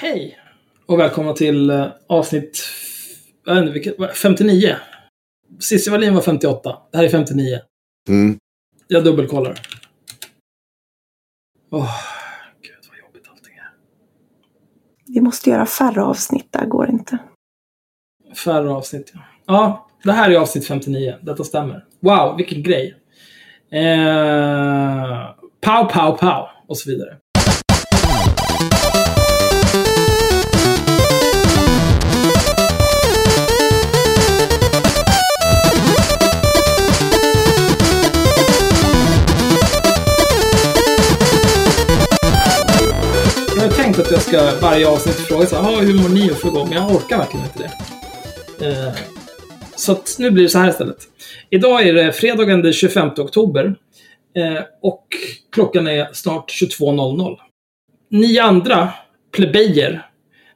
Hej! Och välkomna till eh, avsnitt jag vet inte, vilket, vad- 59. Cissi Wallin var 58. Det här är 59. Mm. Jag dubbelkollar. Åh, gud vad jobbigt allting är. Vi måste göra färre avsnitt, där går inte. Färre avsnitt, ja. Ja, det här är avsnitt 59. Detta stämmer. Wow, vilken grej. Eh, pow, pow, pow. Och så vidare. Jag att jag ska varje avsnitt fråga så här, ah, hur mår ni och få igång? Men jag orkar verkligen inte det. Eh, så att nu blir det så här istället. Idag är det fredagen den 25 oktober. Eh, och klockan är snart 22.00. Ni andra plebejer,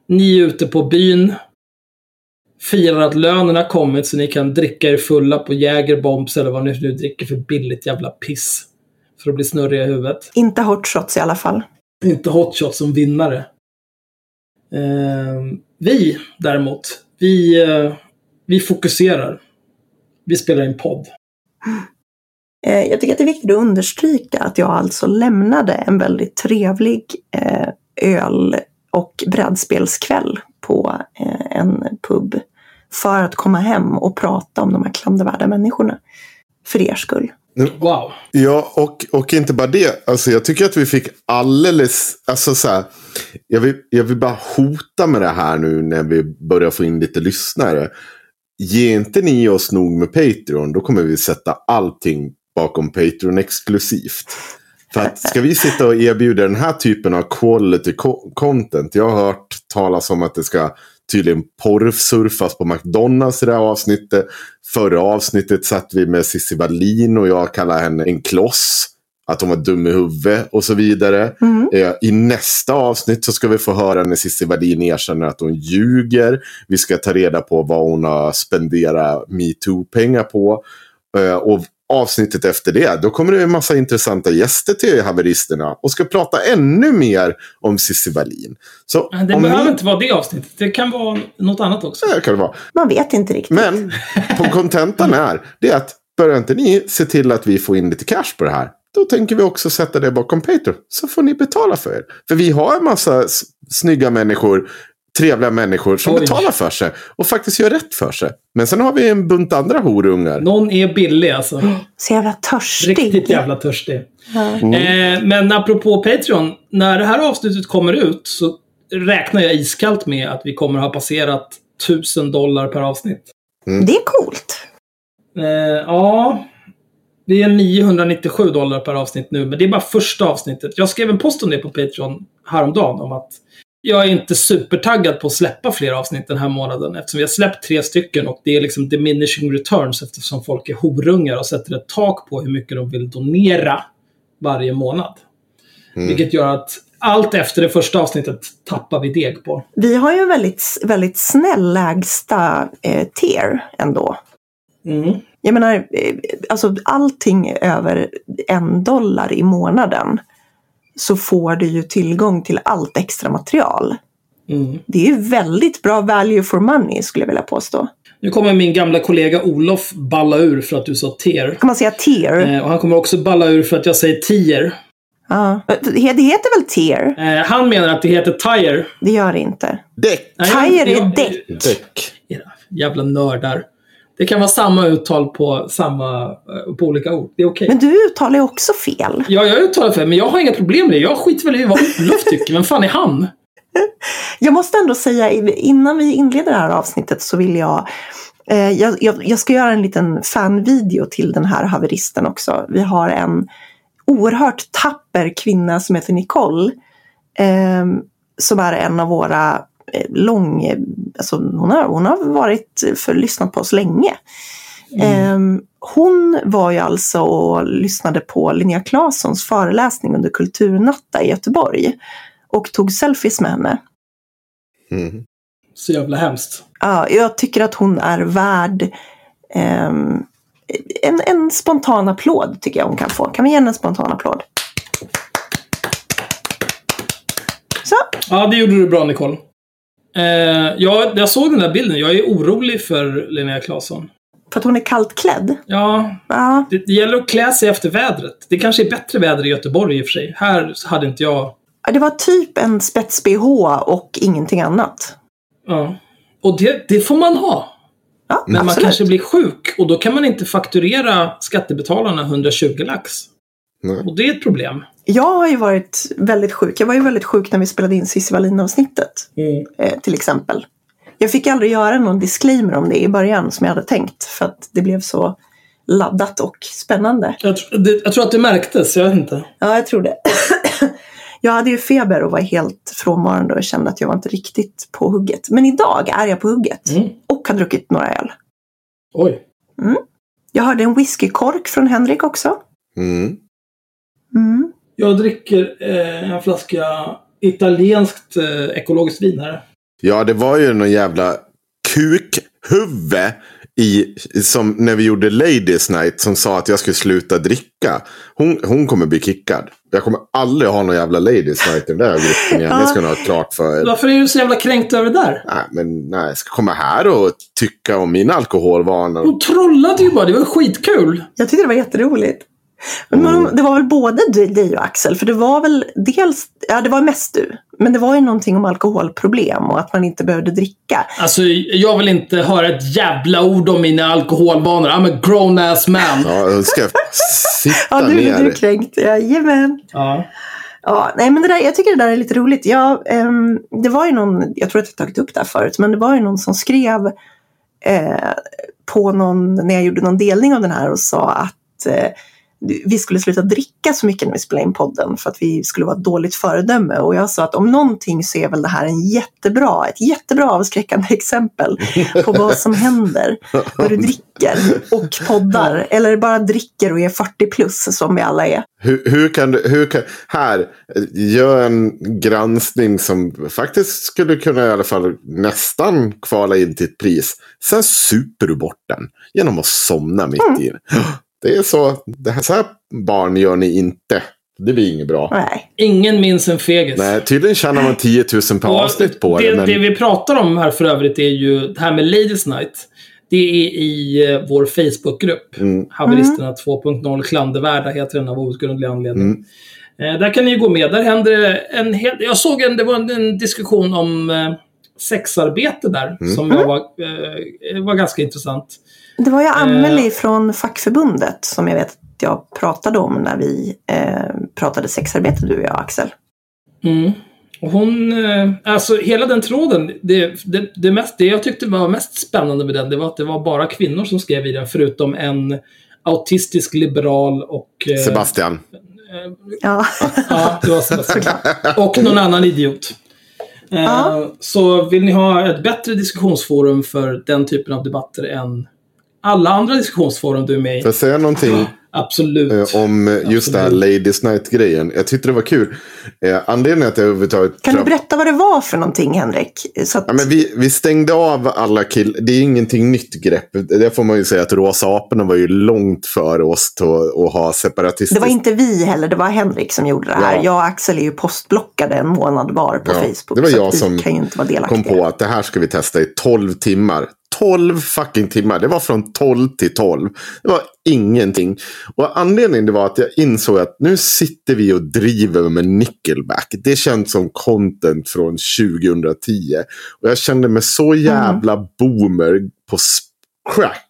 ni är ute på byn. Firar att lönen har kommit så ni kan dricka er fulla på Jägerbombs eller vad ni nu dricker för billigt jävla piss. För att bli snurriga i huvudet. Inte hot shots i alla fall. Inte hotshot som vinnare. Eh, vi däremot, vi, eh, vi fokuserar. Vi spelar in podd. Eh, Jag tycker att det är viktigt att understryka att jag alltså lämnade en väldigt trevlig eh, öl och brädspelskväll på eh, en pub för att komma hem och prata om de här klandervärda människorna. För er skull. Wow. Ja, och, och inte bara det. Alltså, jag tycker att vi fick alldeles... Alltså, så här, jag, vill, jag vill bara hota med det här nu när vi börjar få in lite lyssnare. Ge inte ni oss nog med Patreon, då kommer vi sätta allting bakom Patreon exklusivt. För att ska vi sitta och erbjuda den här typen av quality co- content. Jag har hört talas om att det ska tydligen porrsurfas på McDonalds i det här avsnittet. Förra avsnittet satt vi med Cissi Wallin och jag kallar henne en kloss. Att hon var dum i huvudet och så vidare. Mm. Eh, I nästa avsnitt så ska vi få höra när Cissi Wallin erkänner att hon ljuger. Vi ska ta reda på vad hon har spenderat metoo-pengar på. Eh, Och avsnittet efter det, då kommer det en massa intressanta gäster till haveristerna. Och ska prata ännu mer om Cissi Wallin. Så Det om behöver ni... inte vara det avsnittet. Det kan vara något annat också. Så här kan det vara. Man vet inte riktigt. Men på kontentan är det är att börjar inte ni se till att vi får in lite cash på det här. Då tänker vi också sätta det bakom Patreon. Så får ni betala för er. För vi har en massa snygga människor. Trevliga människor som Oj. betalar för sig. Och faktiskt gör rätt för sig. Men sen har vi en bunt andra horungar. Någon är billig alltså. Så jävla törstig. Riktigt jävla törstig. Ja. Eh, men apropå Patreon. När det här avsnittet kommer ut så räknar jag iskallt med att vi kommer ha passerat 1000 dollar per avsnitt. Det är coolt. Eh, ja, det är 997 dollar per avsnitt nu, men det är bara första avsnittet. Jag skrev en post om det på Patreon häromdagen om att jag är inte supertaggad på att släppa fler avsnitt den här månaden eftersom vi har släppt tre stycken och det är liksom diminishing returns eftersom folk är horungar och sätter ett tak på hur mycket de vill donera varje månad. Vilket gör att allt efter det första avsnittet tappar vi deg på. Vi har ju en väldigt, väldigt snäll lägsta eh, tier ändå. Mm. Jag menar, eh, alltså allting över en dollar i månaden så får du ju tillgång till allt extra material. Mm. Det är ju väldigt bra value for money skulle jag vilja påstå. Nu kommer min gamla kollega Olof balla ur för att du sa ter. Kan man säga tier? Eh, och han kommer också balla ur för att jag säger tier. Ja. Det heter väl tier? Eh, han menar att det heter tire. Det gör det inte. Däck! Tire är jag- däck. Jävla nördar. Det kan vara samma uttal på, samma, eh, på olika ord. Det är okej. Men du uttalar ju också fel. Ja, jag uttalar fel, men jag har inga problem med det. Jag skiter väl i vad Olof tycker. Vem fan är han? Jag måste ändå säga, innan vi inleder det här avsnittet så vill jag eh, jag, jag, jag ska göra en liten fanvideo till den här haveristen också. Vi har en oerhört tapper kvinna som heter Nicole. Eh, som är en av våra eh, lång... Alltså hon, har, hon har varit för lyssnat på oss länge. Eh, hon var ju alltså och lyssnade på Linnea Claessons föreläsning under Kulturnatta i Göteborg. Och tog selfies med henne. Mm. Så jävla hemskt. Ja, jag tycker att hon är värd ehm, en, en spontan applåd tycker jag hon kan få. Kan vi ge henne en spontan applåd? också. Ja, det gjorde du bra Nicole. Eh, ja, jag såg den där bilden. Jag är orolig för Linnea Claesson. För att hon är kallt klädd. Ja, Ja, det, det gäller att klä sig efter vädret. Det kanske är bättre väder i Göteborg i och för sig. Här hade inte jag... det var typ en spets-bh och ingenting annat. Ja. Och det, det får man ha. Ja, Men man absolut. kanske blir sjuk och då kan man inte fakturera skattebetalarna 120 lax. Nej. Och det är ett problem. Jag har ju varit väldigt sjuk. Jag var ju väldigt sjuk när vi spelade in Cissi Wallin-avsnittet. Eh, till exempel. Jag fick aldrig göra någon disclaimer om det i början som jag hade tänkt. För att det blev så laddat och spännande. Jag, tr- det, jag tror att det märktes, jag vet inte. Ja, jag tror det. jag hade ju feber och var helt frånvarande och kände att jag var inte riktigt på hugget. Men idag är jag på hugget. Mm. Och har druckit några öl. Oj. Jag hörde en whiskykork från Henrik också. Mm. Mm. Jag dricker eh, en flaska italienskt eh, ekologiskt vin här. Ja, det var ju någon jävla kukhuvud i, som när vi gjorde Ladies Night som sa att jag skulle sluta dricka. Hon, hon kommer bli kickad. Jag kommer aldrig ha någon jävla Ladies Night i den där gruppen igen. Det ska ni ha klart för er. Varför är du så jävla kränkt över det där? Nej, men nej, jag ska komma här och tycka om mina alkoholvanor. Hon trollade ju bara, det var skitkul. Jag tyckte det var jätteroligt. Men man- det var väl både du- dig och Axel, för det var väl dels, ja det var mest du, men det var ju någonting om alkoholproblem och att man inte behövde dricka. Alltså, jag vill inte höra ett jävla ord om mina alkoholvanor. I'm a grown ass man. Ja, jag ska sitta Ja, du, ner. du är kränkt. Jajamän. Ja. Ja, nej men det där, jag tycker det där är lite roligt. Ja, ehm, det var ju någon, jag tror att jag tagit upp det här förut, men det var ju någon som skrev eh, på någon, när jag gjorde någon delning av den här och sa att eh, vi skulle sluta dricka så mycket när vi spelade in podden för att vi skulle vara ett dåligt föredöme. Och jag sa att om någonting så är väl det här en jättebra, ett jättebra avskräckande exempel på vad som händer när du dricker och poddar. Eller bara dricker och är 40 plus som vi alla är. Hur, hur kan du, hur kan, här, gör en granskning som faktiskt skulle kunna i alla fall nästan kvala in till ett pris. Sen super du bort den genom att somna mitt Mm. i den. Det är så, det här, så här barn gör ni inte. Det blir inget bra. Nej. Ingen minns en fegis. Nej, tydligen tjänar man 10 000 per avsnitt på det. det. Men, Det vi pratar om här för övrigt är ju det här med Ladies Night. Det är i eh, vår Facebookgrupp. Mm. Haveristerna 2.0 klandervärda heter den av outgrundlig anledning. Mm. Eh, där kan ni ju gå med. Där händer det en hel... Jag såg en, det var en, en diskussion om eh, sexarbete där. Mm. Som jag var, eh, var ganska intressant. Det var ju Eh. Amelie från fackförbundet som jag vet att jag pratade om när vi eh, pratade sexarbete, du och jag Axel. Mm. Och hon, eh, alltså hela den tråden, det, det, det, mest, det jag tyckte var mest spännande med den, det var att det var bara kvinnor som skrev i den, förutom en autistisk liberal och... eh, Sebastian. Ja. Ja, det var Sebastian. och någon annan idiot. Eh. Så vill ni ha ett bättre diskussionsforum för den typen av debatter än alla andra diskussionsforum du är med i? Får jag säga någonting? Absolut. Eh, om eh, just det här Ladies Night-grejen. Jag tyckte det var kul. Eh, anledningen att jag överhuvudtaget... Kan du berätta vad det var för någonting Henrik? Så att, Ja, men vi, vi stängde av alla killar. Det är ingenting nytt grepp. Det får man ju säga att Rosa aporna var ju långt före oss till att att ha separatistiskt. det var inte vi heller, det var Henrik som gjorde det här. Ja. Jag och Axel är ju postblockade en månad var på Ja, Facebook. det var jag som kan ju inte vara delaktiga. kom på att det här ska vi testa i 12 timmar. 12 fucking timmar. Det var från 12 till 12. Det var ingenting. Och anledningen det var att jag insåg att nu sitter vi och driver med Nickelback. Det känns som content från 2010. Och jag kände mig så jävla boomer på crack.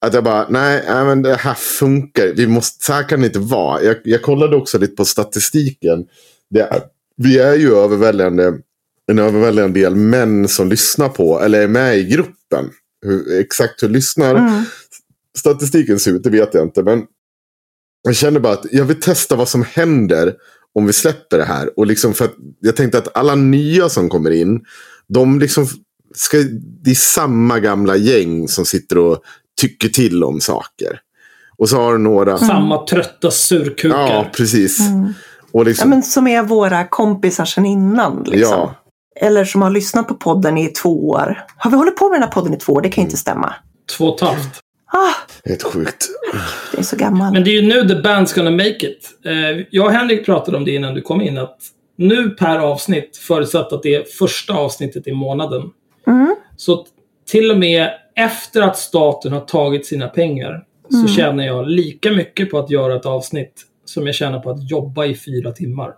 Att jag bara, nej, nej men det här funkar. Vi måste, så här kan det inte vara. Jag, jag kollade också lite på statistiken. Det vi är ju överväldigande, en överväldigande del män som lyssnar på, eller är med i gruppen. Hur, exakt hur lyssnar Mm. statistiken ser ut, det vet jag inte. Men jag känner bara att jag vill testa vad som händer om vi släpper det här. Och liksom för att jag tänkte att alla nya som kommer in, de liksom ska, det är samma gamla gäng som sitter och tycker till om saker. Och så har du några... Samma trötta surkukar. Ja, precis. Mm. Och Ja, liksom, men som är våra kompisar sedan innan. Liksom. Ja. Eller som har lyssnat på podden i två år. Har vi hållit på med den här podden i två år? Det kan ju inte stämma. Två och ett halvt. Ah, Helt sjukt. det är så gammal. Men det är ju nu the band's gonna make it. Eh, jag och Henrik pratade om det innan du kom in. Att nu per avsnitt, förutsatt att det är första avsnittet i månaden. Mm. Så till och med efter att staten har tagit sina pengar Mm. så tjänar jag lika mycket på att göra ett avsnitt som jag tjänar på att jobba i fyra timmar.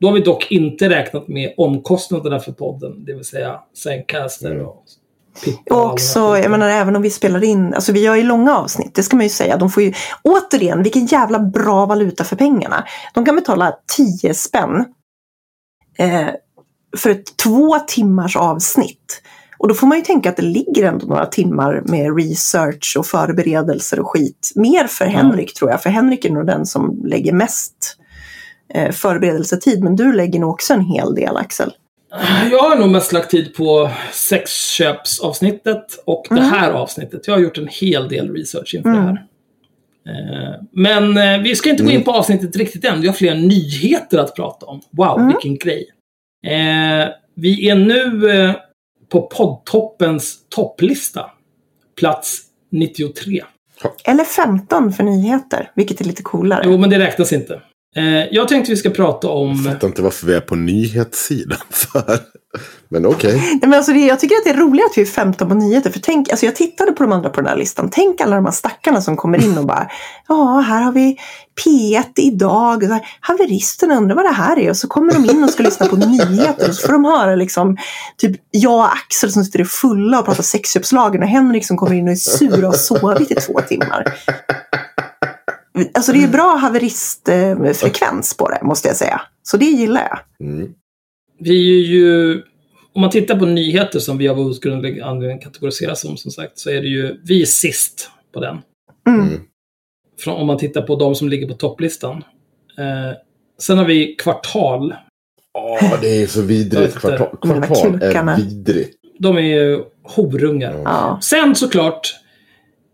Mm. Då har vi dock inte räknat med omkostnaderna för podden, det vill säga Zencaster och Pippa Och alla också, jag menar även om vi spelar in, alltså vi gör ju långa avsnitt, det ska man ju säga. De får ju, återigen, vilken jävla bra valuta för pengarna. De kan betala 10 spänn eh, för ett två timmars avsnitt. Och då får man ju tänka att det ligger ändå några timmar med research och förberedelser och skit. Mer för Henrik tror jag, för Henrik är nog den som lägger mest eh, förberedelsetid. Men du lägger nog också en hel del Axel. Jag har nog mest lagt tid på sexköpsavsnittet och det Mm. här avsnittet. Jag har gjort en hel del research inför Mm. det här. Eh, Men eh, vi ska inte gå in på avsnittet riktigt än. Vi har fler nyheter att prata om. Wow, Mm. vilken grej. Vi är nu på poddtoppens topplista. Plats 93. Eller 15 för nyheter, vilket är lite coolare. Jo, men det räknas inte. Eh, Jag tänkte vi ska prata om... Jag fattar inte varför vi är på nyhetssidan för. Men okej. Nej, men alltså jag tycker att det är roligt att vi är 15 på nyheter. För tänk, alltså jag tittade på de andra på den här listan. Tänk alla de här stackarna som kommer in och bara Ja, här har vi P1 idag. Och så här, Haveristerna undrar vad det här är. Och så kommer de in och ska lyssna på nyheter. Och så får de höra liksom typ jag och Axel som sitter i fulla och pratar sexköpslagen. Och Henrik som kommer in och är sur och har sovit i två timmar. Alltså det är bra haveristfrekvens på det, måste jag säga. Så det gillar jag. Mm. Vi är ju... Om man tittar på nyheter som vi av outgrundlig anledning kategoriseras som, som sagt, så är det ju vi är sist på den. Mm. Mm. Från, om man tittar på de som ligger på topplistan. Eh, sen har vi kvartal. Ja, det är så vidrigt. Kvartal, kvartal är vidrigt. De är ju horungar. Ja. Sen såklart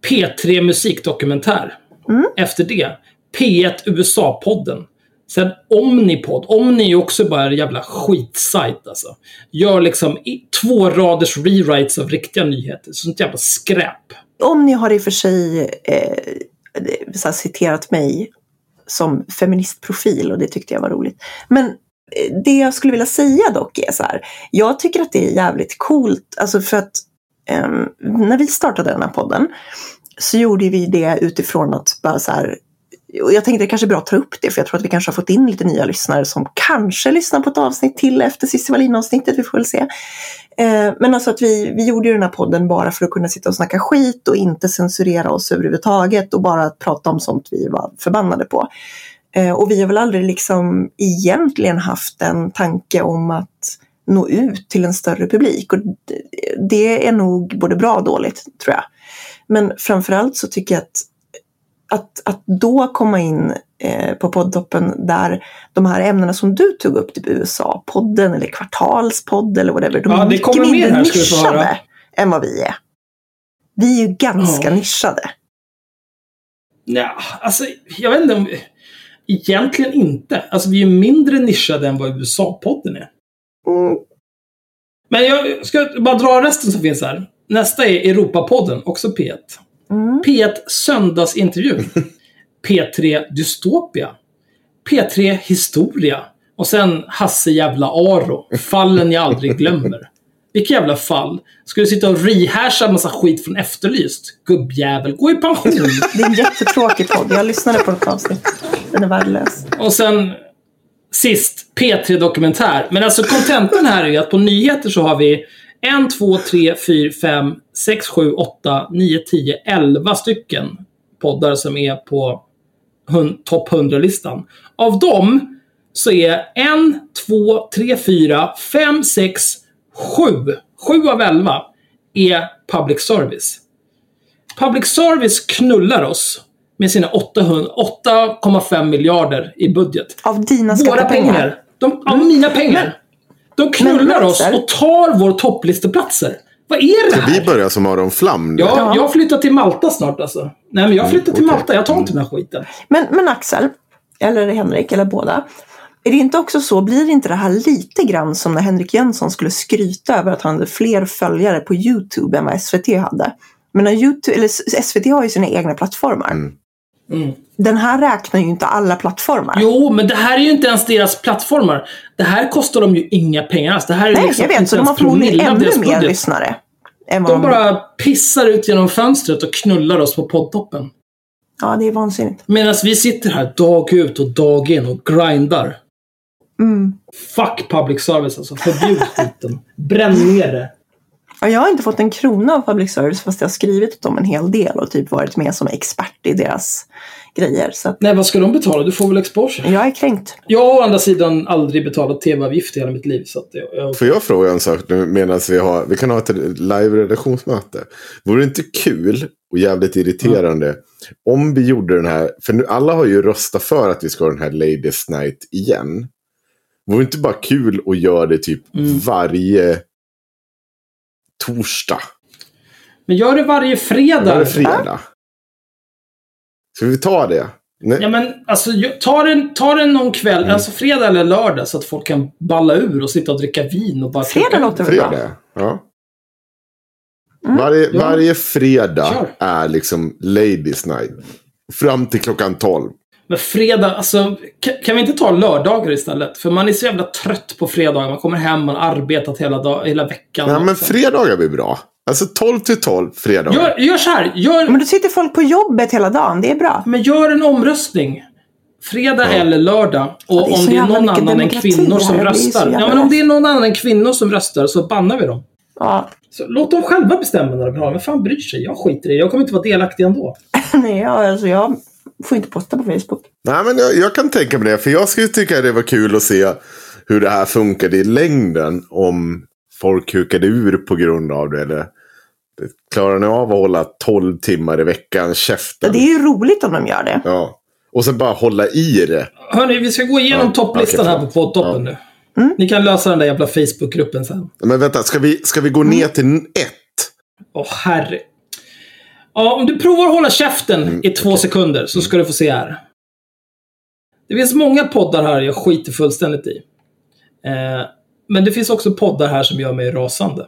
P3 Musikdokumentär. Mm. Efter det P1 USA-podden. Sen Omnipod. Omni är också bara en jävla skitsajt alltså. Gör liksom två raders rewrites av riktiga nyheter. Sånt jävla skräp. Om ni har i och för sig eh, citerat mig som feministprofil och det tyckte jag var roligt. Men eh, det jag skulle vilja säga dock är så här. Jag tycker att det är jävligt coolt. Alltså för att ehm, när vi startade den här podden så gjorde vi det utifrån att bara så här. Och jag tänkte det kanske är bra att ta upp det för jag tror att vi kanske har fått in lite nya lyssnare som kanske lyssnar på ett avsnitt till efter Cissi Wallin-avsnittet. Vi får väl se. Eh, Men alltså att vi, vi gjorde ju den här podden bara för att kunna sitta och snacka skit och inte censurera oss överhuvudtaget och bara prata om sånt vi var förbannade på. Eh, Och vi har väl aldrig liksom egentligen haft en tanke om att nå ut till en större publik. Och det- det är nog både bra och dåligt, tror jag. Men framförallt så tycker jag att att, att då komma in eh, på poddtoppen där de här ämnena som du tog upp, typ USA-podden eller kvartalspodd eller whatever, de Ja, är mycket mindre här, nischade än vad vi är. Vi är ju ganska Ja. nischade. Nej, alltså jag vet inte om... Egentligen inte. Alltså vi är mindre nischade än vad USA-podden är. Mm, Men jag ska bara dra resten som finns här. Nästa är Europapodden, också P1. mm. P1 Söndagsintervju. P3 Dystopia. P3 Historia. Och sen Hasse jävla Aro. Fallen jag aldrig glömmer. Vilka jävla fall. Ska du sitta och rehasha massa skit från Efterlyst? Gubbjävel, gå i pension! Det är en jättetråkig podd. Jag lyssnade på ett avsnitt. Den är värdelös. Och sen sist P3 Dokumentär. Men alltså kontentan här är ju att på nyheter så har vi 1, 2, 3, 4, 5, 6, 7, 8, 9, 10, 11 stycken poddar som är på topp 100-listan. Av dem så är 1, 2, 3, 4, 5, 6, 7. 7 av 11 är public service. Public service knullar oss med sina 800 8,5 miljarder i budget. Av dina Våra skattepengar. pengar. De, av mina pengar. De knullar oss och tar vår topplisteplatser. Vad är det Ska vi här? börja som Aron Flam nu? Ja, Ja. jag flyttar till Malta snart alltså. Nej, men jag flyttar till Mm. Malta. Jag tar inte den här skiten. Men, men Axel, eller Henrik, eller båda. Är det inte också så, blir inte det här lite grann som när Henrik Jönsson skulle skryta över att han hade fler följare på YouTube än vad SVT hade? Men när YouTube, eller SVT har ju sina egna plattformar. Mm. Mm. Den här räknar ju inte alla plattformar. Jo, men det här är ju inte ens deras plattformar. Det här kostar dem ju inga pengar alls. Det här är Nej, liksom jag vet. Så de har förmodligen ännu mer budget. lyssnare. De bara pissar ut genom fönstret och knullar oss på poddtoppen. Ja, det är vansinnigt. Medan vi sitter här dag ut och dag in och grindar. Mm. Fuck public service alltså. Förbjud skiten. Bränn ner det. Ja, jag har inte fått en krona av public service fast jag har skrivit åt dem en hel del och typ varit med som expert i deras grejer. Så att Nej, vad ska de betala? Du får väl exposure. jag är kränkt. Jag har å andra sidan aldrig betalat tv-avgift i hela mitt liv. Så att jag. Får jag fråga en sak nu medan vi har, vi kan ha ett live-redaktionsmöte. Vore det inte kul och jävligt irriterande om vi gjorde den här, för nu alla har ju röstat för att vi ska ha den här Ladies Night igen. Vore det inte bara kul att göra det typ Mm. varje torsdag? Men gör det varje fredag. Varje fredag? Ska vi ta det? Nej. Ja, men alltså, jag- ta den, ta den någon kväll, Mm. alltså fredag eller lördag, så att folk kan balla ur och sitta och dricka vin och bara... Fredag låter väl bra? Fredag? Ja. Mm. Varje, Ja. varje fredag Kör. är liksom Ladies Night. Fram till klockan 12. Men fredag, alltså, kan, kan vi inte ta lördagar istället? För man är så jävla trött på fredagar. Man kommer hem, man har arbetat hela, dag, hela veckan. Ja, men fredagar blir bra. Alltså 12 till 12 fredagar. gör, gör så här, gör, Men då sitter folk på jobbet hela dagen. Det är bra. men gör en omröstning. Fredag Ja. eller lördag. Och det så om det är någon annan än kvinnor som röstar. Ja, men om det är någon annan än kvinnor som röstar så bannar vi dem. Ja. Så låt dem själva bestämma när de vill ha. Men fan bryr sig? Jag skiter i det. Jag kommer inte vara delaktig ändå. Nej, ja, alltså jag får inte posta på Facebook. Nej, men jag, jag kan tänka mig det. För jag skulle tycka det var kul att se hur det här funkade i längden. Om folk hukade ur på grund av det. Eller klarar ni av att hålla 12 timmar i veckan käften? Det är ju roligt om de gör det. Ja. Och sen bara hålla i det. Hörni, vi ska gå igenom Ja, topplistan här på poddtoppen nu. Ni kan lösa den där jävla Facebookgruppen sen. Men vänta, ska vi, ska vi gå Mm. ner till ett? Åh, herre. Ja, om du provar att hålla käften Mm, i två sekunder så ska du få se här. Det finns många poddar här jag skiter fullständigt i. Eh, men det finns också poddar här som gör mig rasande.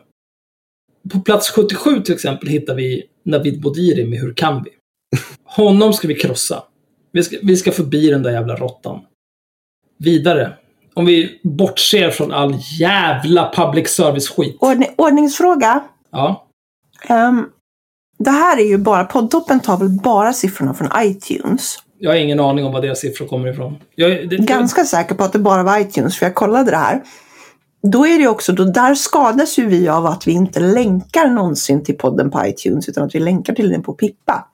På plats 77 till exempel hittar vi Navid Bodiri med Hur kan vi? Honom ska vi krossa. Vi ska, vi ska förbi den där jävla råttan. Vidare. Om vi bortser från all jävla public service-skit. Ordning, ordningsfråga. Ja. Ehm, det här är ju bara, poddtoppen tar väl bara siffrorna från iTunes. Jag har ingen aning om var deras siffror kommer ifrån. Jag, det, Ganska säker på att det bara var iTunes, för jag kollade det här. Då är det också, då, där skadas ju vi av att vi inte länkar någonsin till podden på iTunes, utan att vi länkar till den på Pippa.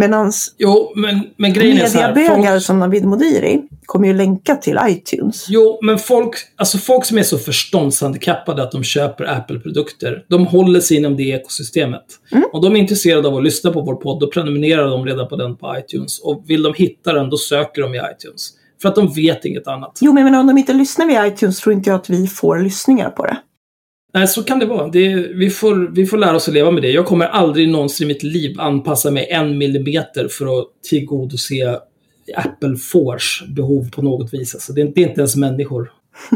Medan Jo, men, men grejen är så här. Folk, som Navid Modiri kommer ju länka till iTunes. jo, men folk, alltså folk som är så förståndshandikappade att de köper Apple-produkter, de håller sig inom det ekosystemet. Mm. Och de är intresserade av att lyssna på vår podd, då prenumererar de redan på den på iTunes. Och vill de hitta den, då söker de i iTunes. För att de vet inget annat. Jo, men om de inte lyssnar via iTunes tror inte jag att vi får lyssningar på det. Nej, så kan det vara. Det, vi, får, vi får lära oss att leva med det. Jag kommer aldrig någonsin i mitt liv anpassa mig en millimeter för att tillgodose Apple Force behov på något vis. Alltså, det, är, det är inte ens människor.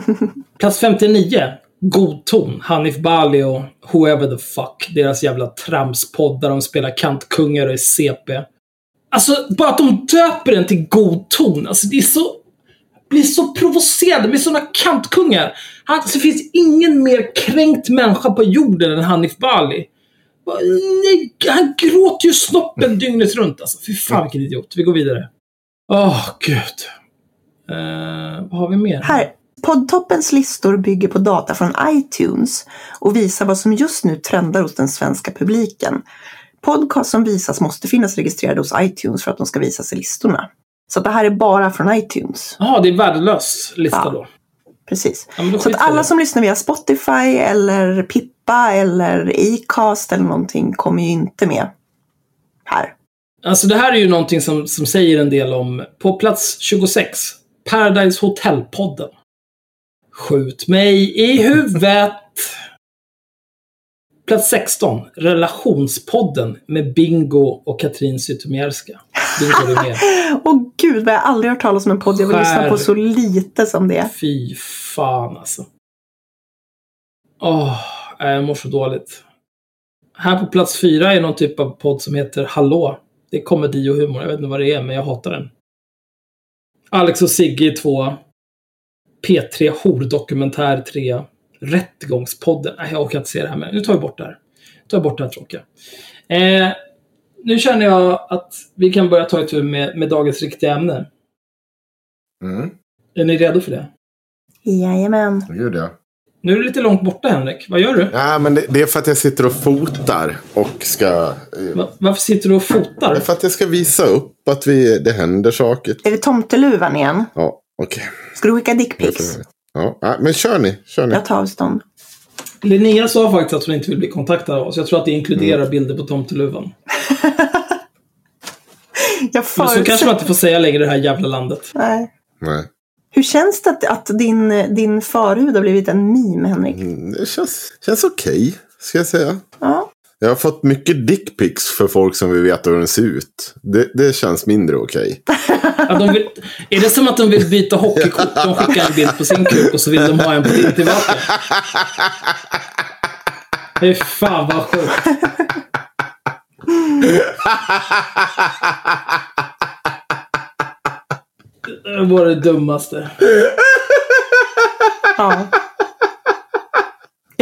Plats 59. God ton. Hanif Bali och whoever the fuck. Deras jävla tramspodd där de spelar kantkungar och är CP. Alltså, bara att de döper den till god ton. Alltså, det är så blir så provocerad med sådana kantkungar. Han, alltså, det finns ingen mer kränkt människa på jorden än Hanif Bali. Nej, han gråter ju snoppen dygnet runt. Alltså. Fy fan vilken idiot. Vi går vidare. Åh, gud. Uh, vad har vi mer? Här, poddtoppens listor bygger på data från iTunes och visar vad som just nu trendar hos den svenska publiken. Podcast som visas måste finnas registrerade hos iTunes för att de ska visas i listorna. Så det här är bara från iTunes. Jaha, det är värdelös lista Ja. då. Precis. Ja, då Så att alla det. som lyssnar via Spotify eller Pippa eller Acast eller någonting kommer ju inte med här. Alltså det här är ju någonting som, som säger en del om, på plats 26, Paradise Hotel-podden. Skjut mig i huvudet. Plats 16, Relationspodden med Bingo och Katrin Zytomierska. Bingo. Åh gud, vad jag aldrig hört talas om en podd jag vill lyssna på så lite som det. Fy fan alltså. Åh, nej, jag mår så dåligt. Här på plats fyra är någon typ av podd som heter Hallå. Det är komedi och humor. Jag vet inte vad det är, men jag hatar den. Alex och Sigge är två. P3 Hordokumentär 3. Rättegångspodden. Nej, jag orkar inte se det här, men nu tar vi bort det här. Nu tar jag bort det här tråkiga. Eh, nu känner jag att vi kan börja ta itu med, med dagens riktiga ämne. Mm. Är ni redo för det? Jajamän. Gud ja. Nu är du lite långt borta, Henrik. Vad gör du? Ja, men det, det är för att jag sitter och fotar och ska... eh, Va- Varför sitter du och Det är fotar? för att jag ska visa upp att vi, det händer saker. Är det tomteluvan igen? Ja, okej. Ska du skicka dickpics? Ja, men kör ni. Kör ni. Jag tar avstånd. Linnea sa faktiskt att hon inte vill bli kontaktad av oss. Jag tror att det inkluderar bilder på tomteluvan. Jag Men så kanske man inte får säga längre i det här jävla landet. Nej. Nej. Hur känns det att, att din, din förhud har blivit en meme, Henrik? Mm, Det känns, känns okej, ska jag säga. Ja. Jag har fått mycket dickpics för folk som vill veta hur den ser ut. Det, det känns mindre okej. Ja, de vill, är det som att de vill byta hockeykort? De skickar en bild på sin kuk och så vill de ha en på din tillbaka. Fy fan vad sjukt. Det var det dummaste. ja.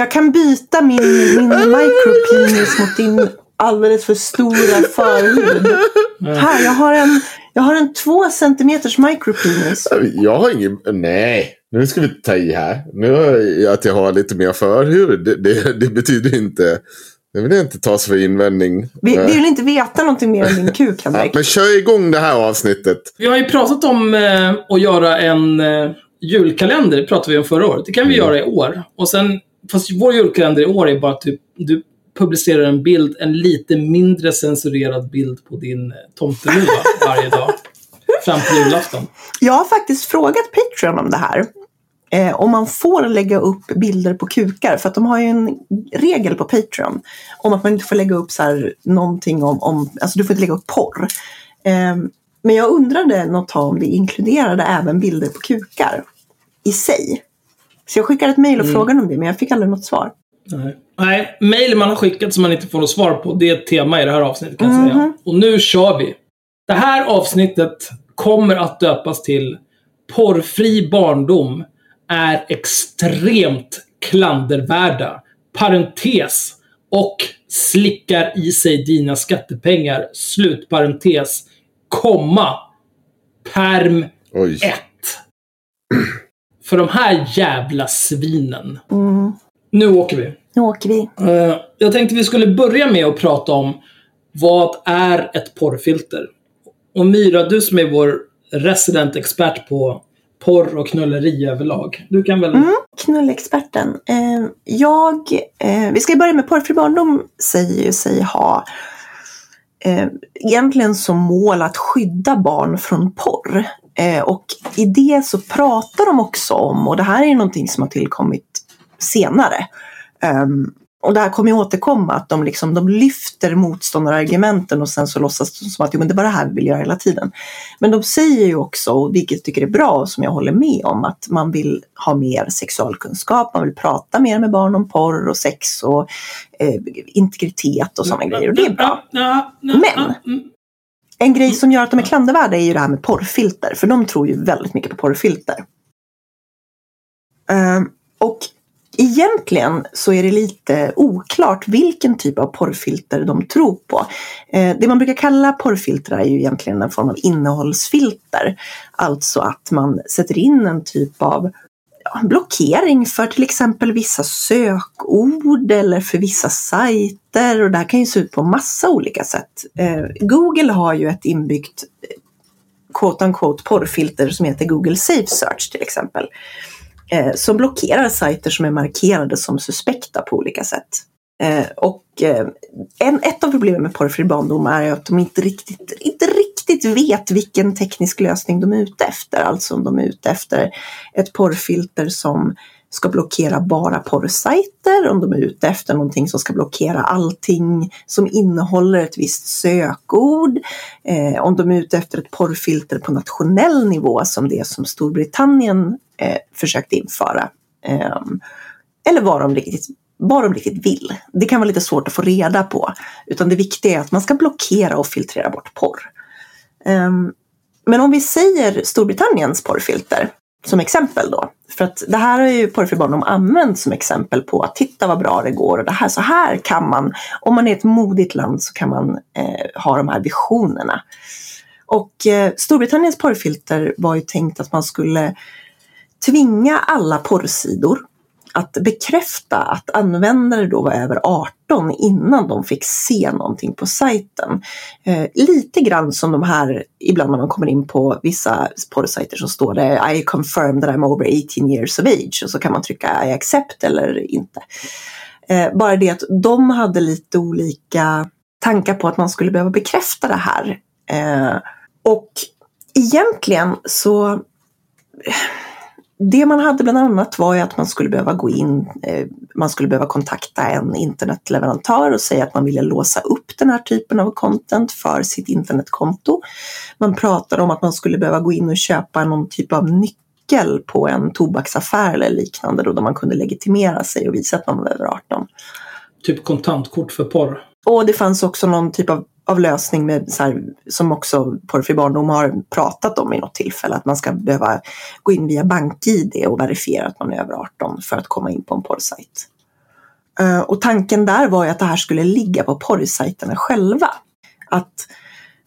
Jag kan byta min, min micropenis mot din alldeles för stora förhud. Här, jag har en, jag har en två centimeters micropenis. Jag har ingen... Nej, nu ska vi ta i här. Nu har jag, att jag har lite mer förhud. Det, det, det betyder inte... Det vill jag inte tas för invändning. Vi, vi vill inte veta någonting mer om din kuk, ja, Henrik. men kör igång det här avsnittet. Vi har ju pratat om eh, att göra en eh, julkalender. Det pratade vi om förra året. Det kan vi göra i år. Och sen, fast vår julkalender i år är bara att du, du publicerar en bild, en lite mindre censurerad bild på din eh, tomteluva varje dag. Fram till julafton. Jag har faktiskt frågat Patreon om det här. Eh, om man får lägga upp bilder på kukar. För att de har ju en regel på Patreon. Om att man inte får lägga upp så här någonting om, om alltså du får inte lägga upp porr. Eh, men jag undrade något tag om det inkluderade även bilder på kukar. I sig. Så jag skickade ett mejl och frågade om det men jag fick aldrig något svar. Nej. Nej, mejl man har skickat som man inte får något svar på, det är ett tema i det här avsnittet kan jag säga. Och nu kör vi. Det här avsnittet kommer att döpas till Porrfri barndom är extremt klandervärda. Parentes. Och slickar i sig dina skattepengar. Slutparentes. Komma. Perm Oj. 1. För de här jävla svinen. Mm. Nu åker vi. Nu åker vi. Eh, jag tänkte vi skulle börja med att prata om vad är ett porrfilter? Och Myra, du som är vår resident expert på porr och knulleri överlag. Du kan väl... Knullexperten. Eh, jag, eh, vi ska börja med porrfri barndom säger ju sig ha eh, egentligen som mål att skydda barn från porr. Eh, och i det så pratar de också om, och det här är någonting som har tillkommit senare, ehm, och det här kommer ju återkomma, att de, liksom, de lyfter motståndarargumenten och sen så låtsas de som att jo, men det var det här vi vill göra hela tiden. Men de säger ju också, vilket jag tycker är bra och som jag håller med om, att man vill ha mer sexualkunskap, man vill prata mer med barn om porr och sex och eh, integritet och sådana grejer. Och det är bra. Men- mm. En grej som gör att de är klandervärda är ju det här med porrfilter, för de tror ju väldigt mycket på porrfilter. Ehm, och egentligen så är det lite oklart vilken typ av porrfilter de tror på. Eh, det man brukar kalla porrfilter är ju egentligen en form av innehållsfilter. Alltså att man sätter in en typ av blockering för till exempel vissa sökord eller för vissa sajter. Och det här kan ju se ut på massa olika sätt. Eh, Google har ju ett inbyggt eh, quote unquote porrfilter som heter Google Safe Search till exempel. Eh, som blockerar sajter som är markerade som suspekta på olika sätt. Och en, ett av problemen med porrfri barndom är ju att de inte riktigt, inte riktigt vet vilken teknisk lösning de är ute efter. Alltså om de är ute efter ett porrfilter som ska blockera bara porrsajter, om de är ute efter någonting som ska blockera allting som innehåller ett visst sökord, eh, om de är ute efter ett porrfilter på nationell nivå som det som Storbritannien eh, försökte införa. Eh, eller vad de riktigt vad de riktigt vill. Det kan vara lite svårt att få reda på. Utan det viktiga är att man ska blockera och filtrera bort porr. Ehm, men om vi säger Storbritanniens porrfilter som exempel då. För att det här har ju Porrfri barndom använt som exempel på att titta vad bra det går och det här, så här kan man, om man är ett modigt land så kan man eh, ha de här visionerna. Och eh, Storbritanniens porrfilter var ju tänkt att man skulle tvinga alla porrsidor att bekräfta att användare då var över 18 innan de fick se någonting på sajten. Eh, lite grann som de här, ibland när man kommer in på vissa porrsajter så står det I confirm that I'm over 18 years of age och så kan man trycka I accept eller inte. Eh, bara det att de hade lite olika tankar på att man skulle behöva bekräfta det här. Eh, och egentligen så eh, det man hade bland annat var ju att man skulle behöva gå in, eh, man skulle behöva kontakta en internetleverantör och säga att man ville låsa upp den här typen av content för sitt internetkonto. Man pratade om att man skulle behöva gå in och köpa någon typ av nyckel på en tobaksaffär eller liknande då, där man kunde legitimera sig och visa att man var över 18. Typ kontantkort för porr. Och det fanns också någon typ av av lösning med, så här, som också Porrfri barndom har pratat om i något tillfälle, att man ska behöva gå in via BankID och verifiera att man är över 18 för att komma in på en porrsajt. Uh, och tanken där var ju att det här skulle ligga på porrsajterna själva. Att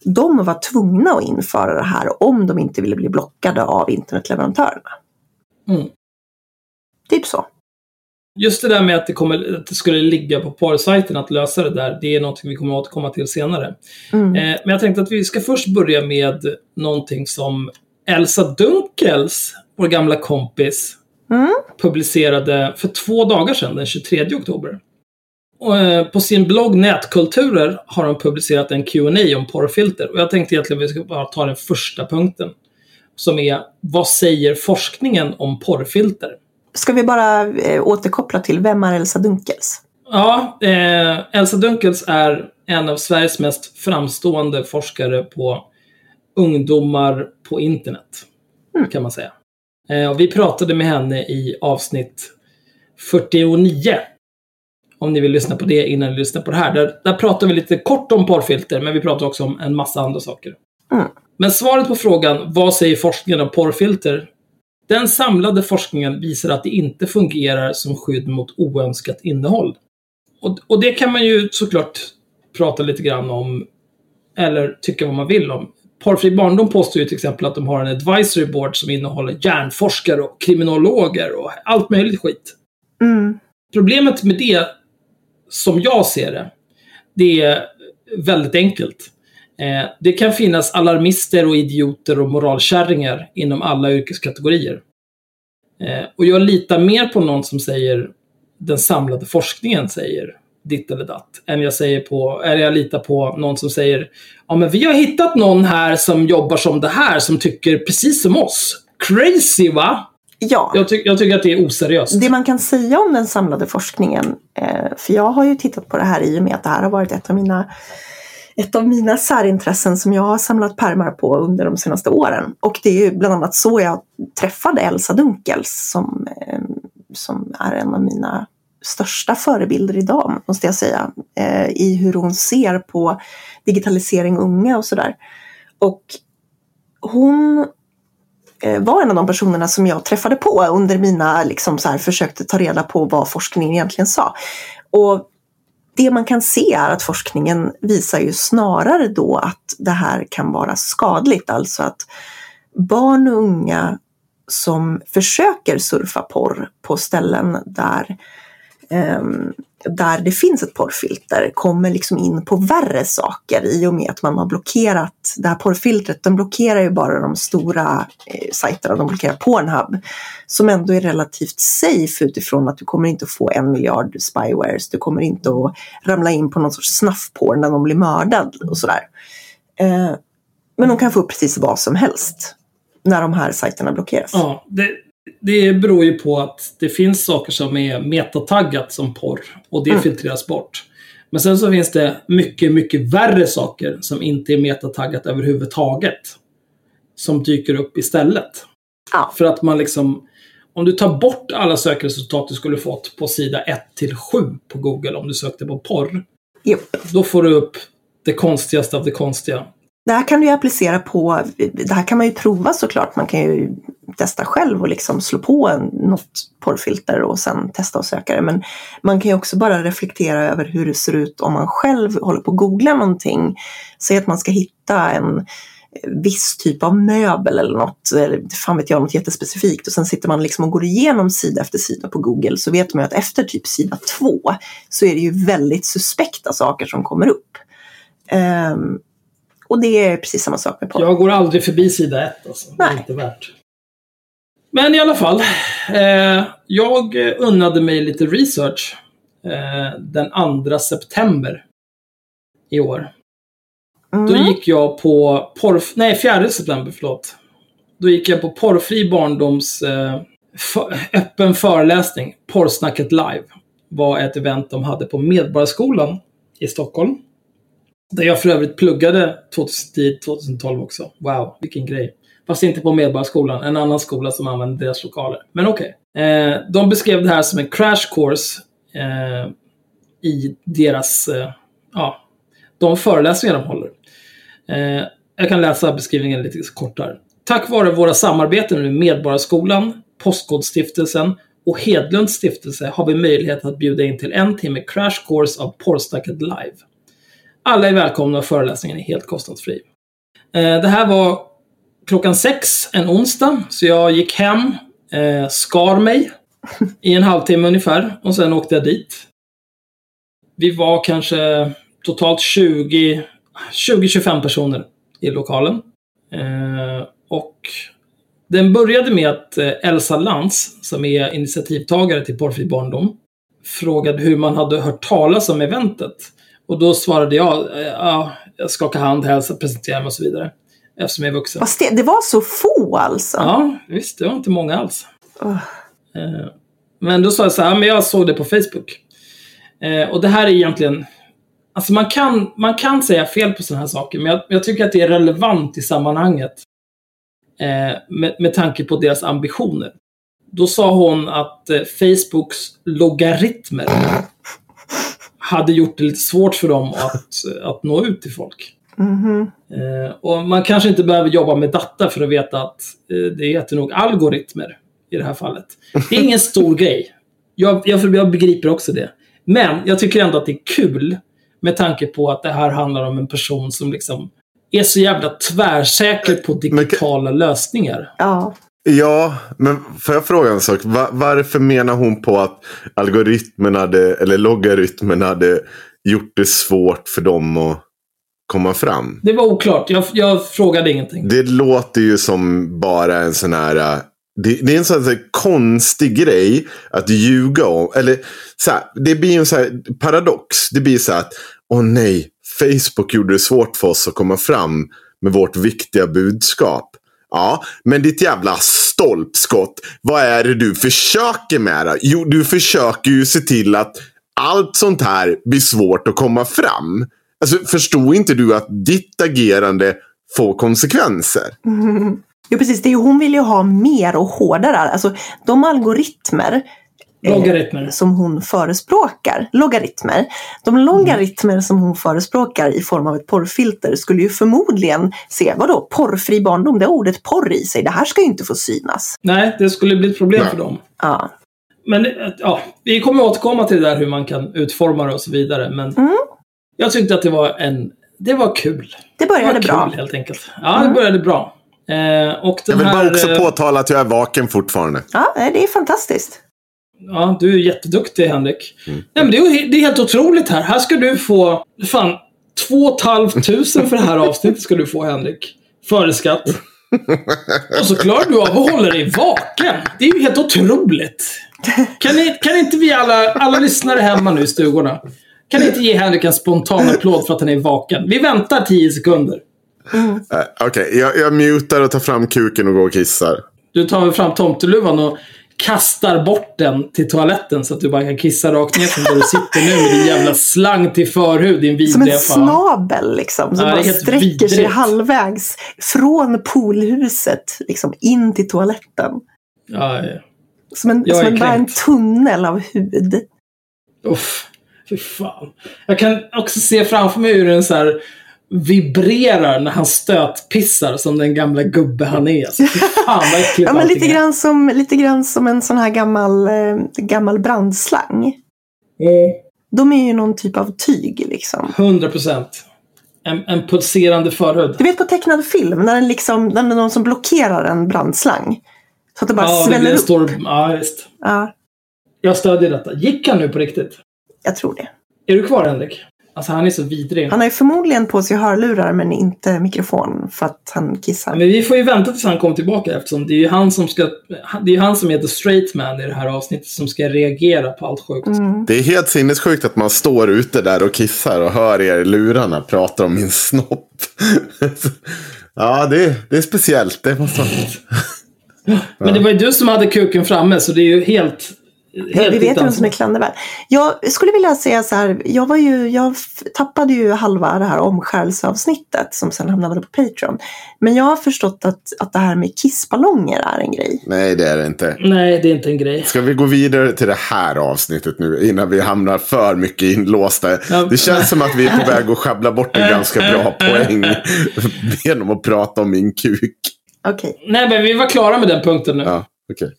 de var tvungna att införa det här om de inte ville bli blockade av internetleverantörerna. Mm. Typ så. Just det där med att det, kommer, att det skulle ligga på porrsajten att lösa det där, det är något vi kommer att återkomma till senare. Mm. Eh, men jag tänkte att vi ska först börja med någonting som Elsa Dunkels, vår gamla kompis, mm. publicerade för två dagar sedan, den 23 oktober. Och, eh, på sin blogg Nätkulturer har hon publicerat en Q&A om porrfilter. Och jag tänkte egentligen att vi ska bara ta den första punkten. Som är, vad säger forskningen om porrfilter? Ska vi bara eh, återkoppla till, vem är Elsa Dunkels? Ja, eh, Elsa Dunkels är en av Sveriges mest framstående forskare på ungdomar på internet. Mm. Kan man säga. Eh, och vi pratade med henne i avsnitt 49. Om ni vill lyssna på det innan ni lyssnar på det här. Där, där pratar vi lite kort om porrfilter, men vi pratar också om en massa andra saker. Mm. Men svaret på frågan, vad säger forskningen om porrfilter? Den samlade forskningen visar att det inte fungerar som skydd mot oönskat innehåll. Och, och det kan man ju såklart prata lite grann om, eller tycka vad man vill om. Porrfri barndom påstår ju till exempel att de har en advisory board som innehåller hjärnforskare och kriminologer och allt möjligt skit. Mm. Problemet med det, som jag ser det, det är väldigt enkelt. Eh, det kan finnas alarmister och idioter och moralkärringar inom alla yrkeskategorier. Eh, och jag litar mer på någon som säger den samlade forskningen säger ditt eller datt, än jag, säger på, eller jag litar på någon som säger ja men vi har hittat någon här som jobbar som det här, som tycker precis som oss. Crazy va? Ja. Jag, ty jag, tycker att det är oseriöst. Det man kan säga om den samlade forskningen, eh, för jag har ju tittat på det här i och med att det här har varit ett av mina ett av mina särintressen som jag har samlat pärmar på under de senaste åren. Och det är ju bland annat så jag träffade Elsa Dunkels som, ehm, som är en av mina största förebilder idag, måste jag säga, eh, i hur hon ser på digitalisering unga och sådär. Och hon eh, var en av de personerna som jag träffade på under mina, liksom så här, försökte ta reda på vad forskningen egentligen sa. Och det man kan se är att forskningen visar ju snarare då att det här kan vara skadligt, alltså att barn och unga som försöker surfa porr på ställen där um, där det finns ett porrfilter kommer liksom in på värre saker i och med att man har blockerat det här porrfiltret. De blockerar ju bara de stora eh, sajterna, de blockerar Pornhub som ändå är relativt safe utifrån att du kommer inte få en miljard spywares. Du kommer inte att ramla in på någon sorts snaffporn när någon blir mördad och sådär. Eh, men de kan få upp precis vad som helst när de här sajterna blockeras. Ja, det, det beror ju på att det finns saker som är metataggat som porr och det mm. filtreras bort. Men sen så finns det mycket, mycket värre saker som inte är metataggat överhuvudtaget. Som dyker upp istället. Ja. För att man liksom... om du tar bort alla sökresultat du skulle fått på sida 1 till 7 på Google om du sökte på porr. Jo. Då får du upp det konstigaste av det konstiga. Det här kan du ju applicera på, det här kan man ju prova såklart. Man kan ju testa själv och liksom slå på en, något porrfilter och sen testa och söka det. Men man kan ju också bara reflektera över hur det ser ut om man själv håller på att googla någonting. Säg att man ska hitta en viss typ av möbel eller något, eller fan vet jag, något jättespecifikt och sen sitter man liksom och går igenom sida efter sida på Google så vet man ju att efter typ sida två så är det ju väldigt suspekta saker som kommer upp. Um, och det är precis samma sak med porr. Jag går aldrig förbi sida 1 alltså. Det är Nej. inte värt. Men i alla fall. Eh, jag unnade mig lite research eh, den 2 september i år. Mm. Då gick jag på porr... Nej, 4 september, förlåt. Då gick jag på Porrfri barndoms eh, för, öppen föreläsning, Porrsnacket live. var ett event de hade på Medborgarskolan i Stockholm. Där jag för övrigt pluggade 2010-2012 också. Wow, vilken grej. Fast inte på Medborgarskolan, en annan skola som använde deras lokaler. Men okej. Eh, de beskrev det här som en crash course eh, i deras, eh, ja, de föreläsningar de håller. Eh, jag kan läsa beskrivningen lite kortare. Tack vare våra samarbeten med Medborgarskolan, Postkodstiftelsen och Hedlunds stiftelse har vi möjlighet att bjuda in till en timme crash course av Porrstacket live. Alla är välkomna och föreläsningen är helt kostnadsfri. Eh, det här var klockan sex en onsdag, så jag gick hem, eh, skar mig i en halvtimme ungefär och sen åkte jag dit. Vi var kanske totalt 20 20-25 personer i lokalen. Eh, och den började med att eh, Elsa Lantz, som är initiativtagare till Porrfri barndom, frågade hur man hade hört talas om eventet. Och då svarade jag, ja, jag skakade hand, hälsade, presenterade mig och så vidare. Eftersom jag är vuxen. Fast det, det var så få alltså? Ja, visst, det var inte många alls. Eh, Men då sa jag så här, men jag såg det på Facebook. Eh, Och det här är egentligen, alltså man kan, man kan säga fel på sådana här saker, men jag, jag tycker att det är relevant i sammanhanget. Eh, Med, med tanke på deras ambitioner. Då sa hon att Facebooks logaritmer hade gjort det lite svårt för dem att, att nå ut till folk. Mhm. Eh, och man kanske inte behöver jobba med data för att veta att eh, det heter nog algoritmer i det här fallet. Det är ingen stor grej. Jag, jag, jag begriper också det. Men jag tycker ändå att det är kul med tanke på att det här handlar om en person som liksom är så jävla tvärsäker på digitala lösningar. Ja. Ja, men får jag fråga en sak? Va- varför menar hon på att algoritmerna hade, eller logaritmerna hade gjort det svårt för dem att komma fram? Det var oklart. Jag, jag frågade ingenting. Det låter ju som bara en sån här... äh, Det, det är en sån här konstig grej att ljuga om. Eller så här, det blir en här paradox. Det blir så här att, åh nej, Facebook gjorde det svårt för oss att komma fram med vårt viktiga budskap. Ja, men ditt jävla stolpskott. Vad är det du försöker med då? Jo, du försöker ju se till att allt sånt här blir svårt att komma fram. Alltså, förstår inte du att ditt agerande får konsekvenser? Jo precis, det är hon vill ju ha mer och hårdare. Alltså de algoritmer eh, Logaritmer. som hon förespråkar, logaritmer. De logaritmer som hon förespråkar i form av ett porrfilter skulle ju förmodligen se, vadå, porrfri barndom, det har ordet porr i sig, det här ska ju inte få synas. Nej, det skulle bli ett problem Nej. för dem. Ja. Men eh, ja, vi kommer återkomma till det där hur man kan utforma det och så vidare. Men Mm. Jag tyckte att det var en... Det var kul. Det Det var började kul bra. helt enkelt. Ja, det började bra. Eh, och den Jag vill här, bara också eh, påtala att jag är vaken fortfarande. Ja, det är fantastiskt. Ja, du är jätteduktig Henrik. Mm. Nej, men det, är, det är helt otroligt här. Här ska du få... Fan, 2 500 för det här avsnittet ska du få Henrik. Före skatt. Och så klarar du av att hålla dig vaken. Det är ju helt otroligt. Kan, ni, kan inte vi alla, alla lyssnare hemma nu i stugorna, kan ni inte ge Henrik en spontan applåd för att han är vaken? Vi väntar 10 sekunder. Eh, Okej, jag, jag mutar och tar fram kuken och går och kissar. Du tar fram tomteluvan och kastar bort den till toaletten så att du bara kan kissa rakt ner från där du sitter nu med din jävla slang till förhud, din Som en vidriga fan. snabel liksom, som Ja, bara sträcker sig vidrigt. halvvägs från poolhuset liksom, in till toaletten. Ja, ja. Som en, Jag som en, bara en tunnel av hud. Uff, fy fan. Jag kan också se framför mig hur den så här vibrerar när han stötpissar som den gamla gubbe han är. Så fy fan vad äckligt Ja, men lite grann, som, lite grann som en sån här gammal, eh, gammal brandslang. Mm. De är ju någon typ av tyg liksom. 100 procent. En, en pulserande förhud. Du vet på tecknad film när, den liksom, när det är någon som blockerar en brandslang. Så att det bara Ja, det sväller en upp. stor... Ja, visst. Ja, Jag stödjer detta. Gick han nu på riktigt? Jag tror det. Är du kvar Henrik? Alltså han är så vidrig. Han har ju förmodligen på sig hörlurar men inte mikrofon för att han kissar. Men vi får ju vänta tills han kommer tillbaka eftersom det är ju han som ska... Det är ju han som är the straight man i det här avsnittet som ska reagera på allt sjukt. Mm. Det är helt sinnessjukt att man står ute där och kissar och hör er i lurarna prata om min snopp. ja, det är, det är speciellt. Det måste man... Men det var ju du som hade kuken framme så det är ju helt... helt vi vet ju vem som är klandervärd. Jag skulle vilja säga så här, jag, var ju, jag tappade ju halva det här omskärelsavsnittet som sen hamnade på Patreon. Men jag har förstått att, att det här med kissballonger är en grej. Nej, det är det inte. Nej, det är inte en grej. Ska vi gå vidare till det här avsnittet nu innan vi hamnar för mycket inlåsta? Ja. Det känns som att vi är på väg att sjabbla bort en ganska bra poäng genom att prata om min kuk. Okej. Nej, men vi var klara med den punkten nu. Ja, okej.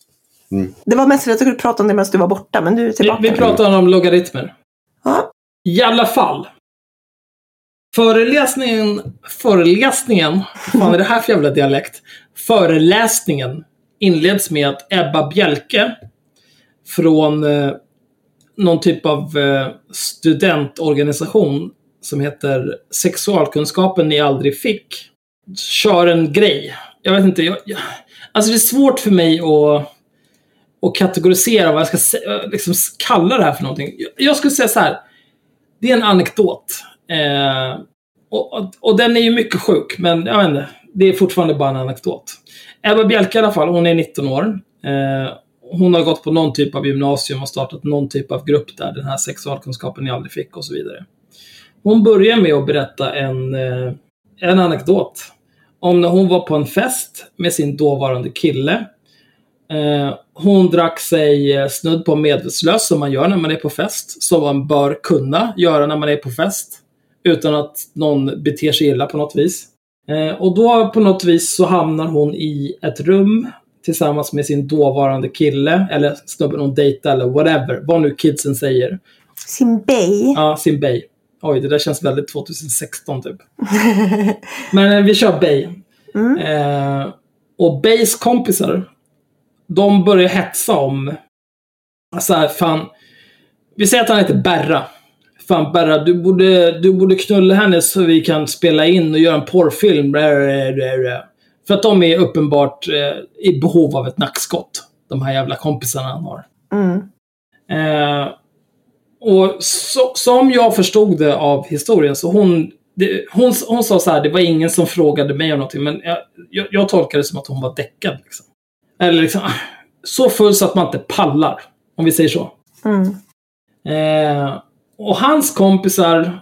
Det var mest att jag skulle prata om det medan du var borta, men du är Vi, tillbaka. vi nu. pratar om logaritmer. Ja. I alla fall. Föreläsningen, föreläsningen, vad fan är det här för jävla dialekt? Föreläsningen inleds med att Ebba Bjelke från eh, någon typ av eh, studentorganisation som heter Sexualkunskapen ni aldrig fick, kör en grej. Jag vet inte, jag, jag, alltså det är svårt för mig att och kategorisera vad jag ska liksom kalla det här för någonting. Jag- skulle säga så här. Det är en anekdot. Eh, och, och, och den är ju mycket sjuk, men jag vet inte. Det är fortfarande bara en anekdot. Ebba Bjelke i alla fall, hon är 19 år. Eh, hon har gått på någon typ av gymnasium och startat någon typ av grupp där, den här sexualkunskapen ni aldrig fick och så vidare. Hon börjar med att berätta en, eh, en anekdot om när hon var på en fest med sin dåvarande kille. Eh, hon drack sig eh, snudd på medvetslös som man gör när man är på fest. Som man bör kunna göra när man är på fest. Utan att någon beter sig illa på något vis. Eh, och då på något vis så hamnar hon i ett rum tillsammans med sin dåvarande kille. Eller snubben hon dejtar eller whatever. Vad nu kidsen säger. Sin bay. Ja, sin bay. Oj, det där känns väldigt 2016 typ. Men vi kör Bay. Mm. Eh, och Bays kompisar, de börjar hetsa om... Så här, fan... Vi säger att han heter Berra. Fan Berra, du borde, du borde knulla henne så vi kan spela in och göra en porrfilm. För att de är uppenbart eh, i behov av ett nackskott. De här jävla kompisarna han har. Mm. Eh, och så, som jag förstod det av historien så hon, det, hon, hon sa så här, det var ingen som frågade mig om någonting, men jag, jag, jag tolkade det som att hon var däckad. Liksom. Eller liksom, så full så att man inte pallar, om vi säger så. Mm. Eh, och hans kompisar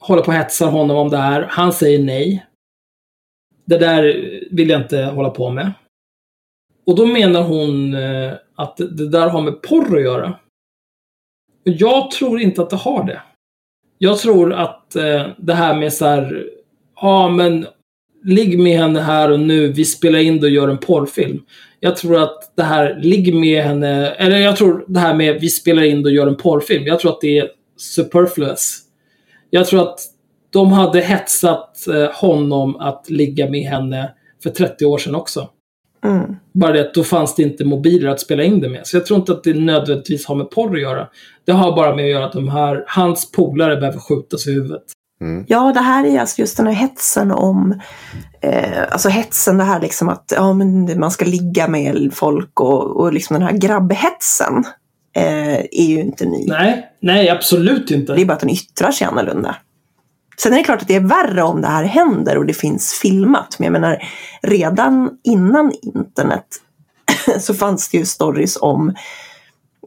håller på och hetsar honom om det här. Han säger nej. Det där vill jag inte hålla på med. Och då menar hon eh, att det där har med porr att göra. Och jag tror inte att det har det. Jag tror att eh, det här med så här, ja men ligg med henne här och nu, vi spelar in det och gör en porrfilm. Jag tror att det här, ligg med henne, eller jag tror det här med vi spelar in och gör en porrfilm. Jag tror att det är superfluous. Jag tror att de hade hetsat eh, honom att ligga med henne för 30 år sedan också. Mm. Bara det att då fanns det inte mobiler att spela in det med. Så jag tror inte att det nödvändigtvis har med porr att göra. Det har bara med att göra att de här, hans polare behöver skjutas i huvudet. Ja, det här är alltså just den här hetsen om, eh, alltså hetsen det här liksom att ja, men man ska ligga med folk och, och liksom den här grabbhetsen eh, är ju inte ny. Nej, nej absolut Det är inte. bara att den yttrar sig annorlunda. Sen är det klart att det är värre om det här händer och det finns filmat. Men jag menar, redan innan internet så fanns det ju stories om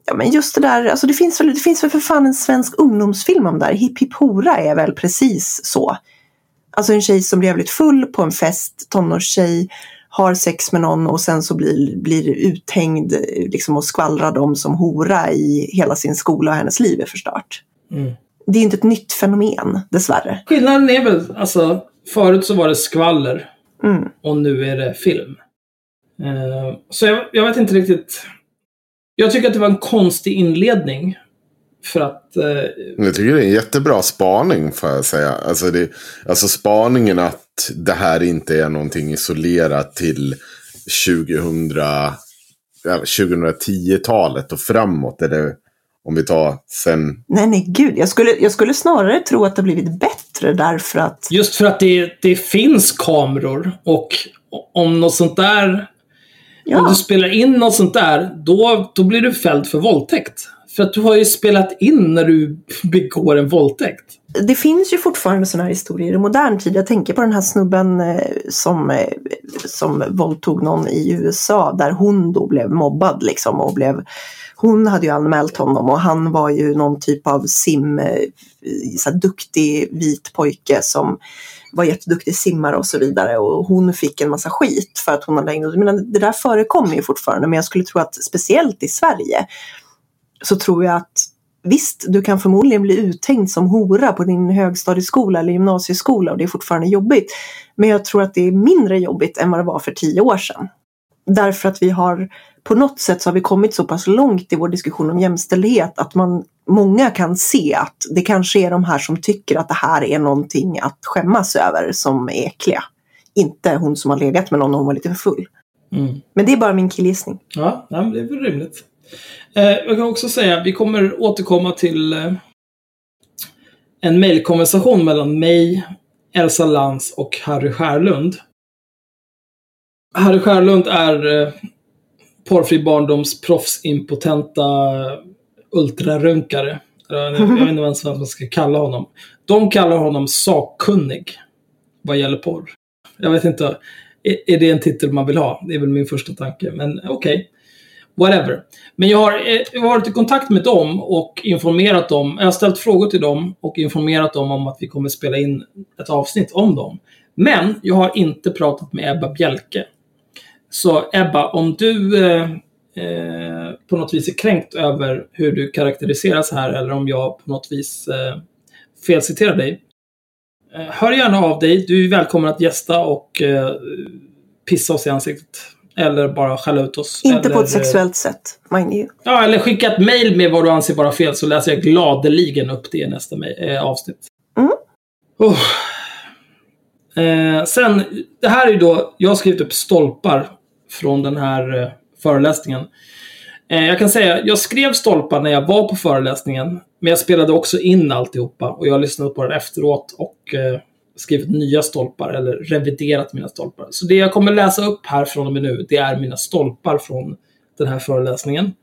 Ja men just det där, alltså det finns väl, det finns väl för fan en svensk ungdomsfilm om det här. Hipp Hipp Hora är väl precis så. Alltså en tjej som blir jävligt full på en fest, tonårstjej, har sex med någon och sen så blir, blir uthängd liksom, och skvallrad om som hora i hela sin skola och hennes liv är förstört. Mm. Det är inte ett nytt fenomen, dessvärre. Skillnaden är väl, alltså, förut så var det skvaller Mm. och nu är det film. Eh, så jag, jag vet inte riktigt. Jag tycker att det var en konstig inledning. För att... eh, Jag tycker det är en jättebra spaning får jag säga. Alltså, det, alltså spaningen att det här inte är någonting isolerat till 2000, ja, 2010-talet och framåt. Eller om vi tar sen. Nej, nej, gud. Jag skulle, jag skulle snarare tro att det har blivit bättre därför att... Just för att det, det finns kameror och om något sånt där... Om Ja, du spelar in något sånt där, då, då blir du fälld för våldtäkt. För att du har ju spelat in när du begår en våldtäkt. det finns ju fortfarande sådana här historier i modern tid. Jag tänker på den här snubben eh, som, eh, som våldtog någon i USA där hon då blev mobbad liksom och blev hon hade ju anmält honom och han var ju någon typ av sim, eh, så duktig vit pojke som var jätteduktig simmare och så vidare och hon fick en massa skit för att hon hade ägnat, men det där förekommer ju fortfarande men jag skulle tro att speciellt i Sverige så tror jag att visst, du kan förmodligen bli uthängd som hora på din högstadieskola eller gymnasieskola och det är fortfarande jobbigt. Men jag tror att det är mindre jobbigt än vad det var för tio år sedan. Därför att vi har, på något sätt så har vi kommit så pass långt i vår diskussion om jämställdhet att man, många kan se att det kanske är de här som tycker att det här är någonting att skämmas över som är äckliga. Inte hon som har legat med någon när hon var lite för full. Mm. Men det är bara min killgissning. Ja, men det är väl rimligt. Eh, jag kan också säga, vi kommer återkomma till eh, en mejlkonversation mellan mig, Elsa Lantz och Harry Skärlund. Harry Skärlund är eh, porrfri barndoms proffsimpotenta ultrarunkare. Jag vet inte ens vad man ska kalla honom. De kallar honom sakkunnig vad gäller porr. Jag vet inte, är, är det en titel man vill ha? Det är väl min första tanke, men okej. Whatever. Men jag har, eh, varit i kontakt med dem och informerat dem. Jag har ställt frågor till dem och informerat dem om att vi kommer spela in ett avsnitt om dem. Men jag har inte pratat med Ebba Bjelke. Så Ebba, om du eh, eh, på något vis är kränkt över hur du karaktäriseras här eller om jag på något vis eh, felciterar dig. Eh, hör gärna av dig. Du är välkommen att gästa och eh, pissa oss i ansiktet. Eller bara skälla ut oss. Inte eller, på ett sexuellt sätt, mind you. Ja, eller skicka ett mail med vad du anser vara fel så läser jag gladeligen upp det i nästa eh, avsnitt. Mm. Oh. Eh, sen, det här är ju då, jag har skrivit upp stolpar från den här eh, föreläsningen. Eh, jag kan säga, jag skrev stolpar när jag var på föreläsningen, men jag spelade också in alltihopa och jag har lyssnat på den efteråt och eh, skrivit nya stolpar eller reviderat mina stolpar. Så det jag kommer läsa upp här från och med nu, det är mina stolpar från den här föreläsningen.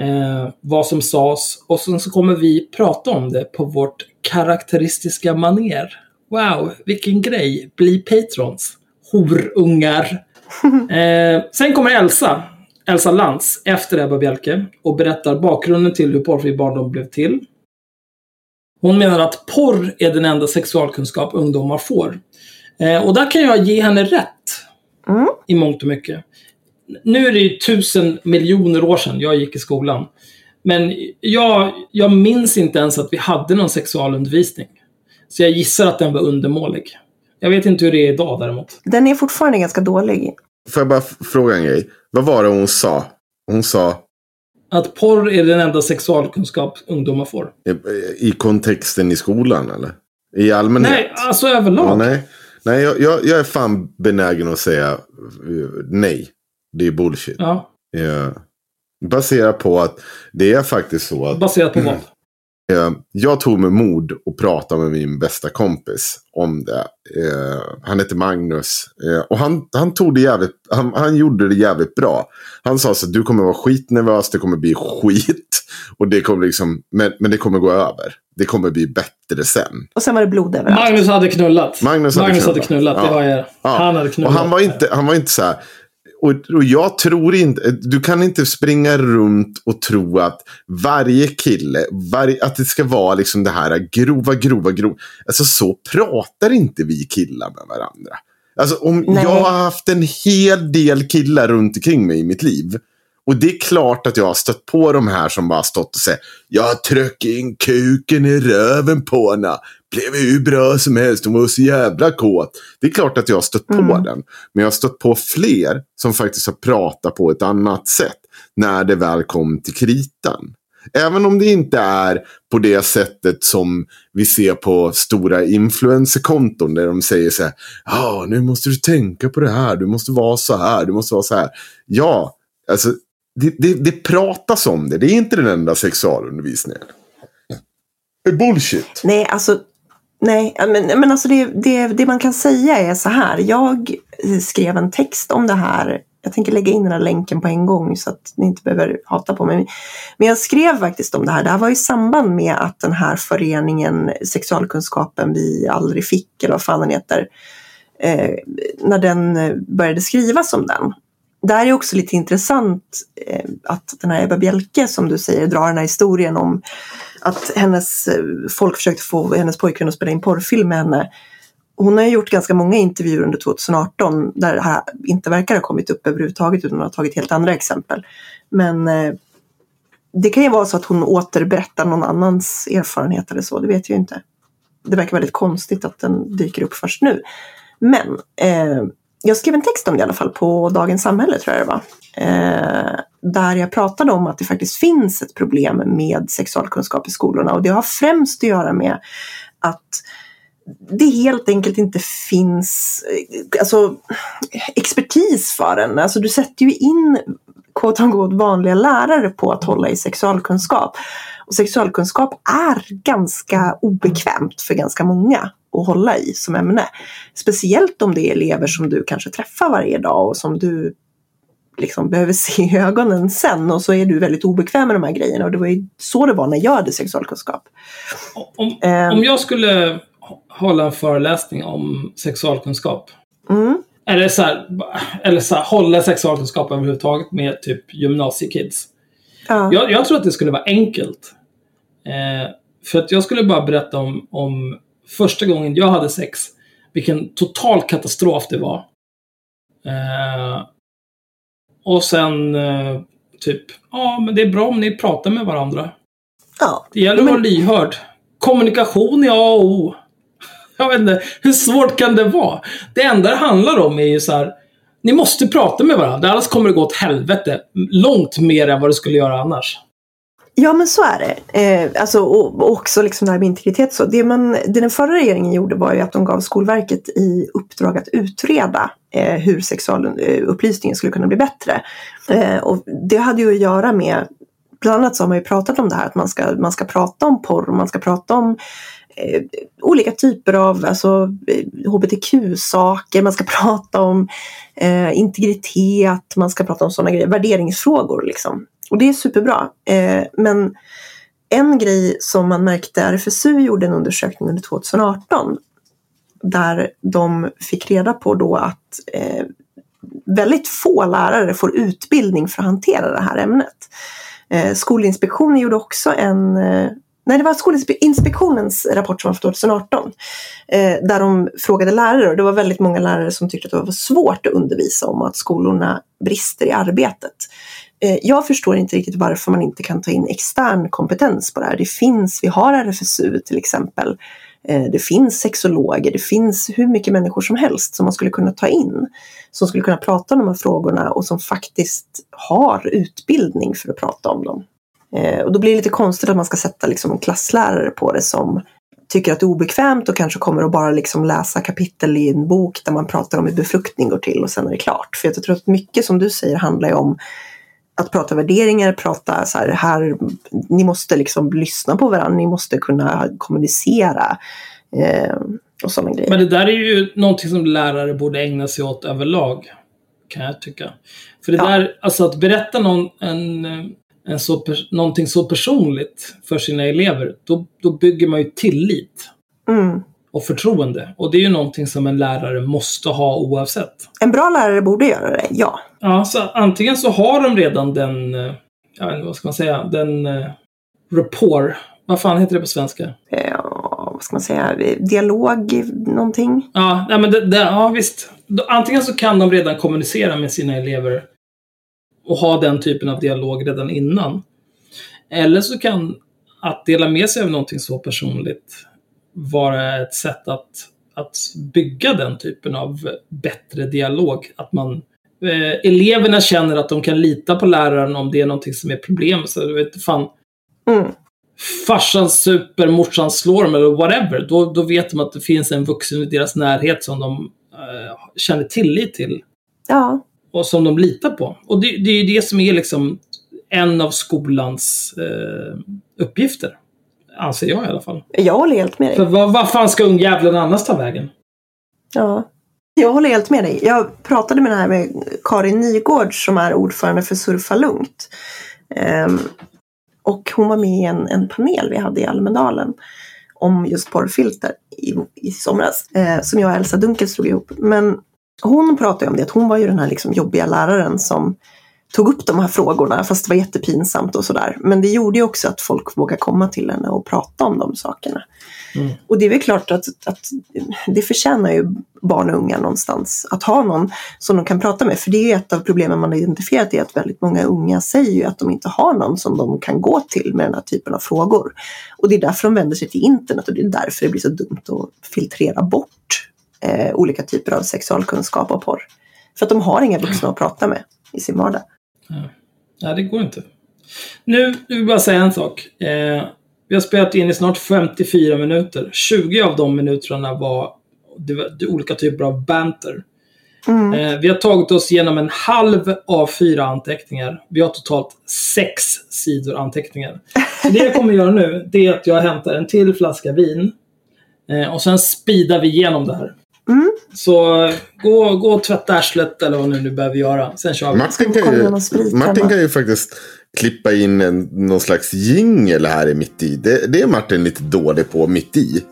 Eh, vad som sades och sen så kommer vi prata om det på vårt karaktäristiska maner. Wow, vilken grej! Bli patrons. Horungar. Eh, sen kommer Elsa, Elsa Lantz, efter Ebba Bjelke och berättar bakgrunden till hur porrfri barndom blev till. Hon menar att porr är den enda sexualkunskap ungdomar får. Eh, och där kan jag ge henne rätt. Mm. I mångt och mycket. Nu är det ju tusen miljoner år sedan jag gick i skolan. Men jag, jag minns inte ens att vi hade någon sexualundervisning. Så jag gissar att den var undermålig. Jag vet inte hur det är idag däremot. Den är fortfarande ganska dålig. Får jag bara fråga en grej? Vad var det hon sa? Hon sa Att porr är den enda sexualkunskap ungdomar får. i, i kontexten i skolan eller? I allmänhet? Nej, alltså överlag. Ja, nej, nej jag, jag, jag är fan benägen att säga eh, nej. Det är bullshit. Ja, Eh, baserat på att det är faktiskt så att baserat på vad? Eh, jag tog med mod och pratade med min bästa kompis om det. Eh, han heter Magnus. Eh, och han, han tog det jävligt, han, han gjorde det jävligt bra. Han sa så att du kommer vara skitnervös, det kommer bli skit. Och det kommer liksom, men, men det kommer gå över. Det kommer bli bättre sen. Och sen var det blod överallt. Magnus hade knullat. Magnus hade knullat. hade knullat. Det Ja. har jag. Ja. Han hade knullat. Och han var inte, han var inte så här. Och, och jag tror inte, du kan inte springa runt och tro att varje kille, varje, att det ska vara liksom det här grova, grova, grova. Alltså så pratar inte vi killar med varandra. Alltså om Nej. jag har haft en hel del killar runt omkring mig i mitt liv. Och det är klart att jag har stött på de här som bara stått och sagt Jag tryck in kuken i röven på henne. Blev hur bra som helst. Hon var så jävla kåt. Det är klart att jag har stött på Mm. den. Men jag har stött på fler som faktiskt har pratat på ett annat sätt. När det väl kom till kritan. Även om det inte är på det sättet som vi ser på stora influencerkonton. Där de säger så här. Ja, nu måste du tänka på det här. Du måste vara så här. Du måste vara så här. Ja, alltså. Det, det, det pratas om det. Det är inte den enda sexualundervisningen. Det är bullshit. Nej, alltså, nej, men, men alltså det, det, det man kan säga är så här. Jag skrev en text om det här. Jag tänker lägga in den här länken på en gång så att ni inte behöver hata på mig. Men jag skrev faktiskt om det här. Det här var i samband med att den här föreningen Sexualkunskapen vi aldrig fick, eller vad fan den heter, eh, när den började skrivas om den. Där är också lite intressant eh, att den här Ebba Bjelke som du säger drar den här historien om att hennes eh, folk försökte få hennes pojkvän att spela in porrfilm med henne. Hon har gjort ganska många intervjuer under 2018 där det här inte verkar ha kommit upp överhuvudtaget utan hon har tagit helt andra exempel. Men eh, det kan ju vara så att hon återberättar någon annans erfarenhet eller så, det vet jag inte. Det verkar väldigt konstigt att den dyker upp först nu. Men eh, jag skrev en text om det i alla fall på Dagens Samhälle tror jag det var. Eh, där jag pratade om att det faktiskt finns ett problem med sexualkunskap i skolorna och det har främst att göra med att det helt enkelt inte finns eh, alltså, expertis för den. Alltså, du sätter ju in quote unquote, vanliga lärare på att hålla i sexualkunskap. Och sexualkunskap är ganska obekvämt för ganska många att hålla i som ämne. Speciellt om det är elever som du kanske träffar varje dag och som du liksom behöver se i ögonen sen och så är du väldigt obekväm med de här grejerna och det var ju så det var när jag hade sexualkunskap. Om, Eh. om jag skulle hålla en föreläsning om sexualkunskap. Mm. Eller så här, eller så här, hålla sexualkunskap överhuvudtaget med typ gymnasiekids. Ja. Jag, jag tror att det skulle vara enkelt. Eh, för att jag skulle bara berätta om, om första gången jag hade sex. Vilken total katastrof det var. Eh, och sen eh, typ, ja men det är bra om ni pratar med varandra. ja. Det gäller att Men- vara lyhörd. Kommunikation är A och O. Jag vet inte, hur svårt kan det vara? Det enda det handlar om är ju så här. Ni måste prata med varandra, annars kommer det gå åt helvete. Långt mer än vad det skulle göra annars. Ja men så är det. Eh, alltså, och, och också liksom det här med integritet. Så. Det, man, det den förra regeringen gjorde var ju att de gav Skolverket i uppdrag att utreda eh, hur sexualupplysningen eh, skulle kunna bli bättre. Eh, och det hade ju att göra med, bland annat så har man ju pratat om det här att man ska, man ska prata om porr, man ska prata om eh, olika typer av alltså, eh, hbtq-saker, man ska prata om eh, integritet, man ska prata om sådana grejer, värderingsfrågor liksom. Och det är superbra. Eh, men en grej som man märkte, RFSU gjorde en undersökning under 2018 där de fick reda på då att eh, väldigt få lärare får utbildning för att hantera det här ämnet. Eh, Skolinspektionen gjorde också en eh, Nej, det var Skolinspektionens rapport som var från 2018. Eh, där de frågade lärare och det var väldigt många lärare som tyckte att det var svårt att undervisa om att skolorna brister i arbetet. Eh, jag förstår inte riktigt varför man inte kan ta in extern kompetens på det här. Det finns, vi har RFSU till exempel. Eh, det finns sexologer, det finns hur mycket människor som helst som man skulle kunna ta in. Som skulle kunna prata om de här frågorna och som faktiskt har utbildning för att prata om dem. Eh, och då blir det lite konstigt att man ska sätta liksom en klasslärare på det som tycker att det är obekvämt och kanske kommer att bara liksom läsa kapitel i en bok där man pratar om hur befruktning går till och sen är det klart. För jag tror att mycket som du säger handlar ju om att prata värderingar, prata så här, här ni måste liksom lyssna på varandra, ni måste kunna kommunicera eh, och sådana grejer. Men det där är ju någonting som lärare borde ägna sig åt överlag. Kan jag tycka. För det Ja. där, alltså att berätta någon, en, en så, någonting så personligt för sina elever, då, då bygger man ju tillit Mm. och förtroende. Och det är ju någonting som en lärare måste ha oavsett. En bra lärare borde göra det, ja. Ja, så antingen så har de redan den, eh, jag vet inte, vad ska man säga, den eh, rapport. Vad fan heter det på svenska? Eh, vad ska man säga, dialog, någonting. Ja, nej, men det, det, ja visst. antingen så kan de redan kommunicera med sina elever och ha den typen av dialog redan innan. Eller så kan att dela med sig av någonting så personligt vara ett sätt att, att bygga den typen av bättre dialog. Att man, eh, eleverna känner att de kan lita på läraren om det är någonting som är problem. Så du vet, fan, Mm. farsan super, morsan slår dem eller whatever. Då, då vet de att det finns en vuxen i deras närhet som de eh, känner tillit till Ja, och som de litar på. Och det, det är ju det som är liksom en av skolans eh, uppgifter. Anser jag i alla fall. jag håller helt med dig. För vad, vad fan ska ungjävlen annars ta vägen? Ja. Jag håller helt med dig. Jag pratade med, den här med Karin Nygård som är ordförande för Surfa Lugnt. Um, och hon var med i en, en panel vi hade i Almedalen om just porrfilter i, i somras. Eh, som jag och Elsa Dunkel slog ihop. Men hon pratade om det, att hon var ju den här liksom jobbiga läraren som tog upp de här frågorna fast det var jättepinsamt och sådär. Men det gjorde ju också att folk vågade komma till henne och prata om de sakerna. Mm. Och det är väl klart att, att det förtjänar ju barn och unga någonstans att ha någon som de kan prata med. För det är ju ett av problemen man har identifierat är att väldigt många unga säger ju att de inte har någon som de kan gå till med den här typen av frågor. Och det är därför de vänder sig till internet och det är därför det blir så dumt att filtrera bort eh, olika typer av sexualkunskap och porr. För att de har inga vuxna att prata med i sin vardag. Nej, det går inte. Nu, nu vill jag bara säga en sak. Eh, vi har spelat in i snart 54 minuter. 20 av de minuterna var, det var det var olika typer av banter. Mm. Eh, vi har tagit oss igenom en halv av fyra anteckningar. Vi har totalt sex sidor anteckningar. Så det jag kommer göra nu, det är att jag hämtar en till flaska vin. Eh, och sen speedar vi igenom det här. Mm. Så gå, gå och tvätta arslet eller vad nu du behöver göra. Sen kör vi. Martin kan, ju, Martin kan ju faktiskt klippa in en, någon slags jingel här i mitt i. Det, det är Martin lite dålig på mitt i.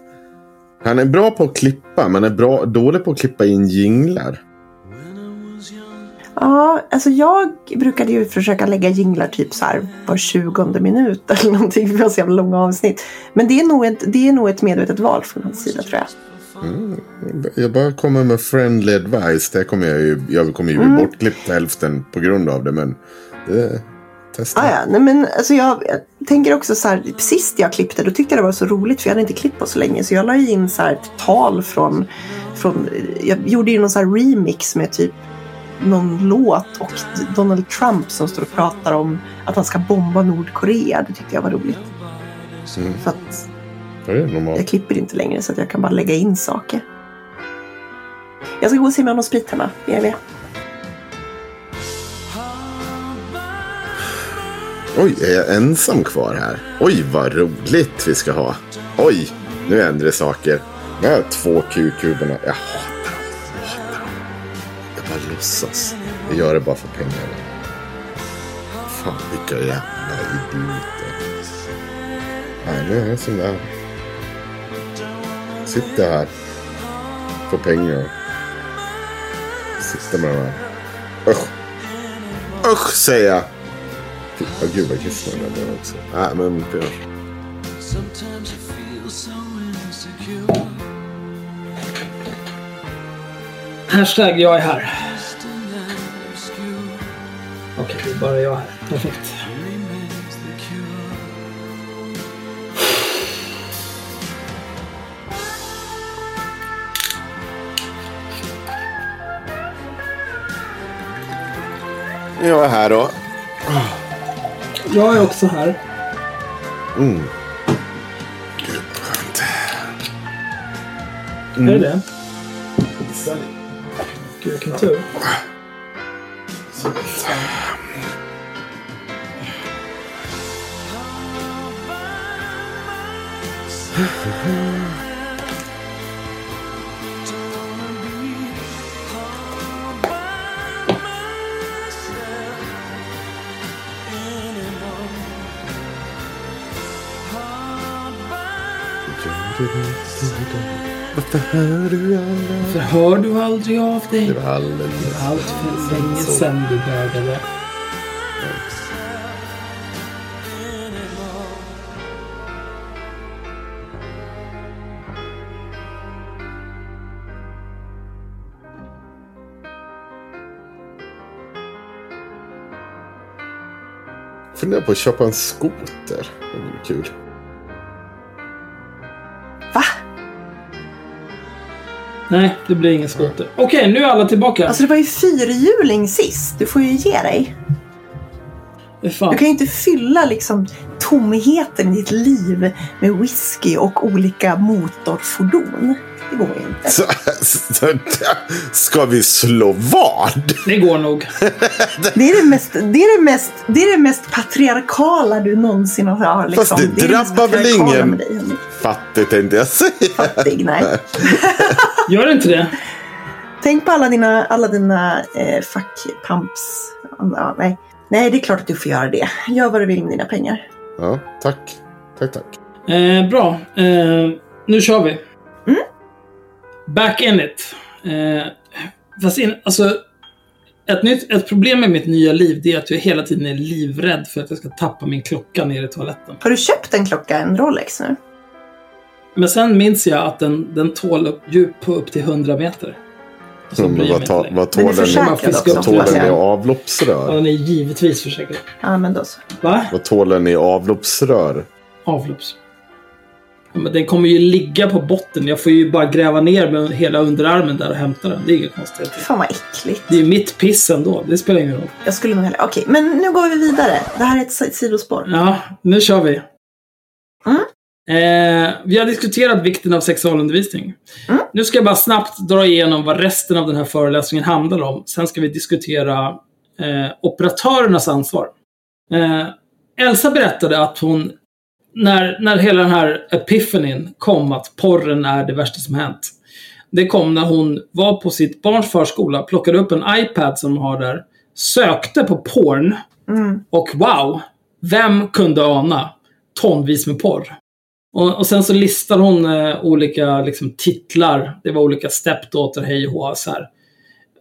Han är bra på att klippa, men är bra, dålig på att klippa in jinglar. Ja, alltså jag brukade ju försöka lägga jinglar typ så här var 20 minut eller någonting. För så jävla långa avsnitt. Men det är, nog ett, det är nog ett medvetet val från hans sida tror jag. Jag bara kommer med friendly advice. Det kommer jag ju, jag kommer ju bli bortklippt hälften på grund av det. Men det testa. Ah, ja, nej, men alltså jag, jag tänker också så här, sist jag klippte då tyckte jag det var så roligt för jag hade inte klippt på så länge. Så jag la in så här tal från, från jag gjorde ju någon så här remix med typ någon låt och Donald Trump som står och pratar om att han ska bomba Nordkorea. Det tyckte jag var roligt. Mm. För att. Jag klipper inte längre så att jag kan bara lägga in saker. Jag ska gå och se om jag har någon sprit hemma. Är med? Oj, är jag ensam kvar här? Oj, vad roligt vi ska ha. Oj, nu händer det saker. Har jag två Q-kuberna. Jag hatar dem. Jag hatar dem. Jag bara låtsas. Jag gör det bara för pengarna. Fan, vilka jävla idioter. Nej, nu är jag det är. Sitter här. Får pengar. Sitter med de här. Usch. Usch, säger jag. Fy- Åh gud vad kissnödig jag blev också. Nej men feel so insecure. Hashtag jag är här. Okej, är bara jag här. Perfekt. Jag är här då. Jag är också här. Mm. Gud vad skönt. Är det det? Gud, vilken tur. Varför hör du aldrig av Varför hör du aldrig av dig? Det var alldeles allt för länge sedan du började. Funderar på att köpa en skoter. Det vore kul. Nej, det blir ingen skoter. Okej, nu är alla tillbaka. Alltså det var ju fyrhjuling sist. Du får ju ge dig. Fan. Du kan ju inte fylla liksom tomheten i ditt liv med whisky och olika motorfordon. Det går inte. Så, så, ska vi slå vad? Det går nog. Det är det mest, det är det mest, det är det mest patriarkala du någonsin har liksom. Fast det är mest drabbar väl ingen? dig. Fattigt tänkte jag säga. Fattig, nej. Gör det inte det? Tänk på alla dina, alla dina eh, fackpumps. Ja, nej. nej, det är klart att du får göra det. Gör vad du vill med dina pengar. Ja, tack. Tack, tack. Eh, bra. Eh, nu kör vi. Mm. Back in it. Eh, fast in, alltså, ett, nytt, ett problem med mitt nya liv det är att jag hela tiden är livrädd för att jag ska tappa min klocka nere i toaletten. Har du köpt en klocka, en Rolex nu? Men sen minns jag att den, den tål upp, djup på upp till 100 meter. Jag vad, ta, vad tål den, den i jag. Ja, avloppsrör? den är givetvis försäkrad. Ja, men då så. Va? Vad tål den i avloppsrör? Avlopps. Men den kommer ju ligga på botten. Jag får ju bara gräva ner med hela underarmen där och hämta den. Det är inget konstigt. Fan vad äckligt. Det är ju mitt piss ändå. Det spelar ingen roll. Jag skulle nog hellre... Okej, men nu går vi vidare. Det här är ett si- sidospår. Ja, nu kör vi. Mm. Eh, vi har diskuterat vikten av sexualundervisning. Mm. Nu ska jag bara snabbt dra igenom vad resten av den här föreläsningen handlar om. Sen ska vi diskutera eh, operatörernas ansvar. Eh, Elsa berättade att hon, när, när hela den här epiphanin kom att porren är det värsta som hänt. Det kom när hon var på sitt barns förskola, plockade upp en iPad som hon har där, sökte på porn Mm. och wow! Vem kunde ana tonvis med porr? Och, och sen så listar hon eh, olika liksom, titlar. Det var olika stepdaughter, hej och hå, så här.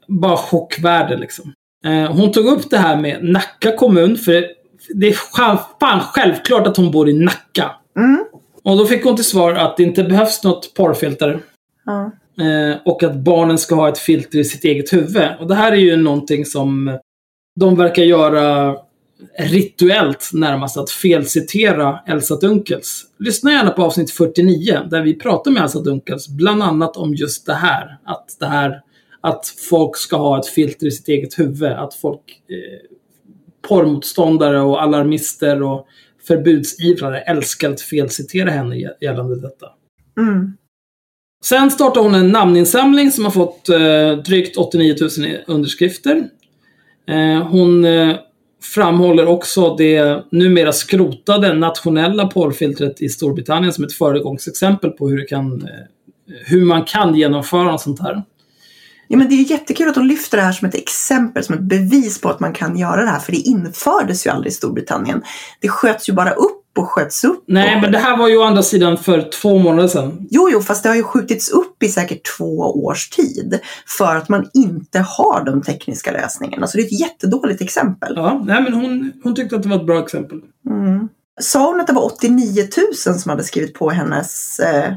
Bara chockvärde liksom. Eh, hon tog upp det här med Nacka kommun, för det är fan, självklart att hon bor i Nacka. Mm. Och då fick hon till svar att det inte behövs något porrfilter. Ja. Eh, och att barnen ska ha ett filter i sitt eget huvud. Och det här är ju någonting som de verkar göra rituellt närmast, att felcitera Elsa Dunkels. Lyssna gärna på avsnitt 49, där vi pratar med Elsa Dunkels, bland annat om just det här. Att det här att folk ska ha ett filter i sitt eget huvud. Att folk, eh, porrmotståndare och alarmister och förbudsivrare älskar att felcitera henne gällande detta. Mm. Sen startade hon en namninsamling som har fått eh, drygt 89 000 underskrifter. Eh, hon eh, framhåller också det numera skrotade nationella porrfiltret i Storbritannien som ett föregångsexempel på hur, kan, eh, hur man kan genomföra något sånt här. Ja, men det är jättekul att de lyfter det här som ett exempel, som ett bevis på att man kan göra det här. För det infördes ju aldrig i Storbritannien. Det sköts ju bara upp och sköts upp. Nej, men det här var ju å andra sidan för två månader sedan. Jo, jo, fast det har ju skjutits upp i säkert två års tid. För att man inte har de tekniska lösningarna. Så det är ett jättedåligt exempel. Ja, nej, men hon, hon tyckte att det var ett bra exempel. Mm. Sa hon att det var 89 000 som hade skrivit på hennes eh,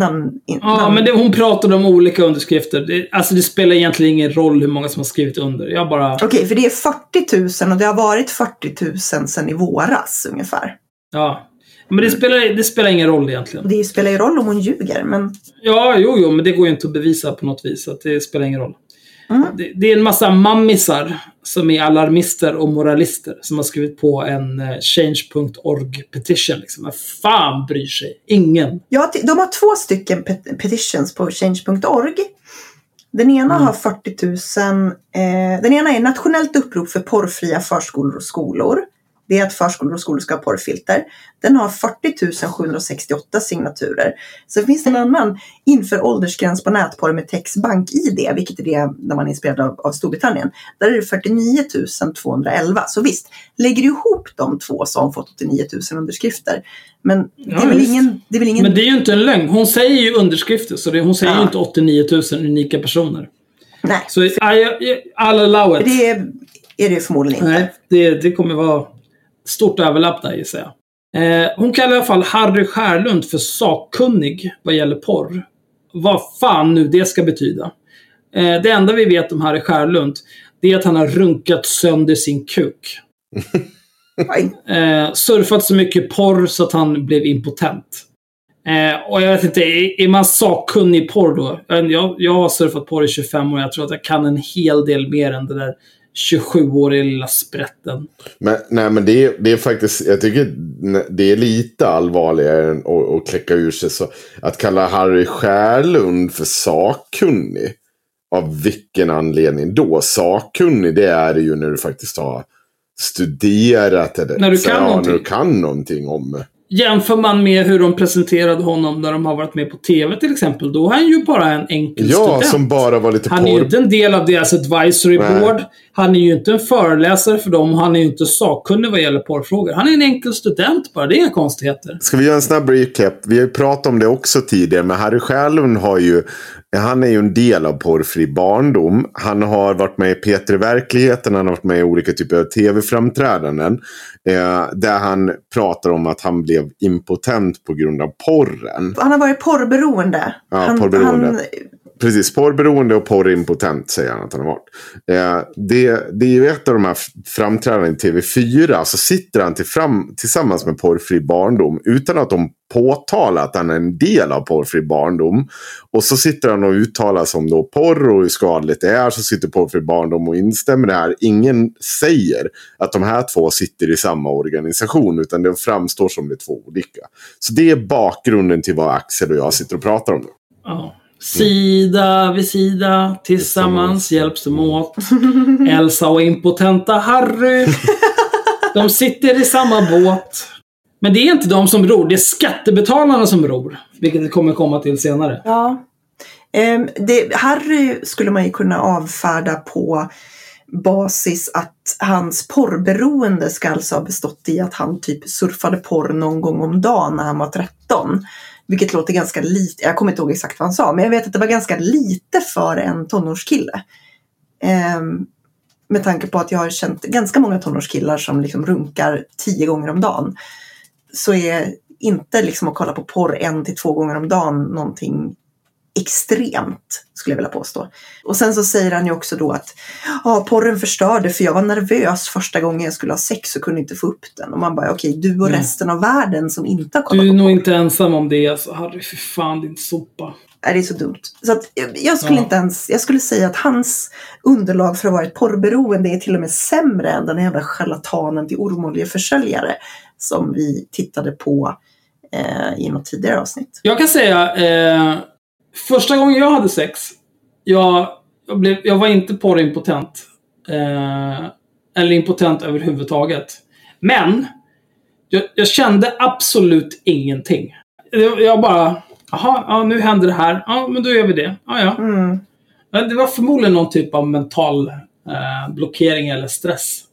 namn? in- Ja, namn? men det, hon pratade om olika underskrifter. Det, alltså det spelar egentligen ingen roll hur många som har skrivit under. Jag bara... Okej, för det är 40 000 och det har varit 40 000 sedan i våras ungefär. Ja. Men det spelar, det spelar ingen roll egentligen. Det spelar ju roll om hon ljuger, men Ja, jo, jo, men det går ju inte att bevisa på något vis. Att det spelar ingen roll. Mm. Det, det är en massa mammisar som är alarmister och moralister som har skrivit på en eh, change.org petition. Liksom. Fan bryr sig? Ingen. Ja, de har två stycken pet- petitions på change.org. Den ena Mm. har 40 000. Eh, den ena är nationellt upprop för porrfria förskolor och skolor. Det är att förskolor och skolor ska ha porrfilter. Den har 40 768 signaturer. Sen finns det en annan inför åldersgräns på nätporr med text bank-id, vilket är det när man är inspirerad av, av Storbritannien. Där är det 49 211. Så visst, lägger du ihop de två så har hon fått 89 000 underskrifter. Men det Ja, är väl visst. ingen... Det är väl ingen Men det är ju inte en lögn. Hon säger ju underskrifter, så det, hon säger ju Ja. inte 89 000 unika personer. Nej, Så I, I, I'll allow it. det är, det ju förmodligen inte. Nej, det, det kommer vara stort överlapp där gissar jag. Eh, hon kallar i alla fall Harry Skärlund för sakkunnig vad gäller porr. Vad fan nu det ska betyda. Eh, det enda vi vet om Harry Skärlund, det är att han har runkat sönder sin kuk. Eh, surfat så mycket porr så att han blev impotent. Eh, och jag vet inte, är, är man sakkunnig i porr då? Jag, jag har surfat porr i 25 år och jag tror att jag kan en hel del mer än den där 27-åriga lilla sprätten. Men, nej, men det, är, det är faktiskt, jag tycker det är lite allvarligare än att, att kläcka ur sig. Så att kalla Harry Skärlund för sakkunnig. Av vilken anledning då? Sakkunnig det är det ju när du faktiskt har studerat. Eller, När du så, kan ja, någonting. När du kan någonting om. Jämför man med hur de presenterade honom när de har varit med på TV till exempel, då är han ju bara en enkel Ja, student. som bara var lite Han är ju porr. inte en del av deras advisory Nej. board. Han är ju inte en föreläsare för dem. Han är ju inte sakkunnig vad gäller porrfrågor. Han är en enkel student bara. Det är inga konstigheter. Ska vi göra en snabb recap? Vi har ju pratat om det också tidigare. Men Harry Själund har ju. Han är ju en del av Porrfri barndom. Han har varit med i Peter i verkligheten. Han har varit med i olika typer av tv-framträdanden. Eh, där han pratar om att han blev impotent på grund av porren. Han har varit porrberoende. Ja, han, porrberoende. Han, Precis, porrberoende och porrimpotent säger han att han har varit. Eh, det, det är ju ett av de här framträdandena i TV4. Så sitter han till fram, tillsammans med Porrfri barndom utan att de påtalar att han är en del av Porrfri barndom. Och så sitter han och uttalar sig om då porr och hur skadligt det är. Så sitter Porrfri barndom och instämmer i det här. Ingen säger att de här två sitter i samma organisation. Utan det framstår som det är två olika. Så det är bakgrunden till vad Axel och jag sitter och pratar om nu. Oh. Sida vid sida, tillsammans hjälps de åt. Elsa och impotenta Harry. De sitter i samma båt. Men det är inte de som ror, det är skattebetalarna som ror. Vilket vi kommer komma till senare. ja. Ehm, det, Harry skulle man ju kunna avfärda på basis att hans porrberoende ska alltså ha bestått i att han typ surfade porr någon gång om dagen när han var 13. Vilket låter ganska lite, jag kommer inte ihåg exakt vad han sa, men jag vet att det var ganska lite för en tonårskille. Ehm, med tanke på att jag har känt ganska många tonårskillar som liksom runkar tio gånger om dagen. Så är inte liksom att kolla på porr en till två gånger om dagen någonting extremt, skulle jag vilja påstå. Och sen så säger han ju också då att ja, porren förstörde för jag var nervös första gången jag skulle ha sex och kunde inte få upp den. Och man bara, okej, du och Mm. resten av världen som inte har kollat Du är på nog porr. inte ensam om det. Alltså, Harry, för fan din sopa. Nej, det är så dumt. Så att, jag skulle Ja. inte ens, jag skulle säga att hans underlag för att vara ett porrberoende är till och med sämre än den jävla charlatanen till ormoljeförsäljare som vi tittade på eh, i något tidigare avsnitt. Jag kan säga, eh, första gången jag hade sex, jag, jag, blev, jag var inte porrimpotent. Eh, eller impotent överhuvudtaget. Men, jag, jag kände absolut ingenting. Jag, bara, jaha, ja, nu händer det här. Ja, men då gör vi det. Ja, ja. Mm. Det var förmodligen någon typ av mental eh, blockering eller stress.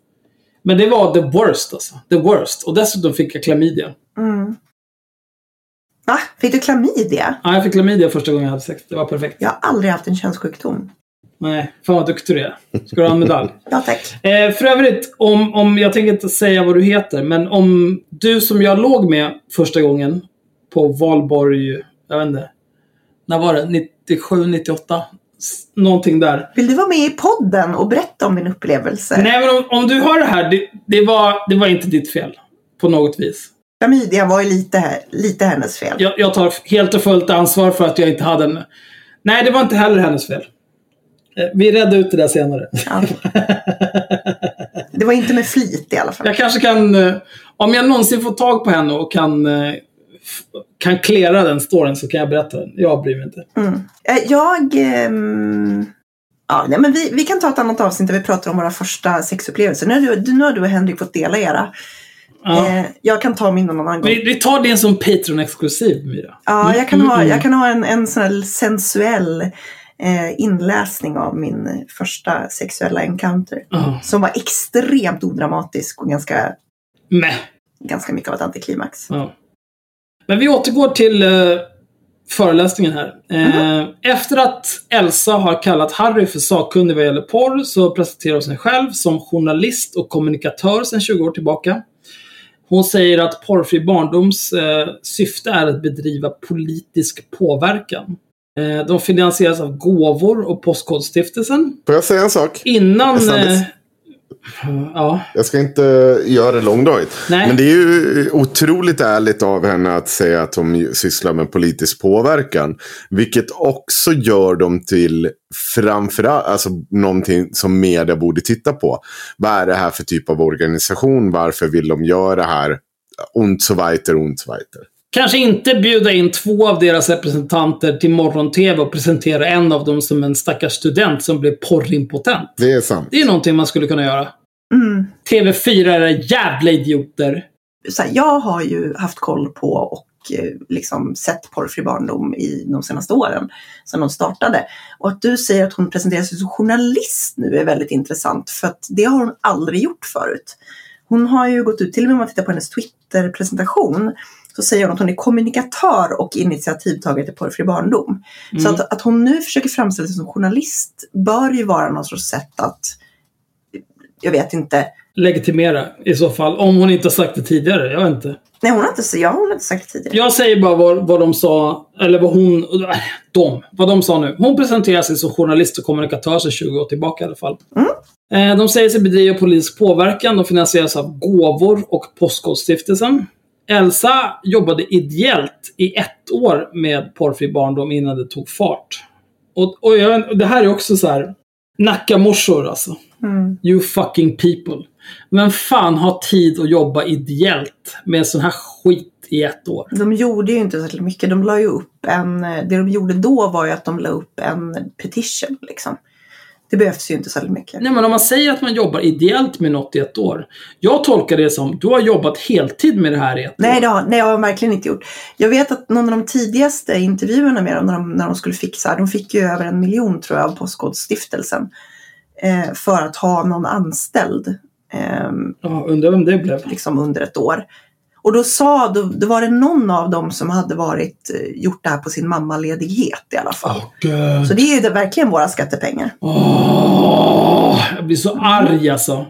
Men det var the worst alltså. The worst. Och dessutom fick jag klamydia. Mm. Va? Fick du klamydia? Ja, jag fick klamydia första gången jag hade sex. Det var perfekt. Jag har aldrig haft en könssjukdom. Nej, fan vad duktig du är. Ska du ha en medalj? Ja, tack. Eh, för övrigt, om, om, jag tänker inte säga vad du heter, men om du som jag låg med första gången på valborg, jag vet inte. När var det? 97, 98? S- Någonting där. Vill du vara med i podden och berätta om din upplevelse? Nej, men om, om du hör det här, det, det, var, det var inte ditt fel. På något vis. Klamydia var ju lite, lite hennes fel. Jag, jag tar helt och fullt ansvar för att jag inte hade en... Nej, det var inte heller hennes fel. Eh, Vi redde ut det där senare. Ja. Det var inte med flit i alla fall. Jag kanske kan, eh, om jag någonsin får tag på henne och kan, eh, kan klära den storyn så kan jag berätta den. Jag bryr mig inte. Mm. Jag... ehm, Ja, nej, men vi, vi kan ta ett annat avsnitt där vi pratar om våra första sexupplevelser. Nu har du, nu har du och Henrik fått dela era. Ja. Eh, jag kan ta min någon annan gång. Vi, vi tar det som Patreon-exklusiv, Myra. Ja, jag kan Mm, ha, mm, jag kan ha en, en sån här sensuell eh, inläsning av min första sexuella encounter. Ja. Som var extremt odramatisk och ganska, Mäh. ganska mycket av ett antiklimax. Ja. Men vi återgår till eh, föreläsningen här. Eh, Efter att Elsa har kallat Harry för sakkunnig vad gäller porr så presenterar hon sig själv som journalist och kommunikatör sedan 20 år tillbaka. Hon säger att Porrfri barndoms eh, syfte är att bedriva politisk påverkan. Eh, de finansieras av gåvor och Postkodstiftelsen. Får jag säga en sak? Innan... Eh, Ja. Jag ska inte göra det långdraget. Men det är ju otroligt ärligt av henne att säga att hon sysslar med politisk påverkan. Vilket också gör dem till framförallt alltså, någonting som media borde titta på. Vad är det här för typ av organisation? Varför vill de göra det här? Und so weiter, und so weiter. Kanske inte bjuda in två av deras representanter till morgon-tv och presentera en av dem som en stackars student som blev porrimpotent. Det är sant. Det är någonting man skulle kunna göra. Mm. TV4 är jävla idioter. så här, jag har ju haft koll på och eh, liksom sett porrfri barndom i de senaste åren, sedan de startade. Och att du säger att hon presenterar sig som journalist nu är väldigt intressant, för att det har hon aldrig gjort förut. Hon har ju gått ut, till och med om man tittar på hennes Twitter-presentation, så säger hon att hon är kommunikatör och initiativtagare till porrfri barndom. Så att, att hon nu försöker framställa sig som journalist bör ju vara någon sorts sätt att, jag vet inte, Legitimera i så fall. Om hon inte har sagt det tidigare. Jag vet inte. nej hon har inte, ja, hon har inte sagt det tidigare. Jag säger bara vad, vad de sa, eller vad hon, äh, de, vad de sa nu. Hon presenterar sig som journalist och kommunikatör sedan 20 år tillbaka i alla fall. Eh, De säger sig bedriva politisk påverkan, de finansieras av gåvor och Postkodstiftelsen. Elsa jobbade ideellt i ett år med porrfri barndom innan det tog fart. Och, och jag, det här är också så här, Nackamorsor alltså. Mm. You fucking people. Men fan har tid att jobba ideellt med sån här skit i ett år? De gjorde ju inte särskilt mycket. De la ju upp en, det de gjorde då var ju att de la upp en petition liksom. Det behövs ju inte särskilt mycket. Nej, men om man säger att man jobbar ideellt med något i ett år. Jag tolkar det som, du har jobbat heltid med det här i ett Nej, år. det har, nej, jag har verkligen inte gjort. Jag vet att någon av de tidigaste intervjuerna med dem, när de, när de skulle fixa, de fick ju över en miljon tror jag av Postkodstiftelsen. Eh, för att ha någon anställd eh, Ja, undrar vem det blev. liksom under ett år. Och då sa, då, då var det någon av dem som hade varit, eh, gjort det här på sin mammaledighet i alla fall. Gud. Så det är ju verkligen våra skattepengar. Åh, jag blir så arg alltså.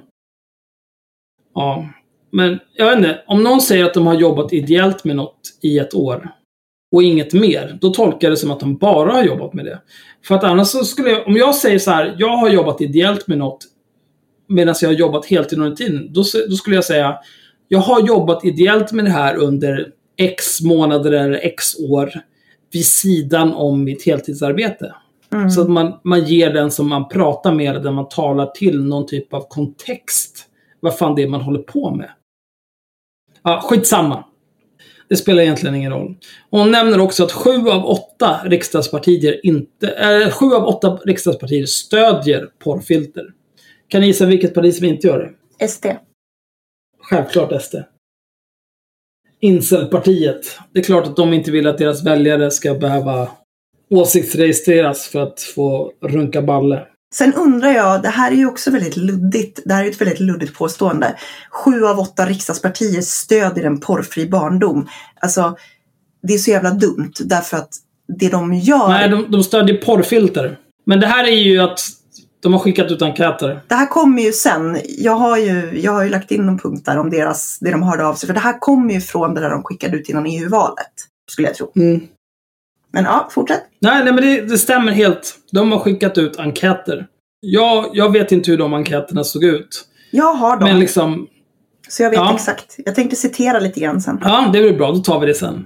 Ja, men jag vet inte. Om någon säger att de har jobbat ideellt med något i ett år och inget mer, då tolkar jag det som att de bara har jobbat med det. För att annars så skulle jag, om jag säger så här, jag har jobbat ideellt med något medan jag har jobbat heltid under tiden, då, då skulle jag säga, jag har jobbat ideellt med det här under X månader eller X år vid sidan om mitt heltidsarbete. Mm. Så att man, man ger den som man pratar med, eller den man talar till, någon typ av kontext. Vad fan det är man håller på med. Ja, skitsamma. Det spelar egentligen ingen roll. Hon nämner också att sju av åtta riksdagspartier inte, äh, sju av åtta riksdagspartier stödjer porrfilter. Kan ni gissa vilket parti som inte gör det? SD. Självklart SD. Incelpartiet. Det är klart att de inte vill att deras väljare ska behöva åsiktsregistreras för att få runka balle. Sen undrar jag, det här är ju också väldigt luddigt. Det här är ett väldigt luddigt påstående. Sju av åtta riksdagspartier stödjer en porrfri barndom. Alltså, det är så jävla dumt därför att det de gör. Nej, de, de stödjer porrfilter. Men det här är ju att de har skickat ut enkäter. Det här kommer ju sen. Jag har ju, jag har ju lagt in någon punkt där om deras, det de hörde av sig. För det här kommer ju från det där de skickade ut innan EU-valet. Skulle jag tro. Mm. Men ja, fortsätt. Nej, nej men det, det stämmer helt. De har skickat ut enkäter. Jag, jag vet inte hur de enkäterna såg ut. Jag har dem. Men liksom, så jag vet ja. exakt. Jag tänkte citera lite grann sen. ja, det är väl bra. Då tar vi det sen.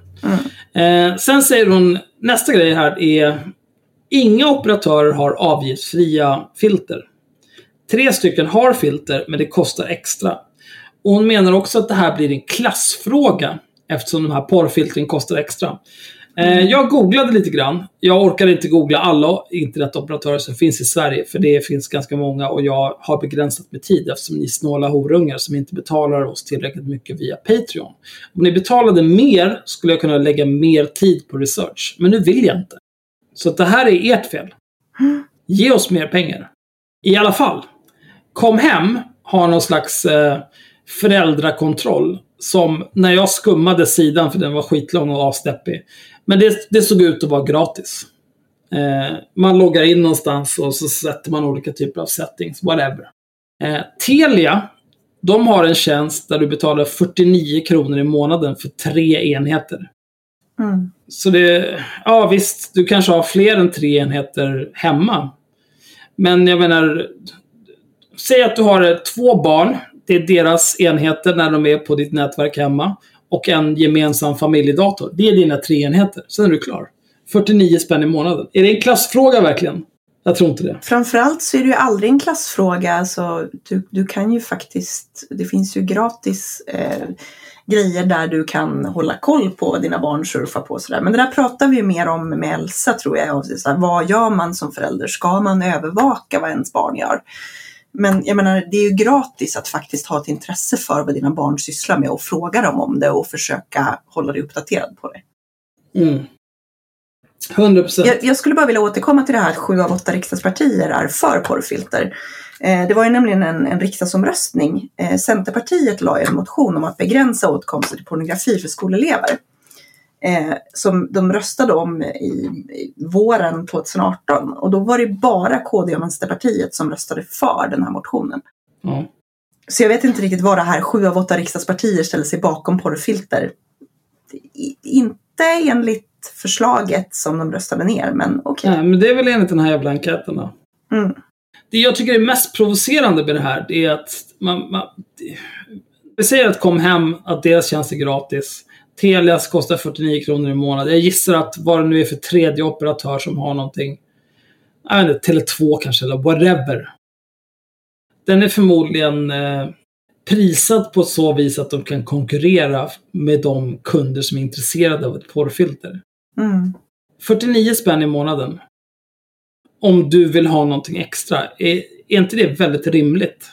Eh, sen säger hon, nästa grej här är Inga operatörer har avgiftsfria filter. Tre stycken har filter, men det kostar extra. Och hon menar också att det här blir en klassfråga eftersom de här porrfiltren kostar extra. Eh, jag googlade lite grann. Jag orkar inte googla alla internetoperatörer som finns i Sverige, för det finns ganska många och jag har begränsat med tid eftersom ni snåla horungar som inte betalar oss tillräckligt mycket via Patreon. Om ni betalade mer skulle jag kunna lägga mer tid på research, men nu vill jag inte. Så det här är ert fel. Ge oss mer pengar. I alla fall. Kom hem har någon slags eh, föräldrakontroll. Som när jag skummade sidan, för den var skitlång och avsteppig. Men det, det såg ut att vara gratis. Eh, man loggar in någonstans och så sätter man olika typer av settings, whatever. Eh, Telia, de har en tjänst där du betalar 49 kronor i månaden för tre enheter. Mm. Så det, ja visst, du kanske har fler än tre enheter hemma. Men jag menar, Säg att du har eh, två barn. Det är deras enheter när de är på ditt nätverk hemma. Och en gemensam familjedator. Det är dina tre enheter. Sen är du klar. 49 spänn i månaden. Är det en klassfråga verkligen? Jag tror inte det. Framförallt så är det ju aldrig en klassfråga. Alltså, du, du kan ju faktiskt, det finns ju gratis eh, grejer där du kan hålla koll på vad dina barn surfar på. och Sådär. Men det där pratar vi mer om med Elsa tror jag. Så här, vad gör man som förälder? Ska man övervaka vad ens barn gör? Men jag menar, det är ju gratis att faktiskt ha ett intresse för vad dina barn sysslar med och fråga dem om det och försöka hålla dig uppdaterad på det. Mm. 100 procent. Jag, jag skulle bara vilja återkomma till det här att sju av åtta riksdagspartier är för porrfilter. Eh, det var ju nämligen en, en riksdagsomröstning. Eh, Centerpartiet la en motion om att begränsa åtkomsten till pornografi för skolelever. Eh, som de röstade om i, i våren 2018. Och då var det bara KD och Vänsterpartiet som röstade för den här motionen. Ja. Så jag vet inte riktigt vad det här sju av åtta riksdagspartier ställer sig bakom porrfilter. I, inte enligt förslaget som de röstade ner, men okej. Nej, men det är väl enligt den här jävla enkäten då. Mm. Det jag tycker är mest provocerande med det här, det är att man... man vi säger att kom hem, att deras tjänst är gratis. Telias kostar 49 kronor i månaden. Jag gissar att vad det nu är för tredje operatör som har någonting. Jag vet inte, Tele2 kanske, eller whatever. Den är förmodligen eh, prisad på så vis att de kan konkurrera med de kunder som är intresserade av ett porrfilter. Mm. 49 spänn i månaden. Om du vill ha någonting extra. Är, är inte det väldigt rimligt?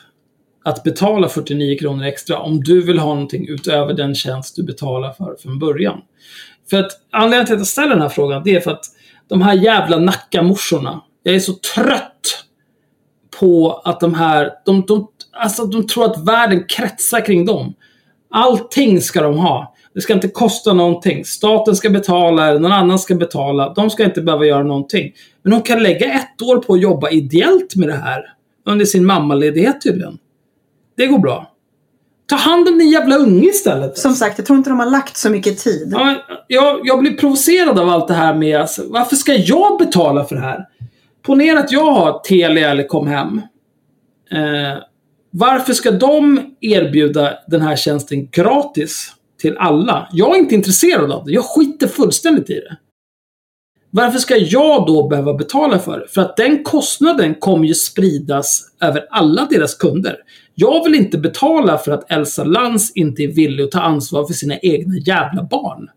Att betala 49 kronor extra om du vill ha någonting utöver den tjänst du betalar för från början. För att anledningen till att jag ställer den här frågan, det är för att de här jävla Nackamorsorna. Jag är så trött på att de här, de, de, alltså de tror att världen kretsar kring dem. Allting ska de ha. Det ska inte kosta någonting. Staten ska betala eller någon annan ska betala. De ska inte behöva göra någonting. Men de kan lägga ett år på att jobba ideellt med det här. Under sin mammaledighet tydligen. Det går bra. Ta hand om din jävla unge istället. Som sagt, jag tror inte de har lagt så mycket tid. Ja, jag, jag blir provocerad av allt det här med alltså, varför ska jag betala för det här? Ponera att jag har Telia eller Comhem. Eh, varför ska de erbjuda den här tjänsten gratis till alla? Jag är inte intresserad av det. Jag skiter fullständigt i det. Varför ska jag då behöva betala för det? För att den kostnaden kommer ju spridas över alla deras kunder. Jag vill inte betala för att Elsa Lantz inte är villig att ta ansvar för sina egna jävla barn.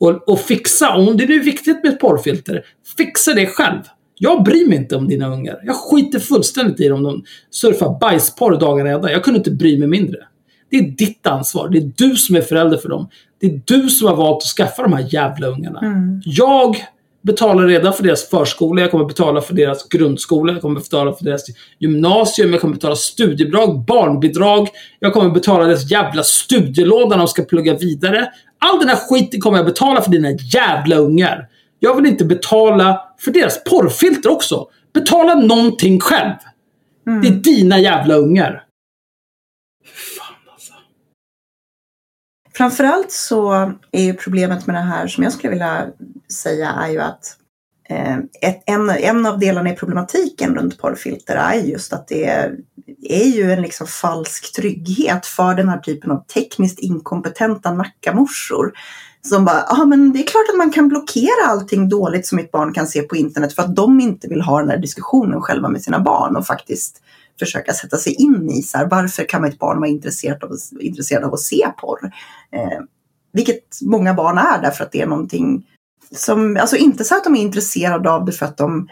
Och, och fixa, om det nu är viktigt med ett porrfilter, fixa det själv. Jag bryr mig inte om dina ungar. Jag skiter fullständigt i om de surfar bajsporr dagarna ända. Jag kunde inte bry mig mindre. Det är ditt ansvar. Det är du som är förälder för dem. Det är du som har valt att skaffa de här jävla ungarna. Jag betalar redan för deras förskola, jag kommer betala för deras grundskola, jag kommer betala för deras gymnasium, jag kommer betala studiebidrag, barnbidrag, jag kommer betala deras jävla studielån när de ska plugga vidare. All den här skiten kommer jag betala för dina jävla ungar. Jag vill inte betala för deras porrfilter också. Betala någonting själv. Det är dina jävla ungar. Fan alltså. Framförallt så är ju problemet med det här som jag skulle vilja säga är ju att eh, ett, en, en av delarna i problematiken runt porrfilter är just att det är, är ju en liksom falsk trygghet för den här typen av tekniskt inkompetenta nackamorsor. Som bara, ja men det är klart att man kan blockera allting dåligt som ett barn kan se på internet för att de inte vill ha den här diskussionen själva med sina barn och faktiskt försöka sätta sig in i så här, varför kan ett barn vara intresserad av, intresserad av att se porr? Eh, vilket många barn är därför att det är någonting som, alltså inte så att de är intresserade av det för att de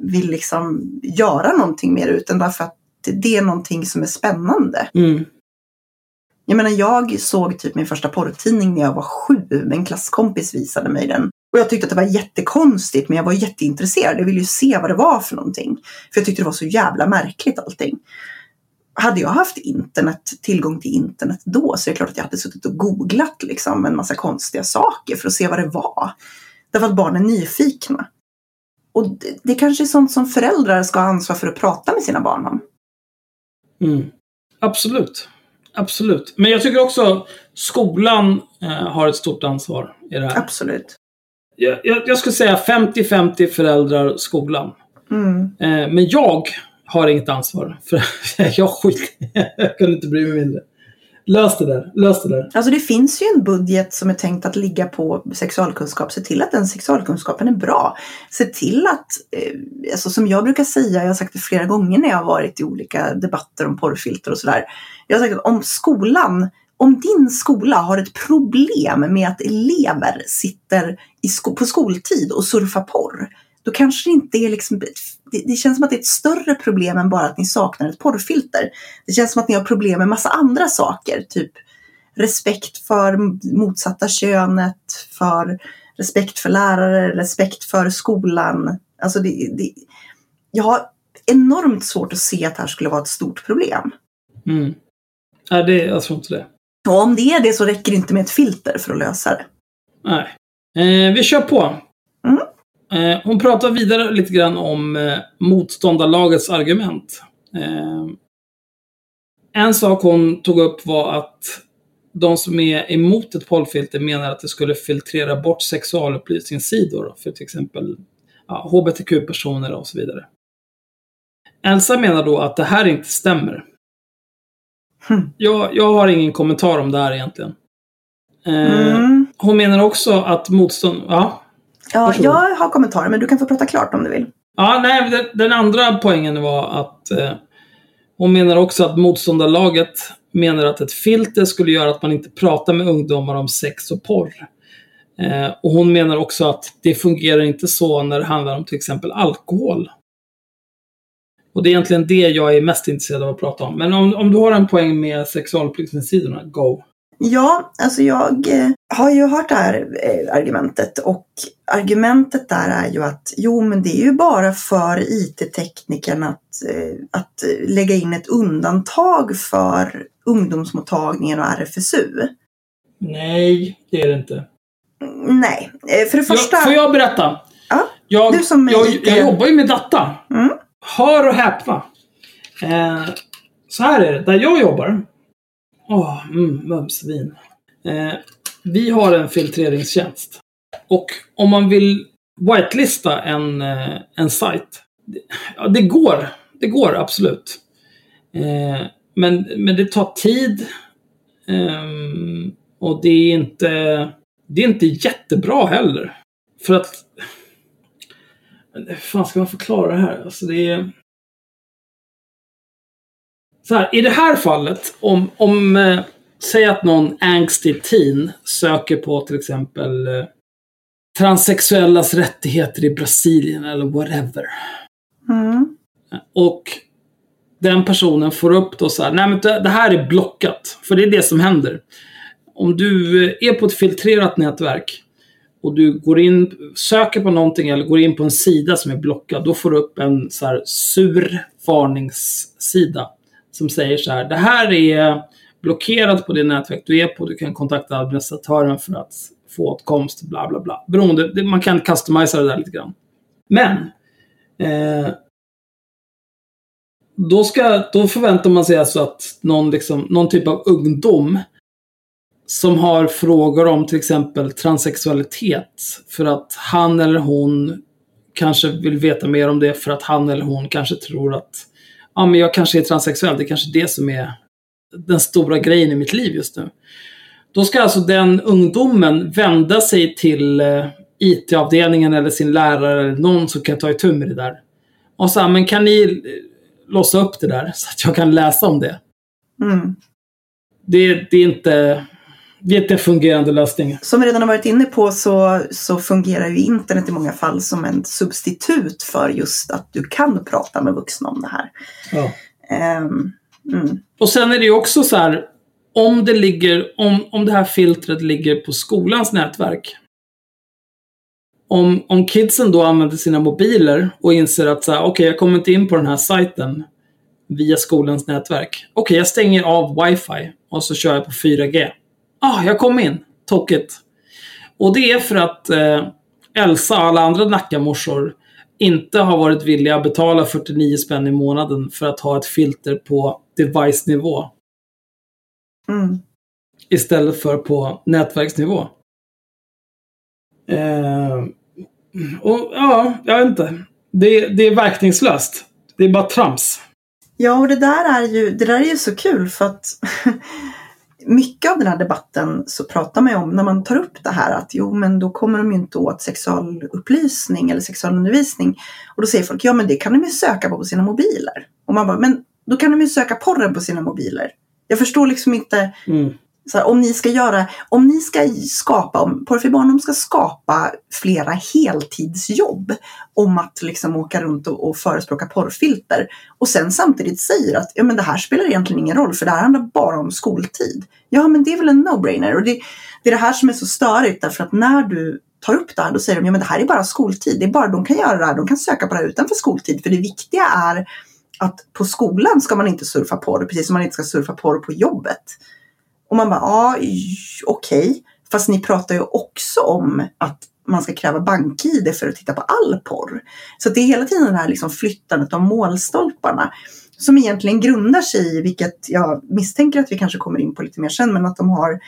vill liksom göra någonting mer utan därför att det är någonting som är spännande. Mm. Jag menar, jag såg typ min första porrtidning när jag var sju. En klasskompis visade mig den. Och jag tyckte att det var jättekonstigt, men jag var jätteintresserad. Jag ville ju se vad det var för någonting. För jag tyckte det var så jävla märkligt allting. Hade jag haft internet, tillgång till internet då, så är det klart att jag hade suttit och googlat liksom en massa konstiga saker för att se vad det var. Därför att barn är nyfikna. Och det, det kanske är sånt som föräldrar ska ha ansvar för att prata med sina barn om. Mm. Absolut. Absolut. Men jag tycker också skolan eh, har ett stort ansvar i det här. Absolut. Jag, jag, jag skulle säga 50-50 föräldrar skolan. Mm. Eh, men jag har inget ansvar. För jag skit Jag kunde inte bry mig mindre. Lös det där. Lös det där. Alltså det finns ju en budget som är tänkt att ligga på sexualkunskap. Se till att den sexualkunskapen är bra. Se till att, eh, alltså som jag brukar säga, jag har sagt det flera gånger när jag har varit i olika debatter om porrfilter och sådär. Jag har sagt att om skolan, om din skola har ett problem med att elever sitter i sko- på skoltid och surfar porr. Då kanske det inte är liksom, det, det känns som att det är ett större problem än bara att ni saknar ett porrfilter. Det känns som att ni har problem med massa andra saker, typ respekt för motsatta könet, för respekt för lärare, respekt för skolan. Alltså det, det, jag har enormt svårt att se att det här skulle vara ett stort problem. Mm. Nej, det, jag tror inte det. Och om det är det så räcker det inte med ett filter för att lösa det. Nej. Eh, vi kör på. Mm. Eh, hon pratar vidare lite grann om eh, motståndarlagets argument. Eh, en sak hon tog upp var att de som är emot ett porrfilter menar att det skulle filtrera bort sexualupplysningssidor för till exempel ja, hbtq-personer och så vidare. Elsa menar då att det här inte stämmer. Jag, jag har ingen kommentar om det här egentligen. Eh, Mm. Hon menar också att motstånd... Ja, Ja, Varsågod. jag har kommentarer men du kan få prata klart om du vill. Ja, nej, den, den andra poängen var att eh, hon menar också att motståndarlaget menar att ett filter skulle göra att man inte pratar med ungdomar om sex och porr. Eh, och hon menar också att det fungerar inte så när det handlar om till exempel alkohol. Och det är egentligen det jag är mest intresserad av att prata om. Men om, om du har en poäng med sexualupplysningssidorna, go. Ja, alltså jag eh, har ju hört det här eh, argumentet och argumentet där är ju att jo, men det är ju bara för IT-teknikerna att, eh, att lägga in ett undantag för ungdomsmottagningen och RFSU. Nej, det är det inte. Mm, Nej, för det första... Jag, får jag berätta? Ja, Jag, du som jag, lite- jag jobbar ju med data. Mm. Hör och häpna. Eh, så här är det, där jag jobbar. Åh, mm, mumsvin. Eh, vi har en filtreringstjänst. Och om man vill whitelista en, eh, en sajt. det- Ja, det går. Det går absolut. Eh, men, men det tar tid. Ehm, och det är inte... Det är inte jättebra heller. För att... Men Hur fan ska man förklara det här? Alltså det är... Så här, i det här fallet, om, om eh, säg att någon angsty teen söker på till exempel eh, transsexuellas rättigheter i Brasilien eller whatever. Mm. Och den personen får upp då så här, nej men det, det här är blockat. För det är det som händer. Om du eh, är på ett filtrerat nätverk och du går in, söker på någonting eller går in på en sida som är blockad, då får du upp en så här sur varningssida som säger så här, det här är blockerat på det nätverk du är på, du kan kontakta administratören för att få åtkomst, bla bla bla. Beroende, man kan customisa det där lite grann. Men, eh, då, ska, då förväntar man sig alltså att någon, liksom, någon typ av ungdom som har frågor om till exempel transsexualitet för att han eller hon kanske vill veta mer om det för att han eller hon kanske tror att ja, men jag kanske är transsexuell. Det är kanske det som är den stora grejen i mitt liv just nu. Då ska alltså den ungdomen vända sig till eh, IT-avdelningen eller sin lärare eller någon som kan ta itu med det där. Och så här, men kan ni eh, låsa upp det där så att jag kan läsa om det? Mm. Det, det är inte... Det är inte en fungerande lösning. Som vi redan har varit inne på så, så fungerar ju internet i många fall som en substitut för just att du kan prata med vuxna om det här. Ja. Ehm, mm. Och sen är det ju också så här, om det ligger, om, om det här filtret ligger på skolans nätverk. Om, om kidsen då använder sina mobiler och inser att så här, okej, jag kommer inte in på den här sajten via skolans nätverk. Okej, jag stänger av wifi och så kör jag på 4G. Ah, jag kom in. Tokigt. Och det är för att eh, Elsa och alla andra Nackamorsor inte har varit villiga att betala 49 spänn i månaden för att ha ett filter på device-nivå Mm. istället för på nätverksnivå. Eh, och ja, jag vet inte. Det, det är verkningslöst. Det är bara trams. Ja, och det där är ju, det där är ju så kul för att mycket av den här debatten så pratar man ju om när man tar upp det här att jo, men då kommer de ju inte åt sexualupplysning eller sexualundervisning. Och då säger folk, ja men det kan de ju söka på på sina mobiler. Och man bara, men då kan de ju söka porren på sina mobiler. Jag förstår liksom inte, Mm så här, om ni ska göra, om ni ska skapa, om Porrfri barndom ska skapa flera heltidsjobb om att liksom åka runt och, och förespråka porrfilter och sen samtidigt säger att ja, men det här spelar egentligen ingen roll för det här handlar bara om skoltid. Ja, men det är väl en no-brainer och det, det är det här som är så störigt därför att när du tar upp det här då säger de ja, men det här är bara skoltid. Det är bara de kan göra det här. De kan söka på det här utanför skoltid för det viktiga är att på skolan ska man inte surfa porr precis som man inte ska surfa porr på jobbet. Och man bara, ja, okej. Fast ni pratar ju också om att man ska kräva bank-id för att titta på all porr. Så det är hela tiden det här liksom flyttandet av målstolparna som egentligen grundar sig i, vilket jag misstänker att vi kanske kommer in på lite mer sen, men att de har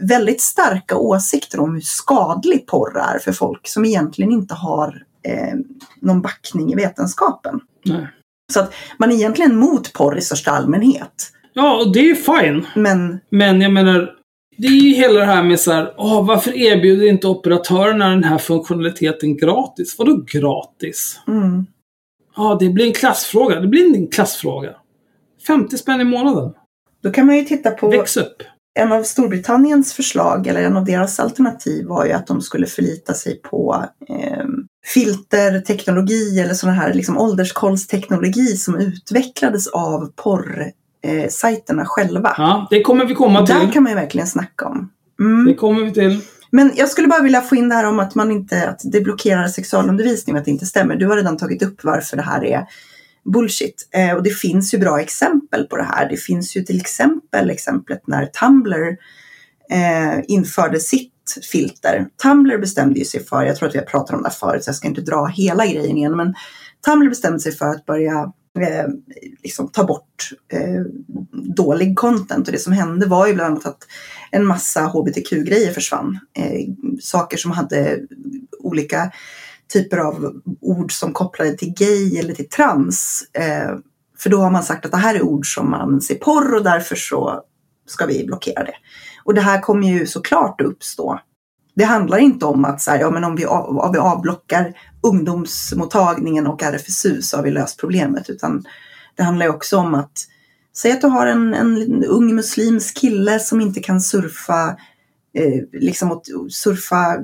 väldigt starka åsikter om hur skadlig porr är för folk som egentligen inte har eh, någon backning i vetenskapen. Nej. Så att man är egentligen mot porr i största allmänhet. Ja, och det är ju fine. Men Men jag menar, det är ju hela det här med så här, åh, varför erbjuder inte operatörerna den här funktionaliteten gratis? Vadå gratis? mm, Ja, det blir en klassfråga. Det blir en klassfråga. 50 spänn i månaden. då kan man ju titta på Väx upp. en av Storbritanniens förslag, eller en av deras alternativ var ju att de skulle förlita sig på eh, filterteknologi eller sådana här liksom ålderskollsteknologi som utvecklades av porrsajterna själva. Ja, det kommer vi komma Där till. kan man ju verkligen snacka om. Mm. Det kommer vi till. Men jag skulle bara vilja få in det här om att man inte, att det blockerar sexualundervisning och att det inte stämmer. Du har redan tagit upp varför det här är bullshit. Eh, och det finns ju bra exempel på det här. Det finns ju till exempel exemplet när Tumblr eh, införde sitt filter. Tumblr bestämde ju sig för, jag tror att vi har pratat om det här förut så jag ska inte dra hela grejen igen, men Tumblr bestämde sig för att börja eh, liksom ta bort eh, dålig content och det som hände var ju bland annat att en massa hbtq-grejer försvann. Eh, saker som hade olika typer av ord som kopplade till gay eller till trans. Eh, för då har man sagt att det här är ord som används i porr och därför så ska vi blockera det. Och det här kommer ju såklart att uppstå. Det handlar inte om att så här, ja, men om, vi av, om vi avblockar ungdomsmottagningen och RFSU så har vi löst problemet. Utan det handlar ju också om att säg att du har en, en ung muslimsk kille som inte kan surfa eh, liksom att surfa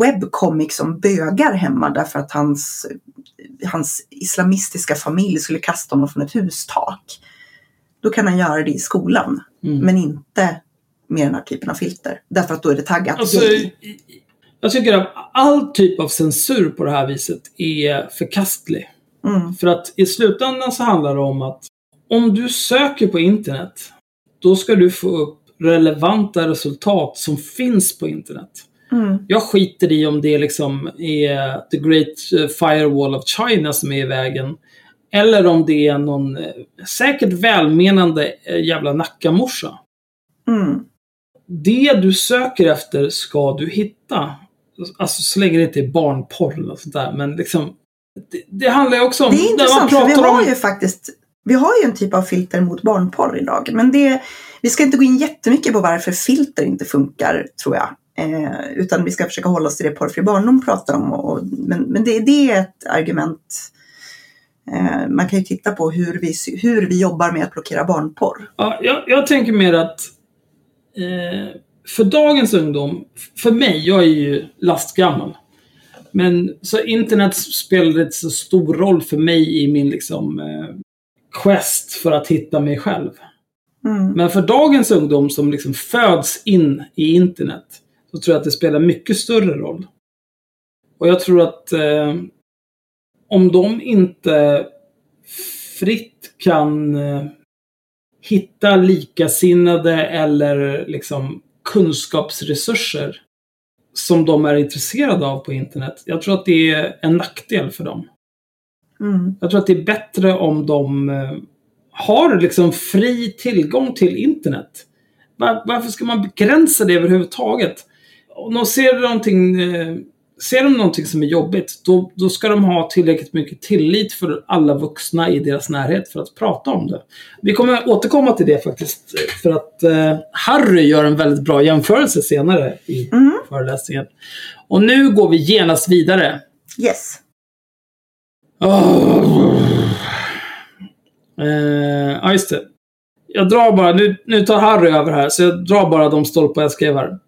webcomics som bögar hemma därför att hans, hans islamistiska familj skulle kasta honom från ett hustak. Då kan han göra det i skolan, Mm. men inte med den här typen av filter. Därför att då är det taggat Alltså, gay. Jag tycker att all typ av censur på det här viset är förkastlig. Mm, För att i slutändan så handlar det om att om du söker på internet, då ska du få upp relevanta resultat som finns på internet. mm, Jag skiter i om det liksom är The Great eh, Firewall of China som är i vägen. Eller om det är någon eh, säkert välmenande eh, jävla Nackamorsa. mm. Det du söker efter ska du hitta. Alltså så länge det inte är barnporr något sånt där. Men liksom, det, det handlar ju också om... Det är intressant för vi har om- ju faktiskt vi har ju en typ av filter mot barnporr idag. Men det, vi ska inte gå in jättemycket på varför filter inte funkar, tror jag. Eh, utan vi ska försöka hålla oss till det porrfri barndom pratar om. Och, men men det, det är ett argument. Eh, man kan ju titta på hur vi, hur vi jobbar med att blockera barnporr. Ja, jag, jag tänker mer att eh, för dagens ungdom, för mig, jag är ju lastgammal. Men så internet spelade inte så stor roll för mig i min liksom eh, quest för att hitta mig själv. Mm. Men för dagens ungdom som liksom föds in i internet så tror jag att det spelar mycket större roll. Och jag tror att eh, om de inte fritt kan eh, hitta likasinnade eller liksom kunskapsresurser som de är intresserade av på internet. Jag tror att det är en nackdel för dem. Mm. Jag tror att det är bättre om de eh, har liksom fri tillgång till internet. Var, varför ska man begränsa det överhuvudtaget? Om de ser någonting eh, ser de någonting som är jobbigt, då, då ska de ha tillräckligt mycket tillit för alla vuxna i deras närhet för att prata om det. Vi kommer återkomma till det faktiskt, för att eh, Harry gör en väldigt bra jämförelse senare i föreläsningen. Och nu går vi genast vidare. Yes. Oh. Eh, ja, just det. Jag drar bara, nu, nu tar Harry över här, så jag drar bara de stolpar jag skrev här.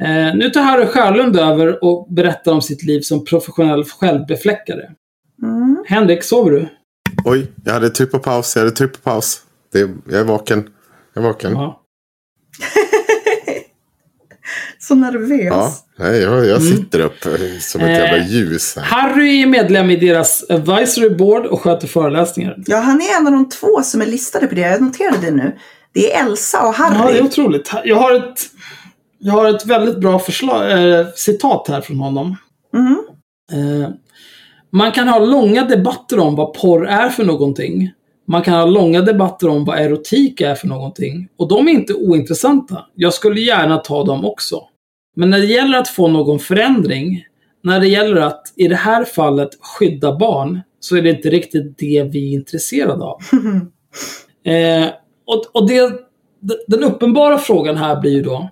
Eh, nu tar Harry Sjölund över och berättar om sitt liv som professionell självbefläckare. Mm. Henrik, sover du? Oj, jag hade tryckt på paus. Jag hade tryckt på paus. Det, jag är vaken. Jag är vaken. Ja, Ja. Så nervös. nej, jag, jag sitter upp eh, som ett Eh, jävla ljus här. Harry är medlem i deras advisory board och sköter föreläsningar. Ja, han är en av de två som är listade på det. Jag noterade det nu. Det är Elsa och Ja, det Harry. är otroligt. Jag har ett, jag har ett väldigt bra förslag, eh, citat här från honom. Mm. Eh, man kan ha långa debatter om vad porr är för någonting. Man kan ha långa debatter om vad erotik är för någonting. Och de är inte ointressanta. Jag skulle gärna ta dem också. Men när det gäller att få någon förändring, när det gäller att i det här fallet skydda barn, så är det inte riktigt det vi är intresserade av. Eh, och och det, den uppenbara frågan här blir ju då,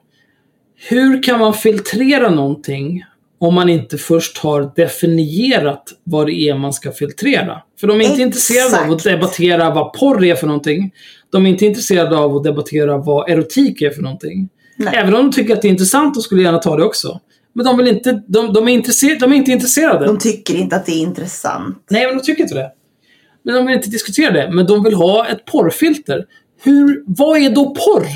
hur kan man filtrera någonting om man inte först har definierat vad det är man ska filtrera? För de är inte Exakt. intresserade av att debattera vad porr är för någonting. De är inte intresserade av att debattera vad erotik är för någonting. Nej. Även om de tycker att det är intressant och skulle gärna ta det också. Men de, vill inte, de, de, är, intresserade, de är inte intresserade. De tycker inte att det är intressant. Nej, men de tycker inte det. Men de vill inte diskutera det. Men de vill ha ett porrfilter. Hur, vad är då porr?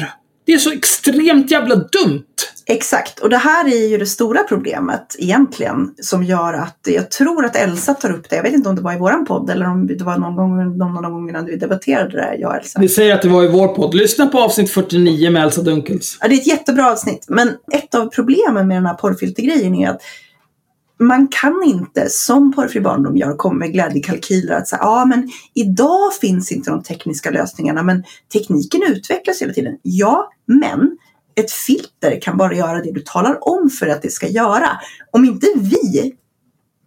Det är så extremt jävla dumt. Exakt, och det här är ju det stora problemet egentligen som gör att jag tror att Elsa tar upp det. Jag vet inte om det var i våran podd eller om det var någon gång någon de gångerna vi debatterade det, här, jag och Elsa. Vi säger att det var i vår podd. Lyssna på avsnitt 49 med Elsa Dunkels. Ja, det är ett jättebra avsnitt, men ett av problemen med den här porrfiltergrejen är att man kan inte, som Porrfri barndom gör, komma med glädjekalkyler att säga, ja men idag finns inte de tekniska lösningarna, men tekniken utvecklas hela tiden. Ja, men ett filter kan bara göra det du talar om för att det ska göra. Om inte vi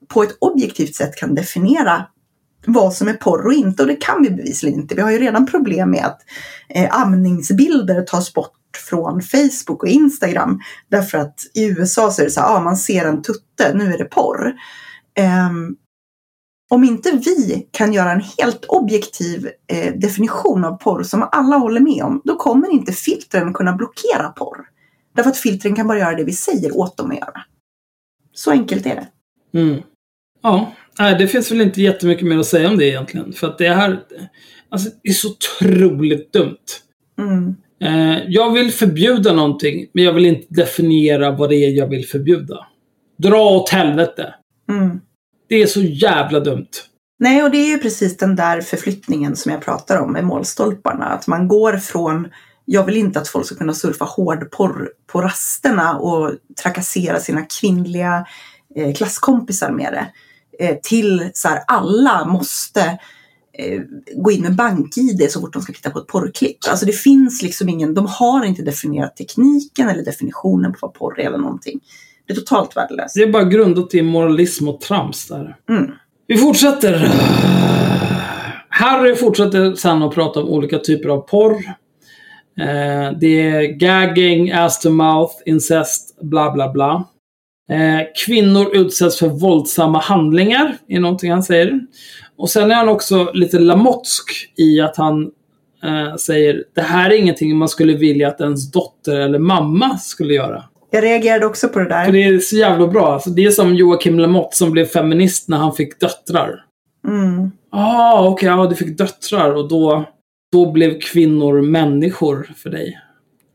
på ett objektivt sätt kan definiera vad som är porr och inte, och det kan vi bevisligen inte. Vi har ju redan problem med att eh, amningsbilder tas bort från Facebook och Instagram. Därför att i USA så är det så här, ah, man ser en tutte, nu är det porr. Ehm, om inte vi kan göra en helt objektiv eh, definition av porr som alla håller med om, då kommer inte filtren kunna blockera porr. Därför att filtren kan bara göra det vi säger åt dem att göra. Så enkelt är det. Mm. Ja, nej, det finns väl inte jättemycket mer att säga om det egentligen. För att det här alltså, det är så otroligt dumt. Mm. Eh, jag vill förbjuda någonting, men jag vill inte definiera vad det är jag vill förbjuda. Dra åt helvete. Mm. Det är så jävla dumt. Nej, och det är ju precis den där förflyttningen som jag pratar om med målstolparna. Att man går från, jag vill inte att folk ska kunna surfa hårdporr på rasterna och trakassera sina kvinnliga eh, klasskompisar med det. Eh, till så här, alla måste eh, gå in med bank-id så fort de ska titta på ett porrklipp. Alltså det finns liksom ingen, de har inte definierat tekniken eller definitionen på vad porr är eller någonting. Det är totalt värdelöst. Det är bara grundat i moralism och trams där. Mm. Vi fortsätter. Harry fortsätter sen att prata om olika typer av porr. Eh, det är gagging, ass to mouth, incest, bla bla bla. Eh, kvinnor utsätts för våldsamma handlingar, är någonting han säger. Och sen är han också lite lamotsk i att han eh, säger det här är ingenting man skulle vilja att ens dotter eller mamma skulle göra. Jag reagerade också på det där. För det är så jävla bra. Alltså, det är som Joakim Lamotte som blev feminist när han fick döttrar. Mm. Ah, okej, ja, du fick döttrar och då, då blev kvinnor människor för dig.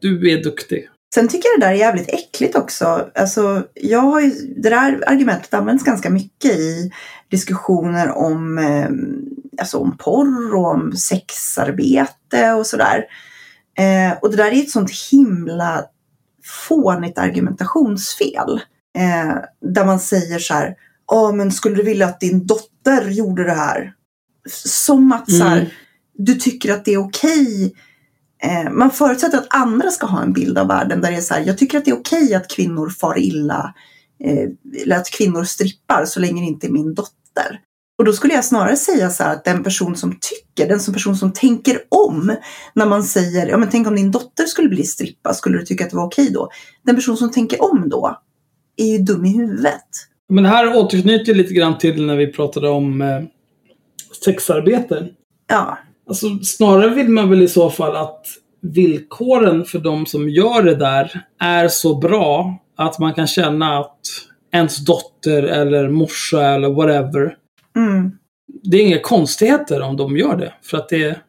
Du är duktig. Sen tycker jag det där är jävligt äckligt också. Alltså, jag har ju, det där argumentet används ganska mycket i diskussioner om, eh, alltså om porr och om sexarbete och sådär. Eh, och det där är ett sånt himla fånigt argumentationsfel. Eh, där man säger så här, ja men skulle du vilja att din dotter gjorde det här? Som att så här, Mm. du tycker att det är okej Eh, man förutsätter att andra ska ha en bild av världen där det är så här, jag tycker att det är okej att kvinnor far illa eh, eller att kvinnor strippar så länge det inte är min dotter. Och då skulle jag snarare säga så här att den person som tycker, den som person som tänker om när man säger, ja men tänk om din dotter skulle bli strippa, skulle du tycka att det var okej då? Den person som tänker om då är ju dum i huvudet. Men det här återknyter lite grann till när vi pratade om eh, sexarbete. Ja, Alltså, snarare vill man väl i så fall att villkoren för de som gör det där är så bra att man kan känna att ens dotter eller morsa eller whatever, mm. det är inga konstigheter om de gör det. För att det är,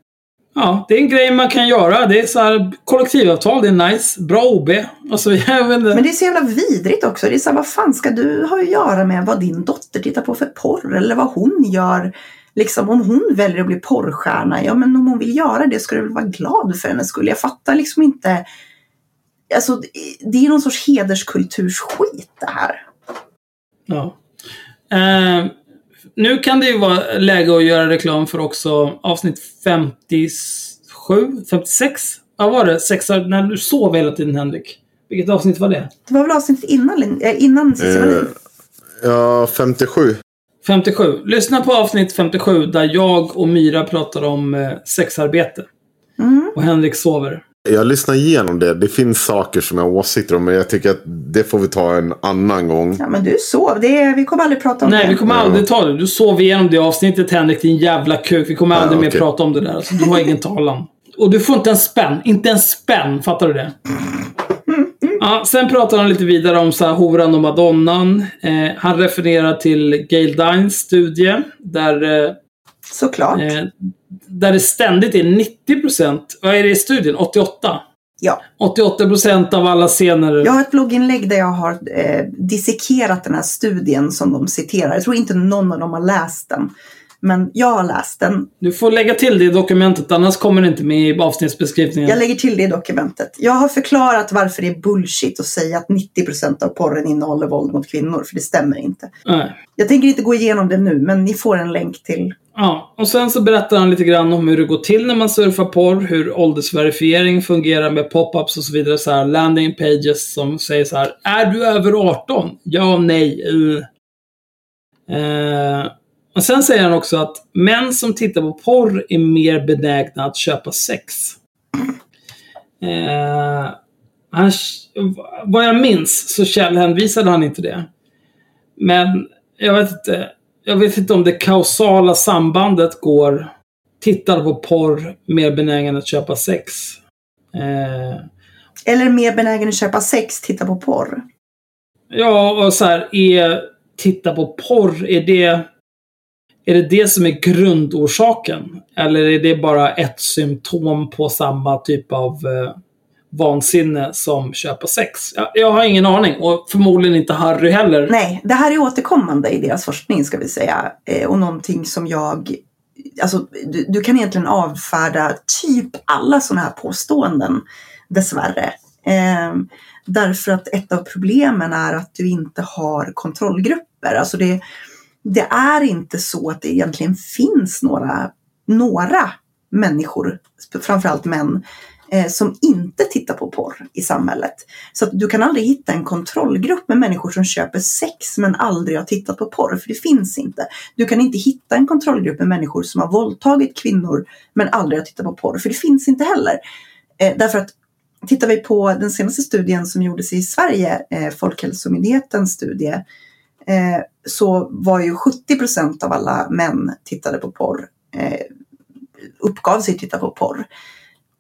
ja, det är en grej man kan göra. Det är så här, kollektivavtal, det är nice, bra OB. Alltså, jag vet inte. Men det är så jävla vidrigt också. Det är så här, vad fan ska du ha att göra med vad din dotter tittar på för porr eller vad hon gör? Liksom om hon väljer att bli porrstjärna, ja men om hon vill göra det ska du väl vara glad för hennes skull. Jag fattar liksom inte. Alltså det är någon sorts hederskultursskit det här. Ja. Eh, nu kan det ju vara läge att göra reklam för också avsnitt 57, 56? Vad var det? Sex, när du sov hela tiden Henrik. Vilket avsnitt var det? Det var väl avsnittet innan, äh, innan Eh, ja, 57. 57. Lyssna på avsnitt 57 där jag och Myra pratar om eh, sexarbete. Mm. Och Henrik sover. Jag lyssnar igenom det. Det finns saker som jag har åsikter om. Men jag tycker att det får vi ta en annan gång. Ja men du sov. Det är, vi kommer aldrig prata om Nej, det. vi kommer aldrig ta det. Du sov igenom det avsnittet Henrik, din jävla kuk. Vi kommer Ja, aldrig mer prata om det där. Alltså, du har ingen talan. Och du får inte en spänn. Inte en spänn, fattar du det? Ja, sen pratar han lite vidare om så här, horan och madonnan. Eh, han refererar till Gail Dines studie. Där, eh, Såklart. eh, där det ständigt är 90%. Vad är det i studien? 88? Ja. 88% av alla scener. Jag har ett blogginlägg där jag har eh, dissekerat den här studien som de citerar. Jag tror inte någon av dem har läst den. Men jag har läst den. Du får lägga till det i dokumentet, annars kommer det inte med i avsnittsbeskrivningen. Jag lägger till det i dokumentet. Jag har förklarat varför det är bullshit att säga att 90% av porren innehåller våld mot kvinnor. För det stämmer inte. Nej. Jag tänker inte gå igenom det nu, men ni får en länk till. Ja, och sen så berättar han lite grann om hur det går till när man surfar porr, hur åldersverifiering fungerar med pop-ups och så vidare. Så här, landing pages som säger så här, är du över 18? Ja, nej. Uh. Eh, och sen säger han också att män som tittar på porr är mer benägna att köpa sex. Eh, han, vad jag minns så källhänvisade han inte det. Men jag vet inte. Jag vet inte om det kausala sambandet går tittar på porr mer benägen att köpa sex. Eh, Eller mer benägen att köpa sex, titta på porr. ja, och så här, är titta på porr, är det är det det som är grundorsaken? Eller är det bara ett symptom på samma typ av eh, vansinne som köpa sex? Jag, jag har ingen aning och förmodligen inte Harry heller. Nej, det här är återkommande i deras forskning ska vi säga. Eh, och någonting som jag... Alltså, du, du kan egentligen avfärda typ alla sådana här påståenden, dessvärre. Eh, därför att ett av problemen är att du inte har kontrollgrupper. Alltså det, det är inte så att det egentligen finns några, några människor, framförallt män, eh, som inte tittar på porr i samhället. Så att du kan aldrig hitta en kontrollgrupp med människor som köper sex men aldrig har tittat på porr, för det finns inte. Du kan inte hitta en kontrollgrupp med människor som har våldtagit kvinnor men aldrig har tittat på porr, för det finns inte heller. Eh, därför att tittar vi på den senaste studien som gjordes i Sverige, eh, Folkhälsomyndighetens studie, eh, så var ju 70 procent av alla män tittade på porr, eh, uppgav sig titta på porr.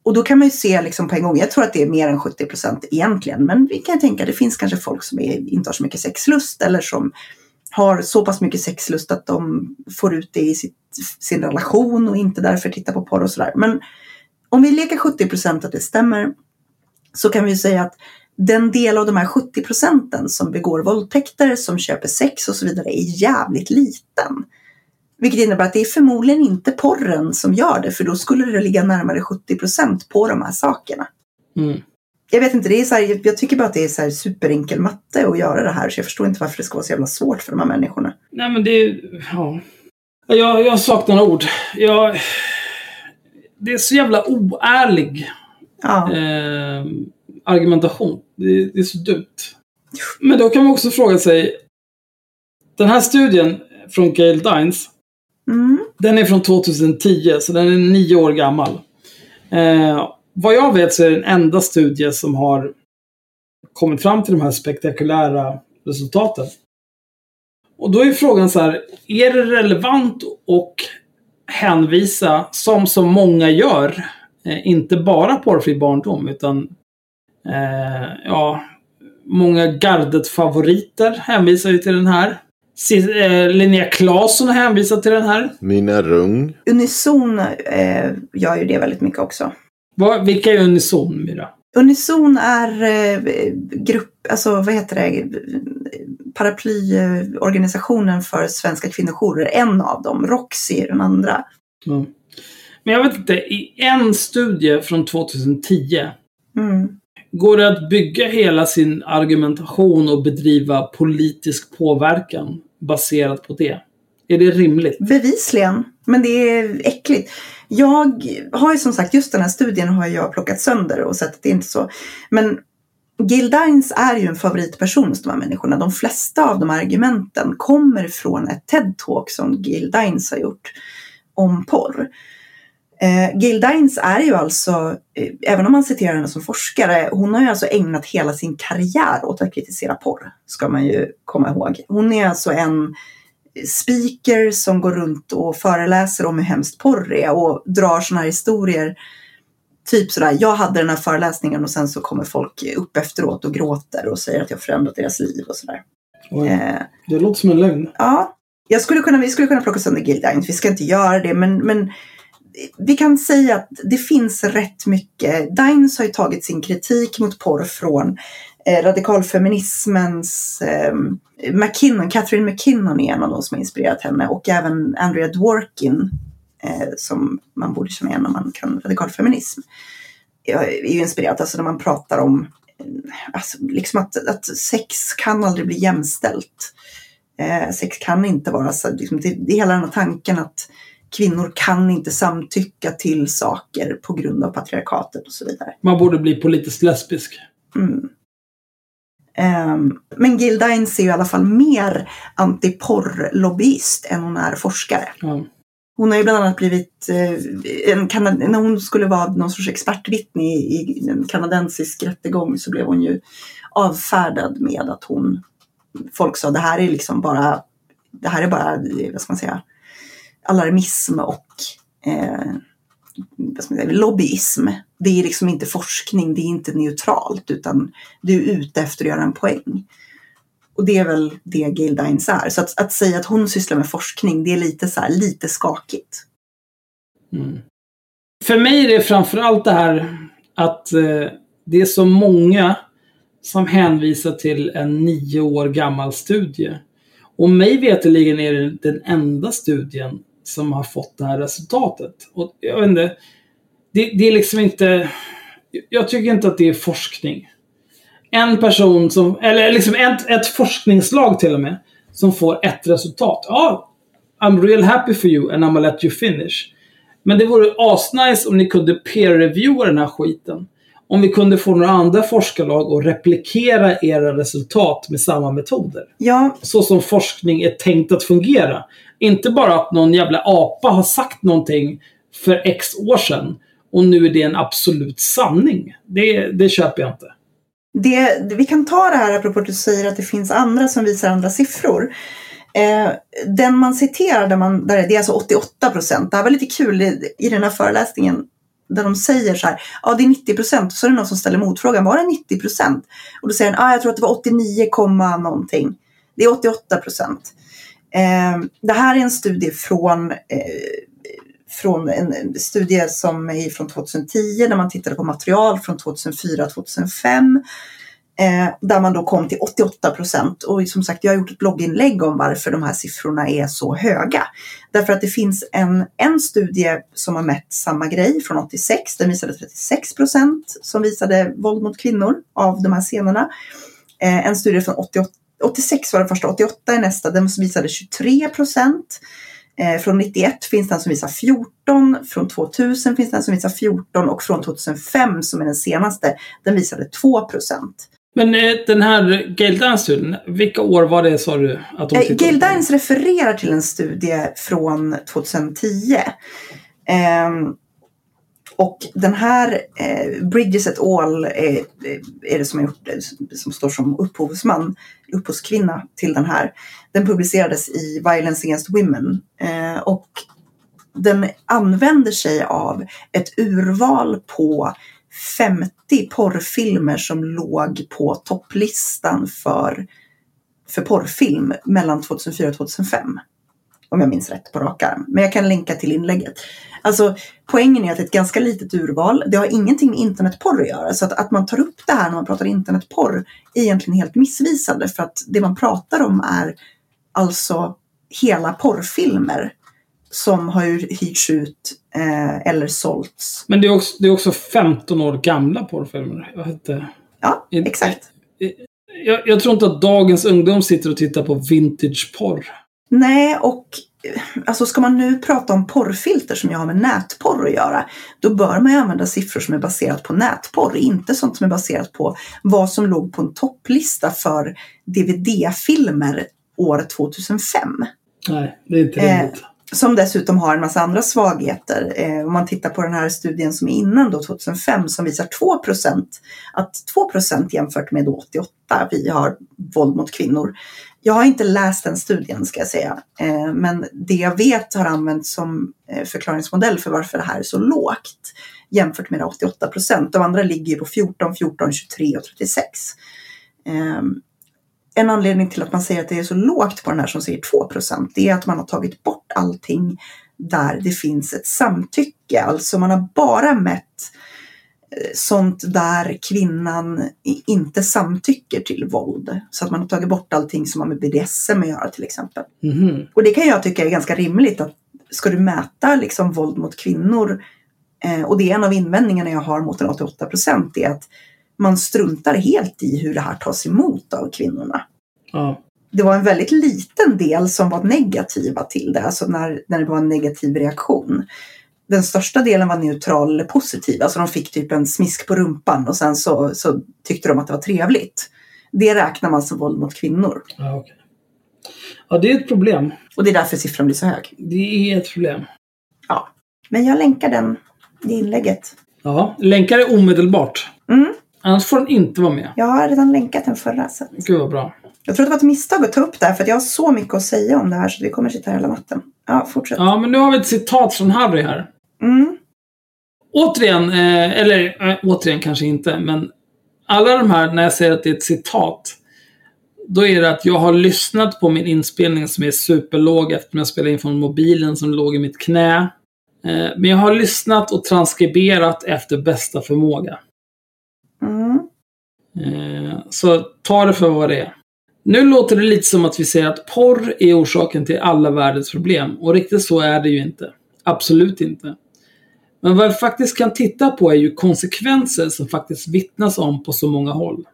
Och då kan man ju se liksom på en gång, jag tror att det är mer än 70 procent egentligen, men vi kan tänka det finns kanske folk som är, inte har så mycket sexlust eller som har så pass mycket sexlust att de får ut det i sitt, sin relation och inte därför tittar på porr och sådär. Men om vi leker 70 procent att det stämmer så kan vi ju säga att den del av de här 70 procenten som begår våldtäkter, som köper sex och så vidare är jävligt liten. Vilket innebär att det är förmodligen inte porren som gör det, för då skulle det ligga närmare 70 procent på de här sakerna. Mm. Jag vet inte, det är så här, jag tycker bara att det är så superenkel matte att göra det här, så jag förstår inte varför det ska vara så jävla svårt för de här människorna. Nej, men det. Ja. Jag, jag saknar ord. Jag, det är så jävla oärlig Ja. eh, argumentation. Det, det är så dumt. Men då kan man också fråga sig. Den här studien från Gail Dines. Mm. Den är från 2010, så den är nio år gammal. Eh, vad jag vet så är det den enda studie som har kommit fram till de här spektakulära resultaten. Och då är frågan så här, är det relevant att hänvisa, som så många gör, eh, inte bara porrfri barndom, utan eh, ja, många gardet-favoriter hänvisar ju till den här. Eh, Linnea Claesson har hänvisat till den här. Mina rung. Unison eh, gör ju det väldigt mycket också. Vad, vilka är Unison, Myra? Unison är eh, grupp, alltså vad heter det, paraplyorganisationen för svenska kvinnojourer, en av dem. Roxy är den andra. Ja. Men jag vet inte, i en studie från 2010 Mm går det att bygga hela sin argumentation och bedriva politisk påverkan baserat på det? Är det rimligt? Bevisligen, men det är äckligt. Jag har ju som sagt, just den här studien har jag plockat sönder och sett att det är inte så. Men Gil Dines är ju en favoritperson hos de här människorna. De flesta av de här argumenten kommer från ett TED-talk som Gil Dines har gjort om porr. Eh, Gil Dines är ju alltså, eh, även om man citerar henne som forskare, hon har ju alltså ägnat hela sin karriär åt att kritisera porr, ska man ju komma ihåg. Hon är alltså en speaker som går runt och föreläser om hur hemskt porr är och drar sådana här historier. Typ sådär, jag hade den här föreläsningen och sen så kommer folk upp efteråt och gråter och säger att jag förändrat deras liv och sådär. Eh, det låter som en lögn. Ja, jag skulle kunna, vi skulle kunna plocka sönder Gil Dines, vi ska inte göra det, men, men vi kan säga att det finns rätt mycket. Dines har ju tagit sin kritik mot porr från eh, radikalfeminismens eh, McKinnon, Catherine McKinnon är en av de som har inspirerat henne och även Andrea Dworkin eh, som man borde känna igen om man kan radikalfeminism. är ju inspirerat, alltså när man pratar om eh, alltså, liksom att, att sex kan aldrig bli jämställt. Eh, sex kan inte vara så, liksom, det, det är hela den här tanken att kvinnor kan inte samtycka till saker på grund av patriarkatet och så vidare. Man borde bli politiskt lesbisk. Mm. Ehm, men Gil Dines är ju i alla fall mer antiporrlobbyist än hon är forskare. Ja. Hon har ju bland annat blivit, eh, en kanad- när hon skulle vara någon sorts expertvittne i, i en kanadensisk rättegång så blev hon ju avfärdad med att hon, folk sa det här är liksom bara, det här är bara, vad ska man säga, alarmism och eh, säga, lobbyism. Det är liksom inte forskning, det är inte neutralt utan du är ute efter att göra en poäng. Och det är väl det Gail Dines är. Så att, att säga att hon sysslar med forskning, det är lite så här, lite skakigt. Mm. För mig är det framförallt det här att eh, det är så många som hänvisar till en nio år gammal studie. Och mig veterligen är det den enda studien som har fått det här resultatet. Och jag vet inte, det, det är liksom inte... Jag tycker inte att det är forskning. En person som, eller liksom ett, ett forskningslag till och med, som får ett resultat. Ja, I'm real happy for you and I'm gonna let you finish. Men det vore asnice om ni kunde peer-reviewa den här skiten. Om vi kunde få några andra forskarlag att replikera era resultat med samma metoder. Ja, Så som forskning är tänkt att fungera. Inte bara att någon jävla apa har sagt någonting för x år sedan och nu är det en absolut sanning. Det, det köper jag inte. det, vi kan ta det här apropå att du säger att det finns andra som visar andra siffror. Eh, den man citerar, där man, där det är alltså 88 procent. Det här var lite kul i, i den här föreläsningen där de säger så här, ja det är 90 procent. Och så är det någon som ställer motfrågan, var det 90 procent? Och då säger den, ah, jag tror att det var 89, någonting. Det är 88 procent. Eh, det här är en studie från, eh, från en studie som är från 2010 när man tittade på material från 2004-2005. Eh, där man då kom till 88 procent. Och som sagt, jag har gjort ett blogginlägg om varför de här siffrorna är så höga. Därför att det finns en, en studie som har mätt samma grej från 86. Den visade 36 procent som visade våld mot kvinnor av de här scenerna. Eh, en studie från 88, 86 var den första, 88 är nästa. Den visade 23 procent. Eh, från 91 finns den som visar 14, från 2000 finns den som visar 14 och från 2005 som är den senaste, den visade 2 procent. Men eh, den här Gail vilka år var det sa du? Att de Eh, Gail? Dines refererar till en studie från 2010. Ehm, och den här eh, Bridges et al. är, är det som, gjort, det, som står som upphovsman, upphovskvinna till den här. Den publicerades i Violence Against Women. Eh, och den använder sig av ett urval på 50 porrfilmer som låg på topplistan för, för porrfilm mellan 2004 och 2005. Om jag minns rätt på rak arm. Men jag kan länka till inlägget. Alltså poängen är att det är ett ganska litet urval. Det har ingenting med internetporr att göra. Så att, att man tar upp det här när man pratar internetporr är egentligen helt missvisande. För att det man pratar om är alltså hela porrfilmer som har ju hyrts ut eh, eller sålts. Men det är, också, det är också 15 år gamla porrfilmer. Jag, vet inte. Ja, exakt. jag, jag tror inte att dagens ungdom sitter och tittar på vintage-porr. Nej, och eh, alltså ska man nu prata om porrfilter som jag har med nätporr att göra, då bör man ju använda siffror som är baserat på nätporr, inte sånt som är baserat på vad som låg på en topplista för DVD-filmer år 2005. Nej, det är inte Eh, rimligt. Som dessutom har en massa andra svagheter. Eh, om man tittar på den här studien som är innan då, 2005, som visar 2% att 2% jämfört med då 88, vi har våld mot kvinnor. Jag har inte läst den studien ska jag säga, eh, men det jag vet har använts som eh, förklaringsmodell för varför det här är så lågt jämfört med 88 procent. De andra ligger ju på 14, 14, 23 och 36. En anledning till att man säger att det är så lågt på den här som säger 2 det är att man har tagit bort allting där det finns ett samtycke. Alltså man har bara mätt eh, sånt där kvinnan inte samtycker till våld. Så att man har tagit bort allting som har med BDSM att göra till exempel. Mhm. Och det kan jag tycka är ganska rimligt att ska du mäta liksom våld mot kvinnor eh, och det är en av invändningarna jag har mot en 88 procent är att man struntar helt i hur det här tas emot av kvinnorna. Ja. Det var en väldigt liten del som var negativa till det, alltså när, när det var en negativ reaktion. Den största delen var neutral eller positiv, alltså de fick typ en smisk på rumpan och sen så, så tyckte de att det var trevligt. Det räknar man som våld mot kvinnor. Ja, okej. ja, det är ett problem. Och det är därför siffran blir så hög. Det är ett problem. Ja. Men jag länkar den i inlägget. Ja, länkar är omedelbart. Mm. Annars får den inte vara med. Jag har redan länkat den förra. Så. att- Gud vad bra. Jag tror att det var ett misstag att ta upp det här för jag har så mycket att säga om det här så vi kommer sitta här hela natten. Ja, fortsätt. Ja, men nu har vi ett citat från Harry här. Mm. Återigen, eh, eller eh, återigen kanske inte, men alla de här, när jag säger att det är ett citat, då är det att jag har lyssnat på min inspelning som är superlåg eftersom jag spelade in från mobilen som låg i mitt knä. Eh, men jag har lyssnat och transkriberat efter bästa förmåga. Eh, så ta det för vad det är. Nu låter det lite som att vi säger att porr är orsaken till alla världens problem. Och riktigt så är det ju inte. Absolut inte. Men vad vi faktiskt kan titta på är ju konsekvenser som faktiskt vittnas om på så många håll.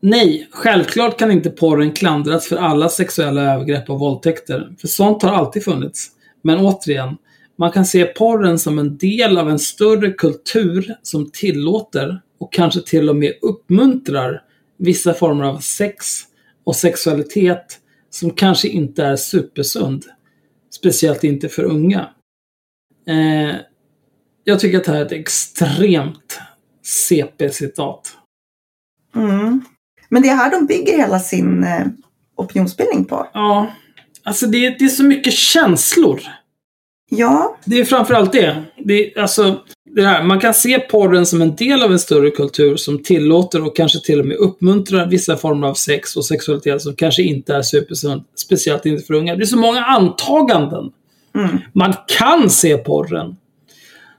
Nej, självklart kan inte porren klandras för alla sexuella övergrepp och våldtäkter. För sånt har alltid funnits. Men återigen, man kan se porren som en del av en större kultur som tillåter och kanske till och med uppmuntrar vissa former av sex och sexualitet som kanske inte är supersund. Speciellt inte för unga. Eh, jag tycker att det här är ett extremt CP-citat. Mm. Men det är här de bygger hela sin eh, opinionsbildning på. Ja, alltså det, det är så mycket känslor. Ja, Det är framförallt det. det är, alltså, det här, man kan se porren som en del av en större kultur som tillåter och kanske till och med uppmuntrar vissa former av sex och sexualitet som kanske inte är supersund. Speciellt inte för unga. Det är så många antaganden. Mm. Man kan se porren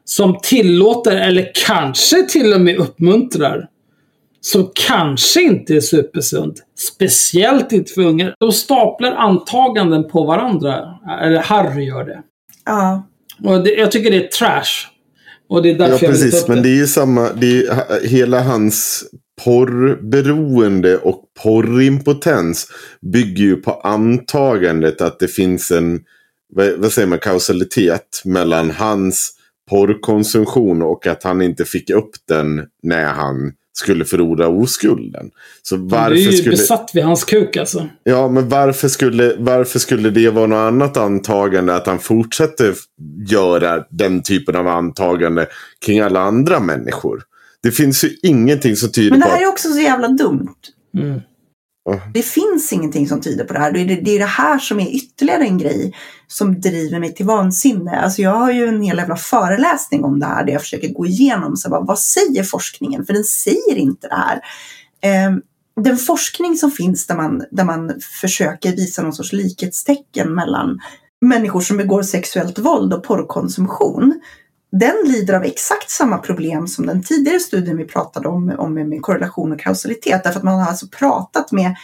som tillåter eller kanske till och med uppmuntrar som kanske inte är supersund. Speciellt inte för unga. De staplar antaganden på varandra. Eller Harry gör det. Ja, Och det, jag tycker det är trash. Och det är Ja, därför jag ta precis. upp Men det. är ju samma. Det är hela hans porrberoende och porrimpotens bygger ju på antagandet att det finns en, vad, vad säger man, kausalitet mellan hans porrkonsumtion och att han inte fick upp den när han skulle förlora oskulden. Så Du är varför ju skulle... besatt vid hans kuk alltså. Ja, men varför skulle, varför skulle det vara något annat antagande att han fortsätter göra den typen av antagande kring alla andra människor? Det finns ju ingenting som tyder Men det på här att... är också så jävla dumt. Mm. Uh-huh. Det finns ingenting som tyder på det här. Det är det, det är det här som är ytterligare en grej som driver mig till vansinne. Alltså jag har ju en hel jävla föreläsning om det här där jag försöker gå igenom så bara, vad säger forskningen? För den säger inte det här. Um, den forskning som finns där man, där man försöker visa någon sorts likhetstecken mellan människor som begår sexuellt våld och porrkonsumtion den lider av exakt samma problem som den tidigare studien vi pratade om, om med korrelation och kausalitet. Därför att man har alltså pratat med,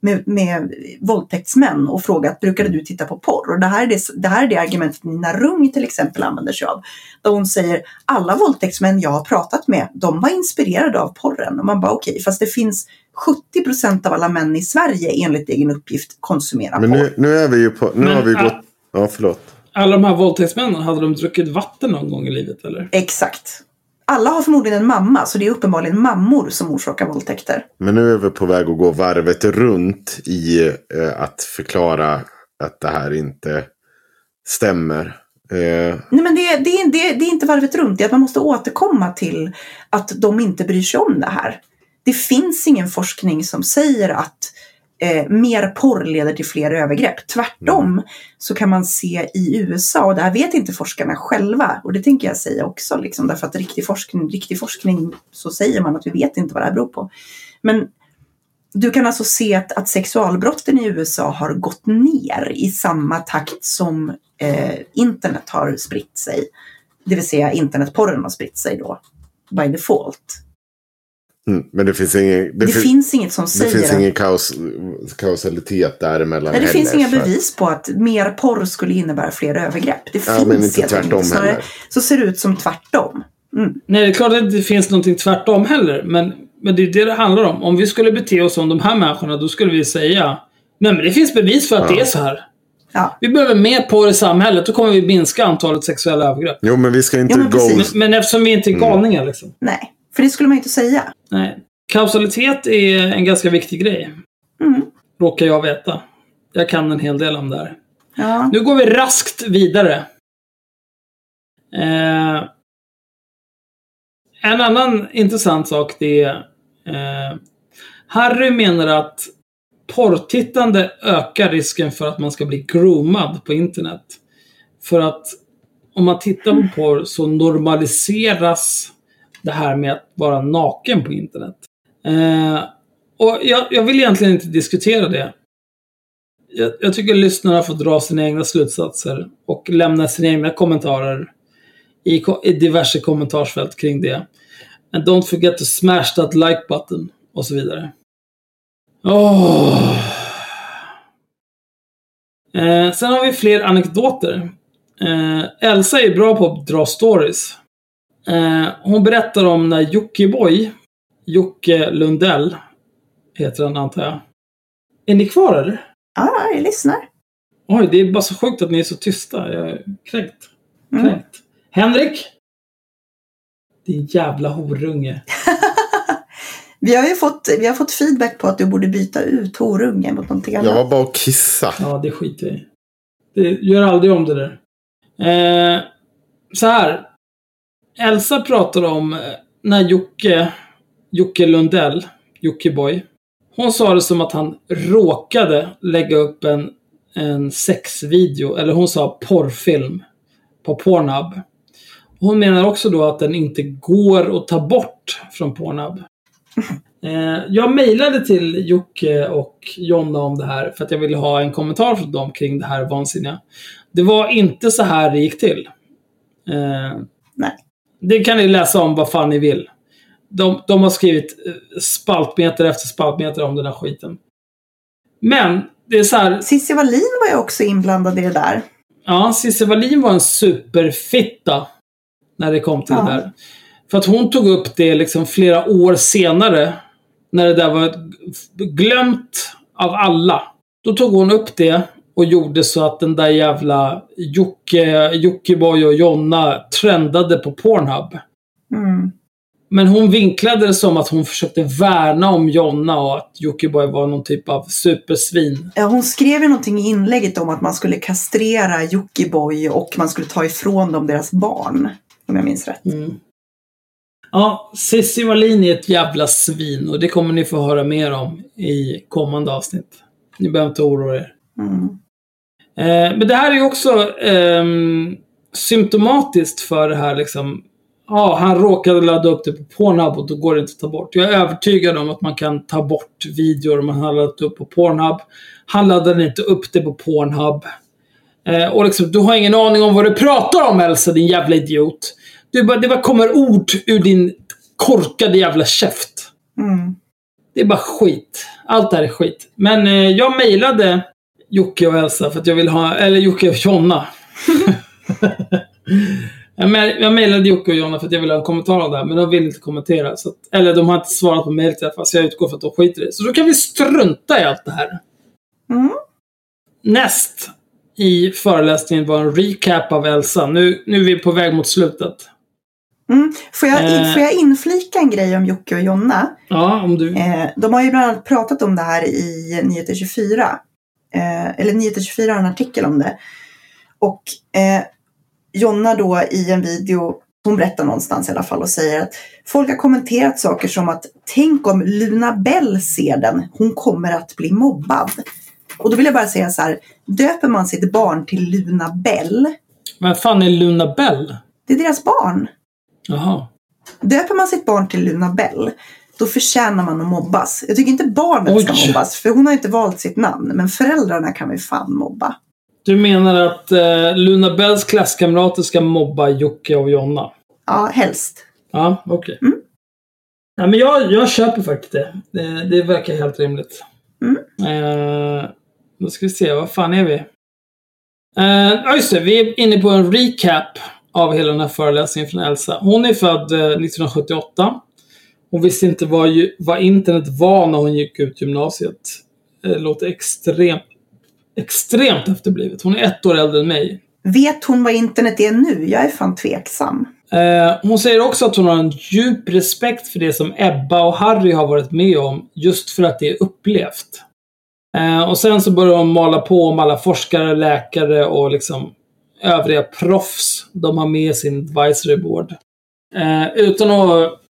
med, med våldtäktsmän och frågat brukade du titta på porr? Och det här, är det, det här är det argumentet Nina Rung till exempel använder sig av. Där hon säger alla våldtäktsmän jag har pratat med, de var inspirerade av porren. Och man bara okej, okay, fast det finns 70 procent av alla män i Sverige enligt egen uppgift konsumerar Men porr. nu, nu är vi ju på... Nu Men, har vi gått... Ja, förlåt. Alla de här våldtäktsmännen, hade de druckit vatten någon gång i livet eller? Exakt. Alla har förmodligen en mamma, så det är uppenbarligen mammor som orsakar våldtäkter. Men nu är vi på väg att gå varvet runt i eh, att förklara att det här inte stämmer. Eh, Nej, men det, det, det, det är inte varvet runt, det är att man måste återkomma till att de inte bryr sig om det här. Det finns ingen forskning som säger att eh, mer porr leder till fler övergrepp. Tvärtom så kan man se i USA, och det här vet inte forskarna själva, och det tänker jag säga också, liksom, därför att riktig forskning, riktig forskning så säger man att vi vet inte vad det här beror på. Men du kan alltså se att, att sexualbrotten i USA har gått ner i samma takt som eh, internet har spritt sig. Det vill säga internetporren har spritt sig då, by default. Mm, men det finns ingen... Det, fin- finns inget som det säger finns att ingen kaus, kausalitet däremellan Nej, det heller, finns inga bevis på att mer porr skulle innebära fler övergrepp. Det Ja, finns men inte tvärtom. Snarare heller. Så ser det ut som tvärtom. Mm. Nej, det är klart att det inte finns någonting tvärtom heller. Men, men det är det det handlar om. Om vi skulle bete oss som de här människorna, då skulle vi säga Nej, men det finns bevis för att Ja. det är så här. Ja. Vi behöver mer på i samhället, då kommer vi minska antalet sexuella övergrepp. Jo, men vi ska inte Ja, men. Men, men eftersom vi inte är galningar liksom. Nej, för det skulle man ju inte säga. Nej. Kausalitet är en ganska viktig grej. Mm. Råkar jag veta. Jag kan en hel del om det här. Ja. Nu går vi raskt vidare. Eh, en annan intressant sak det är eh, Harry menar att porrtittande ökar risken för att man ska bli groomad på internet. För att om man tittar på porr så normaliseras det här med att vara naken på internet. Eh, och jag, jag vill egentligen inte diskutera det. Jag, jag tycker lyssnarna får dra sina egna slutsatser och lämna sina egna kommentarer i, i diverse kommentarsfält kring det. And don't forget to smash that like button och så vidare. Oh. Eh, sen har vi fler anekdoter. Eh, Elsa är bra på att dra stories. Eh, hon berättar om när Jockiboi, Jocke Lundell, heter han antar jag. Är ni kvar eller? ja, jag lyssnar. Oj, det är bara så sjukt att ni är så tysta. Jag är kränkt. Mm. kränkt. Henrik? Din jävla horunge. Vi har ju fått, vi har fått feedback på att du borde byta ut horungen mot någonting annat. Jag var bara och kissa. Ja, det skiter jag i. Det gör aldrig om det där. Eh, så här. Elsa pratar om eh, när Jocke, Jocke Lundell, Jockiboi. Hon sa det som att han råkade lägga upp en, en sexvideo, eller hon sa porrfilm, på Pornhub. Hon menar också då att den inte går att ta bort från Pornhub. Eh, jag mejlade till Jocke och Jonna om det här för att jag ville ha en kommentar från dem kring det här vansinniga. Det var inte så här det gick till. Eh, Nej. Det kan ni läsa om vad fan ni vill. De, de har skrivit eh, spaltmeter efter spaltmeter om den här skiten. Men, det är så här. Cissi Wallin var ju också inblandad i det där. Ja, Cissi Wallin var en superfitta. När det kom till Ja. det där. För att hon tog upp det liksom flera år senare. När det där var glömt av alla. Då tog hon upp det och gjorde så att den där jävla Jocke, Jockiboi och Jonna trendade på Pornhub. Mm. Men hon vinklade det som att hon försökte värna om Jonna och att Jockiboi var någon typ av supersvin. Ja, hon skrev ju någonting i inlägget om att man skulle kastrera Jockiboi och man skulle ta ifrån dem deras barn. Om jag minns rätt. Mm. Ja, Cissi Wallin är ett jävla svin och det kommer ni få höra mer om i kommande avsnitt. Ni behöver inte oroa er. Mm. Eh, men det här är ju också ehm, symptomatiskt för det här liksom. Ja, han råkade ladda upp det på Pornhub och då går det inte att ta bort. Jag är övertygad om att man kan ta bort videor man har laddat upp på Pornhub. Han laddade inte upp det på Pornhub. Eh, och liksom, du har ingen aning om vad du pratar om Elsa, din jävla idiot. Du bara, det bara kommer ord ur din korkade jävla käft. Mm. Det är bara skit. Allt det här är skit. Men eh, jag mejlade Jocke och Elsa för att jag vill ha, eller Jocke och Jonna. jag me- jag mejlade Jocke och Jonna för att jag ville ha en kommentar av det här, men de vill inte kommentera. Så att, eller de har inte svarat på mejlet i alla fall, så jag utgår för att de skiter i det. Så då kan vi strunta i allt det här. Mm. Näst i föreläsningen var en recap av Elsa. Nu, nu är vi på väg mot slutet. Mm. Får, jag, Eh. får jag inflika en grej om Jocke och Jonna? Ja, om du... Eh, de har ju bland annat pratat om det här i Nyheter 24. Eh, eller Nyheter 24 har en artikel om det. Och eh, Jonna då i en video, hon berättar någonstans i alla fall och säger att folk har kommenterat saker som att tänk om Luna Bell ser den, hon kommer att bli mobbad. Och då vill jag bara säga så här, döper man sitt barn till Luna Bell, Vad fan är Luna Bell? det är deras barn. Jaha. Döper man sitt barn till Luna Bell, då förtjänar man att mobbas. Jag tycker inte barnet ska Oj. mobbas, för hon har inte valt sitt namn. Men föräldrarna kan vi fan mobba. Du menar att eh, Luna Bells klasskamrater ska mobba Jocke och Jonna? Ja, helst. Ja, okej. Mm. Ja, men jag, jag köper faktiskt det. det. Det verkar helt rimligt. Mm. Eh, då ska vi se, vad fan är vi? Eh, ja, just det. Vi är inne på en recap av hela den här föreläsningen från Elsa. Hon är född eh, 1978. Hon visste inte vad, vad internet var när hon gick ut gymnasiet. Det låter extremt, extremt efterblivet. Hon är ett år äldre än mig. Vet hon vad internet är nu? Jag är fan tveksam. Eh, hon säger också att hon har en djup respekt för det som Ebba och Harry har varit med om, just för att det är upplevt. Eh, och sen så börjar hon mala på om alla forskare, läkare och liksom övriga proffs de har med sin advisory board. Eh, utan att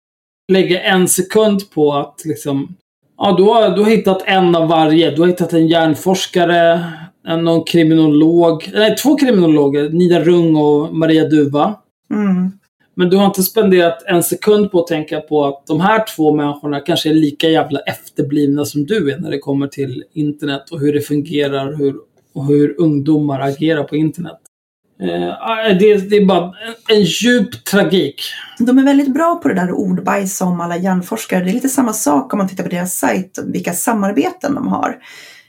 lägga en sekund på att liksom, ja du har, du har hittat en av varje. Du har hittat en hjärnforskare, en, någon kriminolog, nej två kriminologer, Nida Rung och Maria Duva. Mm. Men du har inte spenderat en sekund på att tänka på att de här två människorna kanske är lika jävla efterblivna som du är när det kommer till internet och hur det fungerar hur, och hur ungdomar agerar på internet. Eh, det, det är bara en, en djup tragik. De är väldigt bra på det där att ordbajsa om alla hjärnforskare. Det är lite samma sak om man tittar på deras sajt, vilka samarbeten de har.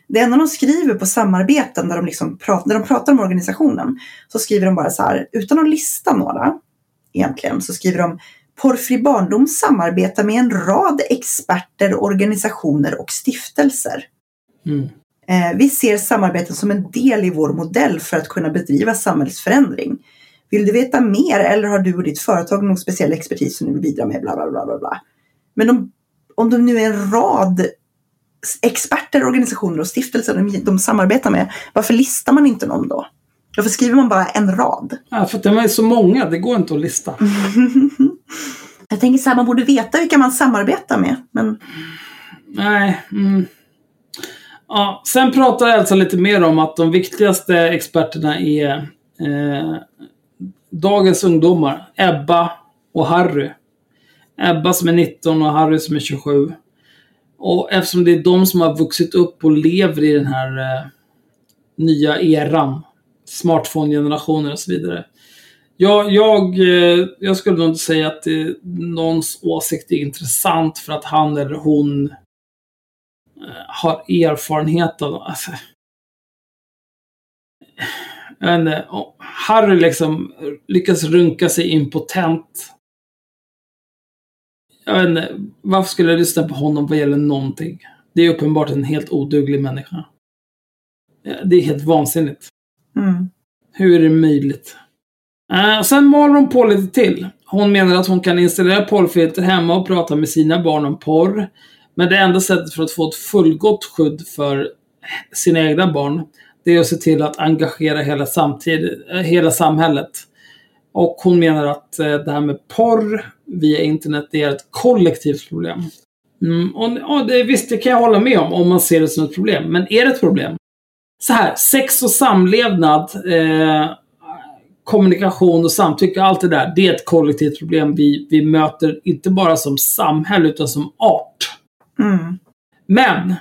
Det enda de skriver på samarbeten där de, liksom pratar, där de pratar om organisationen så skriver de bara så här, utan att lista några egentligen, så skriver de Porrfri barndom samarbetar med en rad experter, organisationer och stiftelser. Mm. Eh, vi ser samarbeten som en del i vår modell för att kunna bedriva samhällsförändring. Vill du veta mer eller har du och ditt företag någon speciell expertis som du vill bidra med? Bla, bla, bla, bla. Men om, om de nu är en rad experter, organisationer och stiftelser de, de samarbetar med, varför listar man inte någon då? Varför skriver man bara en rad? Ja, för att de är så många, det går inte att lista. Jag tänker så här, man borde veta vilka man samarbetar med. Men Nej. Mm. Ja, sen pratar Elsa lite mer om att de viktigaste experterna är eh, dagens ungdomar. Ebba och Harry. Ebba som är 19 och Harry som är 27. Och eftersom det är de som har vuxit upp och lever i den här eh, nya eran. Smartphone-generationen och så vidare. Jag, jag, eh, jag skulle nog inte säga att eh, någons åsikt är intressant för att han eller hon eh, har erfarenhet av alltså, jag vet inte, Harry liksom lyckas runka sig impotent. Jag vet inte, varför skulle jag lyssna på honom vad gäller någonting? Det är uppenbart en helt oduglig människa. Det är helt vansinnigt. mm. Hur är det möjligt? Eh, och sen maler hon på lite till. Hon menar att hon kan installera porrfilter hemma och prata med sina barn om porr. Men det enda sättet för att få ett fullgott skydd för sina egna barn, det är att se till att engagera hela, samtid, eh, hela samhället. Och hon menar att eh, det här med porr via internet, det är ett kollektivt problem. Mm, och, och det, visst, det kan jag hålla med om, om man ser det som ett problem. Men är det ett problem? Så här, sex och samlevnad, eh, kommunikation och samtycke, allt det där, det är ett kollektivt problem vi, vi möter, inte bara som samhälle, utan som art. Mm. Men,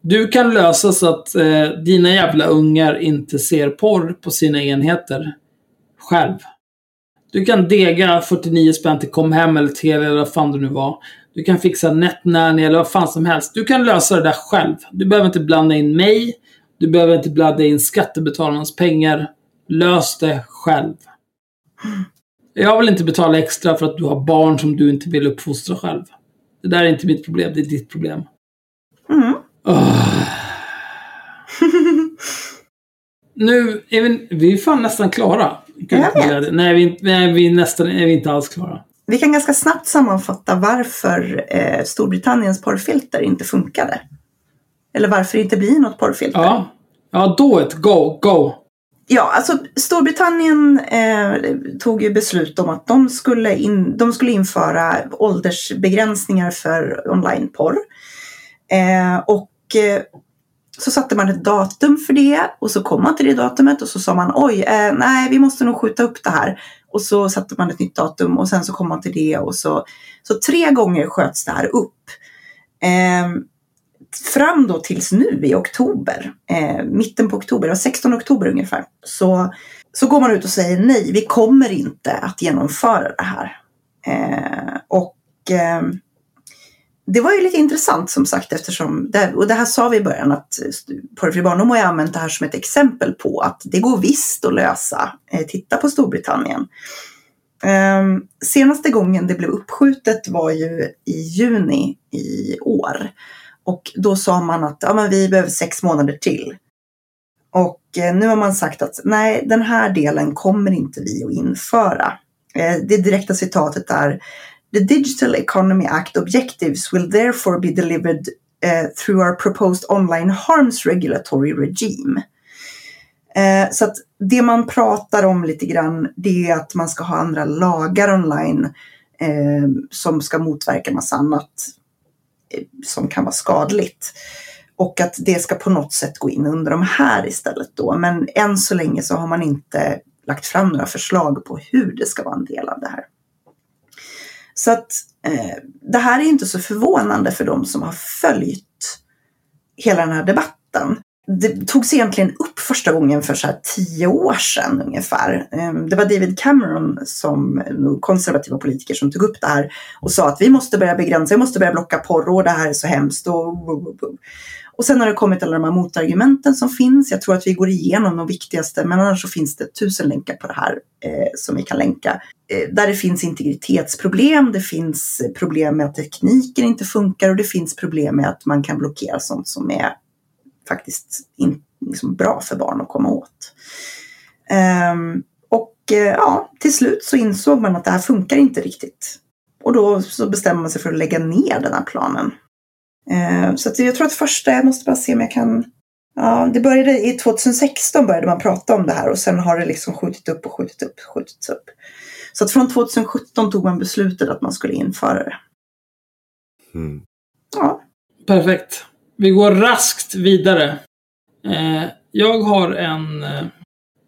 du kan lösa så att eh, dina jävla ungar inte ser porr på sina enheter själv. Du kan dega 49 spänn till Comhem eller Telia eller vad fan det nu var. Du kan fixa NetNanny eller vad fan som helst. Du kan lösa det där själv. Du behöver inte blanda in mig. Du behöver inte blanda in skattebetalarnas pengar. Lös det själv. Jag vill inte betala extra för att du har barn som du inte vill uppfostra själv. Det där är inte mitt problem, det är ditt problem. Mm. Åh. Nu är vi, vi är fan nästan klara. Jag vet. Nej, vi, nej, vi är nästan är vi inte alls klara. Vi kan ganska snabbt sammanfatta varför eh, Storbritanniens porrfilter inte funkade. Eller varför det inte blir något porrfilter. Ja, ja då ett go, go. Ja, alltså Storbritannien eh, tog ju beslut om att de skulle, in, de skulle införa åldersbegränsningar för onlineporr. Eh, och eh, så satte man ett datum för det och så kom man till det datumet och så sa man oj, eh, nej vi måste nog skjuta upp det här. Och så satte man ett nytt datum och sen så kom man till det och så, så tre gånger sköts det här upp. Eh, Fram då tills nu i oktober, eh, mitten på oktober, 16 oktober ungefär, så, så går man ut och säger nej, vi kommer inte att genomföra det här. Eh, och eh, det var ju lite intressant som sagt eftersom, det, och det här sa vi i början att eh, Porrfri barndom har ju använt det här som ett exempel på att det går visst att lösa. Eh, titta på Storbritannien. Eh, senaste gången det blev uppskjutet var ju i juni i år. Och då sa man att ja, men vi behöver sex månader till. Och eh, nu har man sagt att nej, den här delen kommer inte vi att införa. Eh, det direkta citatet är The Digital Economy Act objectives will therefore be delivered eh, through our proposed online harms regulatory regime. Så att det man pratar om lite grann det är att man ska ha andra lagar online som ska motverka massa annat som kan vara skadligt. Och att det ska på något sätt gå in under de här istället då. Men än så länge så har man inte lagt fram några förslag på hur det ska vara en del av det här. Så att eh, det här är inte så förvånande för de som har följt hela den här debatten. Det togs egentligen upp första gången för så här tio år sedan ungefär. Ehm, det var David Cameron som eh, konservativa politiker som tog upp det här och sa att vi måste börja begränsa, vi måste börja blocka porr och det här är så hemskt. Och, och sen har det kommit alla de här motargumenten som finns. Jag tror att vi går igenom de viktigaste, men annars så finns det tusen länkar på det här eh, som vi kan länka. Eh, där det finns integritetsproblem, det finns problem med att tekniken inte funkar och det finns problem med att man kan blockera sånt som är faktiskt in, liksom bra för barn att komma åt. Ehm, och eh, ja, till slut så insåg man att det här funkar inte riktigt. Och då så bestämmer man sig för att lägga ner den här planen. Eh, Så att jag tror att första, jag måste bara se om jag kan Ja, det började i 2016 började man prata om det här och sen har det liksom skjutit upp och skjutit upp och skjutits upp. Så att från 2017 tog man beslutet att man skulle införa det. Mm. Ja, Perfekt. Vi går raskt vidare. Eh, jag har en eh,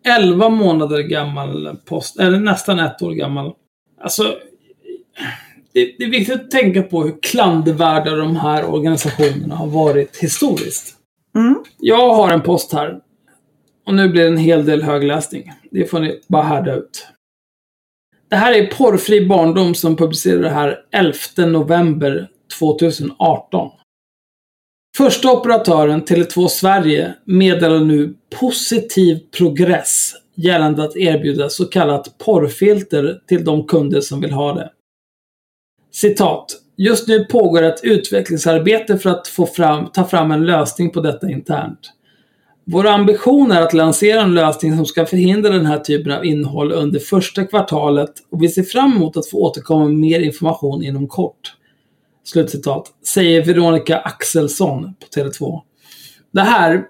11 månader gammal post, eller nästan ett år gammal. Alltså, det, det är viktigt att tänka på hur klandervärda de här organisationerna har varit historiskt. mm. Jag har en post här. Och nu blir det en hel del högläsning. Det får ni bara härda ut. Det här är Porrfri barndom som publicerar det här 11 november 2018. Första operatören, Tele2 Sverige, meddelar nu positiv progress gällande att erbjuda så kallat porrfilter till de kunder som vill ha det. Citat. Just nu pågår ett utvecklingsarbete för att få fram, ta fram en lösning på detta internt. Vår ambition är att lansera en lösning som ska förhindra den här typen av innehåll under första kvartalet och vi ser fram emot att få återkomma med mer information inom kort. Slutcitat. Säger Veronica Axelsson på Tele2. Det här...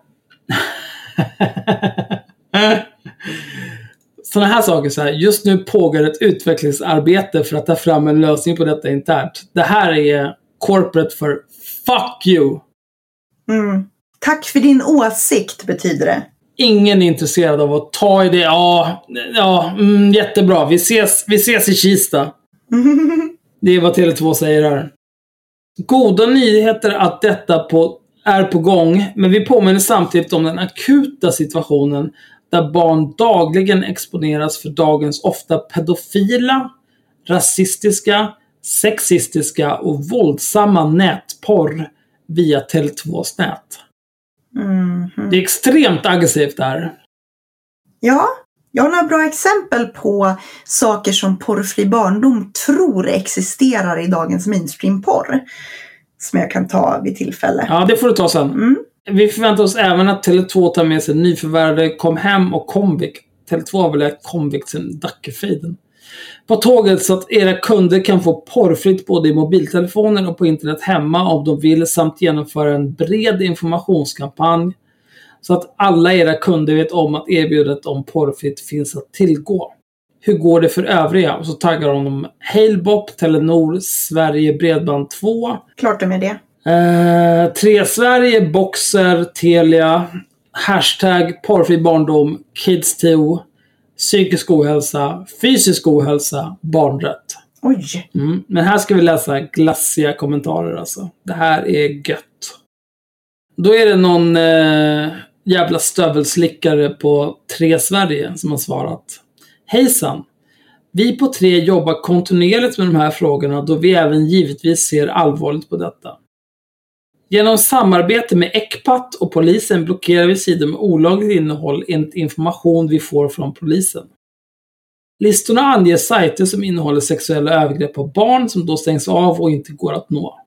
Sådana här saker så här. Just nu pågår ett utvecklingsarbete för att ta fram en lösning på detta internt. Det här är corporate för fuck you. Mm. Tack för din åsikt betyder det. Ingen är intresserad av att ta i det. Ja, ja mm, jättebra. Vi ses, vi ses i Kista. Det är vad Tele2 säger här. Goda nyheter att detta på, är på gång, men vi påminner samtidigt om den akuta situationen där barn dagligen exponeras för dagens ofta pedofila, rasistiska, sexistiska och våldsamma nätporr via Tele2s nät. Mhm. Det är extremt aggressivt där. Ja, jag har några bra exempel på saker som porrfri barndom tror existerar i dagens mainstream-porr. Som jag kan ta vid tillfälle. Ja, det får du ta sen. Mm. Vi förväntar oss även att Tele2 tar med sig nyförvärvade Comhem och Comviq. Tele2 har väl ägt Comviq sedan Dackefejden. På tåget så att era kunder kan få porrfritt både i mobiltelefoner och på internet hemma om de vill samt genomföra en bred informationskampanj så att alla era kunder vet om att erbjudandet om porrfritt finns att tillgå. Hur går det för övriga? Och så taggar de om Halebop, Telenor, Sverige Bredband 2, Klart de är det. Eh, tre Sverige, Boxer, Telia, hashtag porrfri barndom, Kids2, psykisk ohälsa, fysisk ohälsa, barnrätt. Oj! Mm. Men här ska vi läsa glassiga kommentarer alltså. Det här är gött. Då är det någon eh, jävla stövelslickare på Tre Sverige som har svarat. Hejsan! Vi på Tre jobbar kontinuerligt med de här frågorna då vi även givetvis ser allvarligt på detta. Genom samarbete med Ecpat och polisen blockerar vi sidor med olagligt innehåll enligt information vi får från polisen. Listorna anger sajter som innehåller sexuella övergrepp på barn som då stängs av och inte går att nå.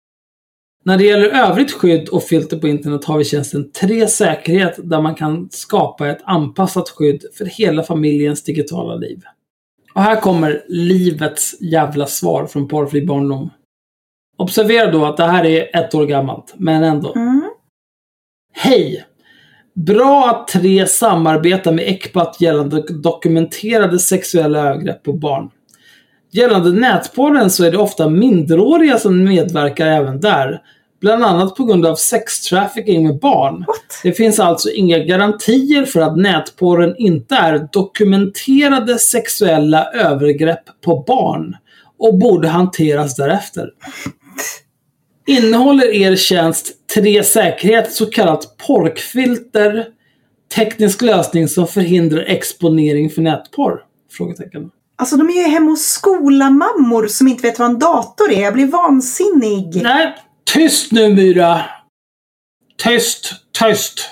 När det gäller övrigt skydd och filter på internet har vi tjänsten 3 Säkerhet där man kan skapa ett anpassat skydd för hela familjens digitala liv. Och här kommer livets jävla svar från Porrfri barndom. Observera då att det här är ett år gammalt, men ändå. Mm. Hej! Bra att tre samarbetar med Ecpat gällande dokumenterade sexuella övergrepp på barn. Gällande nätporren så är det ofta minderåriga som medverkar även där. Bland annat på grund av sextrafficking med barn. What? Det finns alltså inga garantier för att nätporren inte är dokumenterade sexuella övergrepp på barn och borde hanteras därefter. Innehåller er tjänst 3 Säkerhet så kallat porkfilter teknisk lösning som förhindrar exponering för nätporr? Frågetecken. Alltså de är ju hem hos skolamammor som inte vet vad en dator är. Jag blir vansinnig. Nej, tyst nu Myra. Tyst, tyst.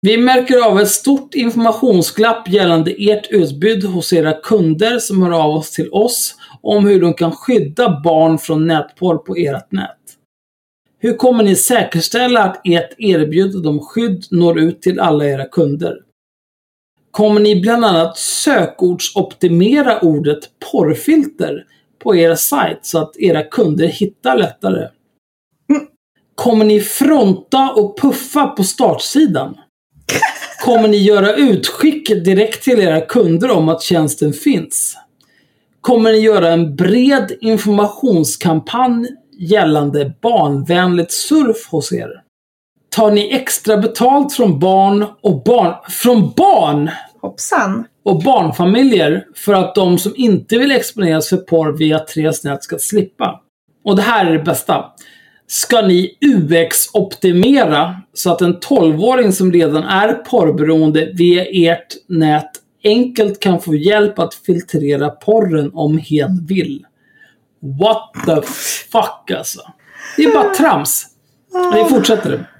Vi märker av ett stort informationsglapp gällande ert utbud hos era kunder som hör av oss till oss om hur de kan skydda barn från nätporr på ert nät. Hur kommer ni säkerställa att ert erbjudande om skydd når ut till alla era kunder? Kommer ni bland annat sökordsoptimera ordet porrfilter på er sajt så att era kunder hittar lättare? Kommer ni fronta och puffa på startsidan? Kommer ni göra utskick direkt till era kunder om att tjänsten finns? Kommer ni göra en bred informationskampanj gällande barnvänligt surf hos er? Tar ni extra betalt från barn och barn... Från barn! Hoppsan. och barnfamiljer för att de som inte vill exponeras för porr via Tresnät ska slippa. Och det här är det bästa. Ska ni UX-optimera så att en 12-åring som redan är porrberoende via ert nät enkelt kan få hjälp att filtrera porren om hen vill? What the fuck alltså. Det är bara trams. Det fortsätter.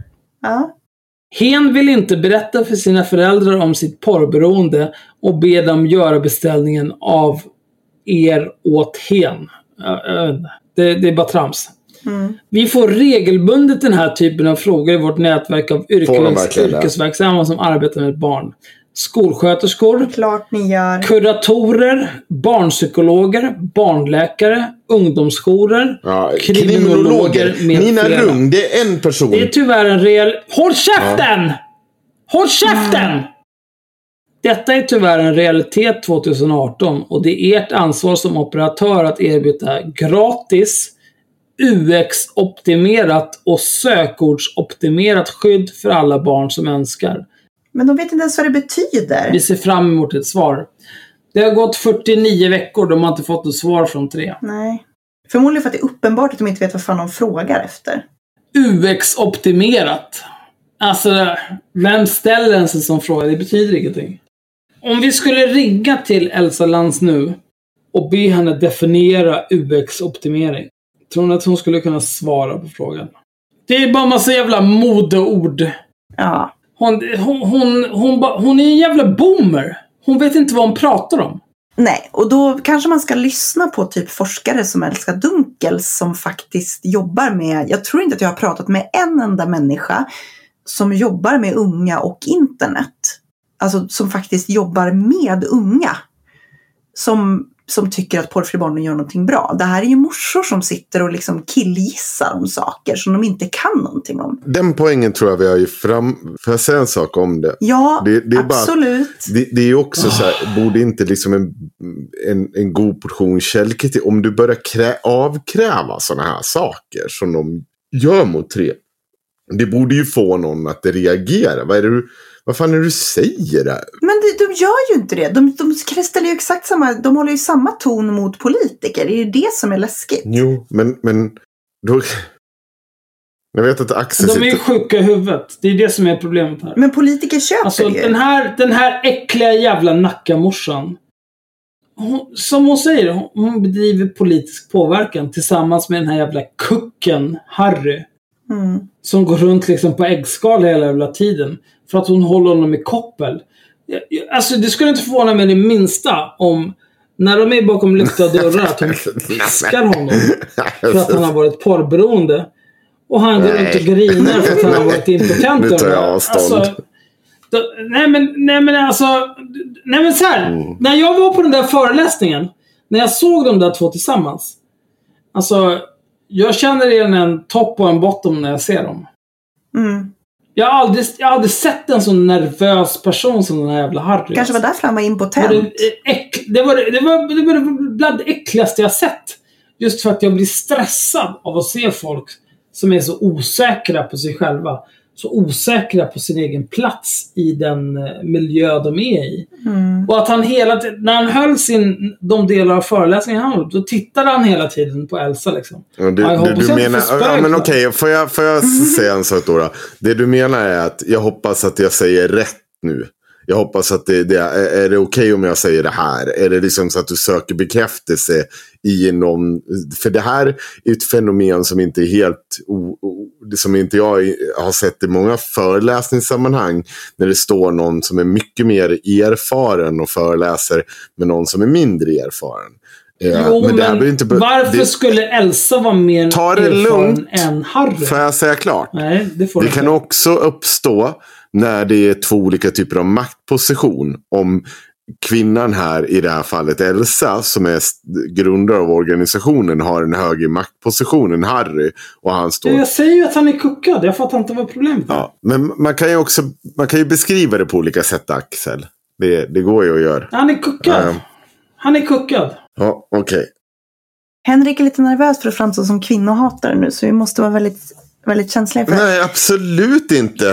Ja. Hen vill inte berätta för sina föräldrar om sitt porrberoende och ber dem göra beställningen av er åt hen. Det, det är bara trams. Mm. Vi får regelbundet den här typen av frågor i vårt nätverk av yrkes, yrkesverksamma som arbetar med barn. Skolsköterskor, Klart ni gör. kuratorer, barnpsykologer, barnläkare, ungdomsjourer, Ja, kriminologer med Nina flera. Rung, det är en person. Det är tyvärr en reell... Håll käften! Håll käften! Detta är tyvärr en realitet 2018 och det är ert ansvar som operatör att erbjuda gratis UX-optimerat och sökordsoptimerat skydd för alla barn som önskar. Men de vet inte ens vad det betyder. Vi ser fram emot ett svar. Det har gått 49 veckor, de har inte fått något svar från tre. Nej. Förmodligen för att det är uppenbart att de inte vet vad fan de frågar efter. UX-optimerat. Alltså, vem ställer ens en sån fråga? Det betyder ingenting. Om vi skulle ringa till Elsa Lantz nu och be henne definiera UX-optimering. Tror ni att hon skulle kunna svara på frågan? Det är bara massa jävla modeord. Ja. Hon, hon, hon, hon, hon är en jävla boomer. Hon vet inte vad hon pratar om. Nej, och då kanske man ska lyssna på typ forskare som älskar dunkel som faktiskt jobbar med, jag tror inte att jag har pratat med en enda människa som jobbar med unga och internet. Alltså som faktiskt jobbar med unga. Som, som tycker att porrfri barnen gör någonting bra. Det här är ju morsor som sitter och liksom killgissar om saker som de inte kan någonting om. Den poängen tror jag vi har ju fram... Får jag säga en sak om det? Ja, Det- det är bara- absolut. Det, det är också så här, borde inte liksom en, en, en god portion källkritik, om du börjar krä, avkräva sådana här saker som de gör mot tre. Det borde ju få någon att reagera. Vad är det du, vad fan är det du säger där? Men de, de gör ju inte det. De, de ställer ju exakt samma, de håller ju samma ton mot politiker. Det är ju det som är läskigt. Jo, men, men då... Jag vet att Axel De är ju sjuka i huvudet. Det är det som är problemet här. Men politiker köper Alltså det ju. den här, den här äckliga jävla Nackamorsan. Hon, som hon säger, hon, hon bedriver politisk påverkan tillsammans med den här jävla kucken Harry. Mm. Som går runt liksom på äggskal hela jävla tiden. För att hon håller honom i koppel. Alltså det skulle inte förvåna mig det minsta om när de är bakom lyckta dörrar att hon fiskar honom. För att han har varit porrberoende. Och han går runt och grinar för att han har varit impotent. Nu tar jag avstånd. då, nej men, nej men alltså. Nej men så här. Mm. När jag var på den där föreläsningen. När jag såg de där två tillsammans. Alltså. Jag känner igen en topp och en bottom när jag ser dem. Mm. Jag har aldrig, jag har aldrig sett en så nervös person som den här jävla Harry. Kanske var alltså. därför han var Det var impotent. det, äck, det, var, det, var, det var bland det äckligaste jag sett. Just för att jag blir stressad av att se folk som är så osäkra på sig själva. Så osäkra på sin egen plats i den eh, miljö de är i. Mm. Och att han hela tiden, när han höll sin, de delar av föreläsningen han höll, då tittade han hela tiden på Elsa liksom. Ja, du, jag du, du menar, får ja, men okej, får jag, får jag säga en sak då, då? Det du menar är att jag hoppas att jag säger rätt nu. Jag hoppas att det, det är, är det okej om jag säger det här? Är det liksom så att du söker bekräftelse i någon... För det här är ett fenomen som inte är helt... Som inte jag har sett i många föreläsningssammanhang. När det står någon som är mycket mer erfaren och föreläser med någon som är mindre erfaren. Eh, Jo, men, behöver inte varför det- skulle Elsa vara mer Ta det erfaren lugnt. än Harry? Får jag säga klart? Nej, det får Det kan också uppstå när det är två olika typer av maktposition. Om kvinnan här, i det här fallet Elsa, som är grundare av organisationen, har en högre maktposition än Harry. Och han står... Jag säger ju att han är kuckad. Jag fattar inte vad problemet är. Ja, men man kan ju också man kan ju beskriva det på olika sätt, Axel. Det, det går ju att göra. Han är kuckad. Ja. Han är kuckad. Ja, okej. Henrik är lite nervös för att framstå som kvinnohatare nu så vi måste vara väldigt, väldigt känsliga för. Nej, absolut inte.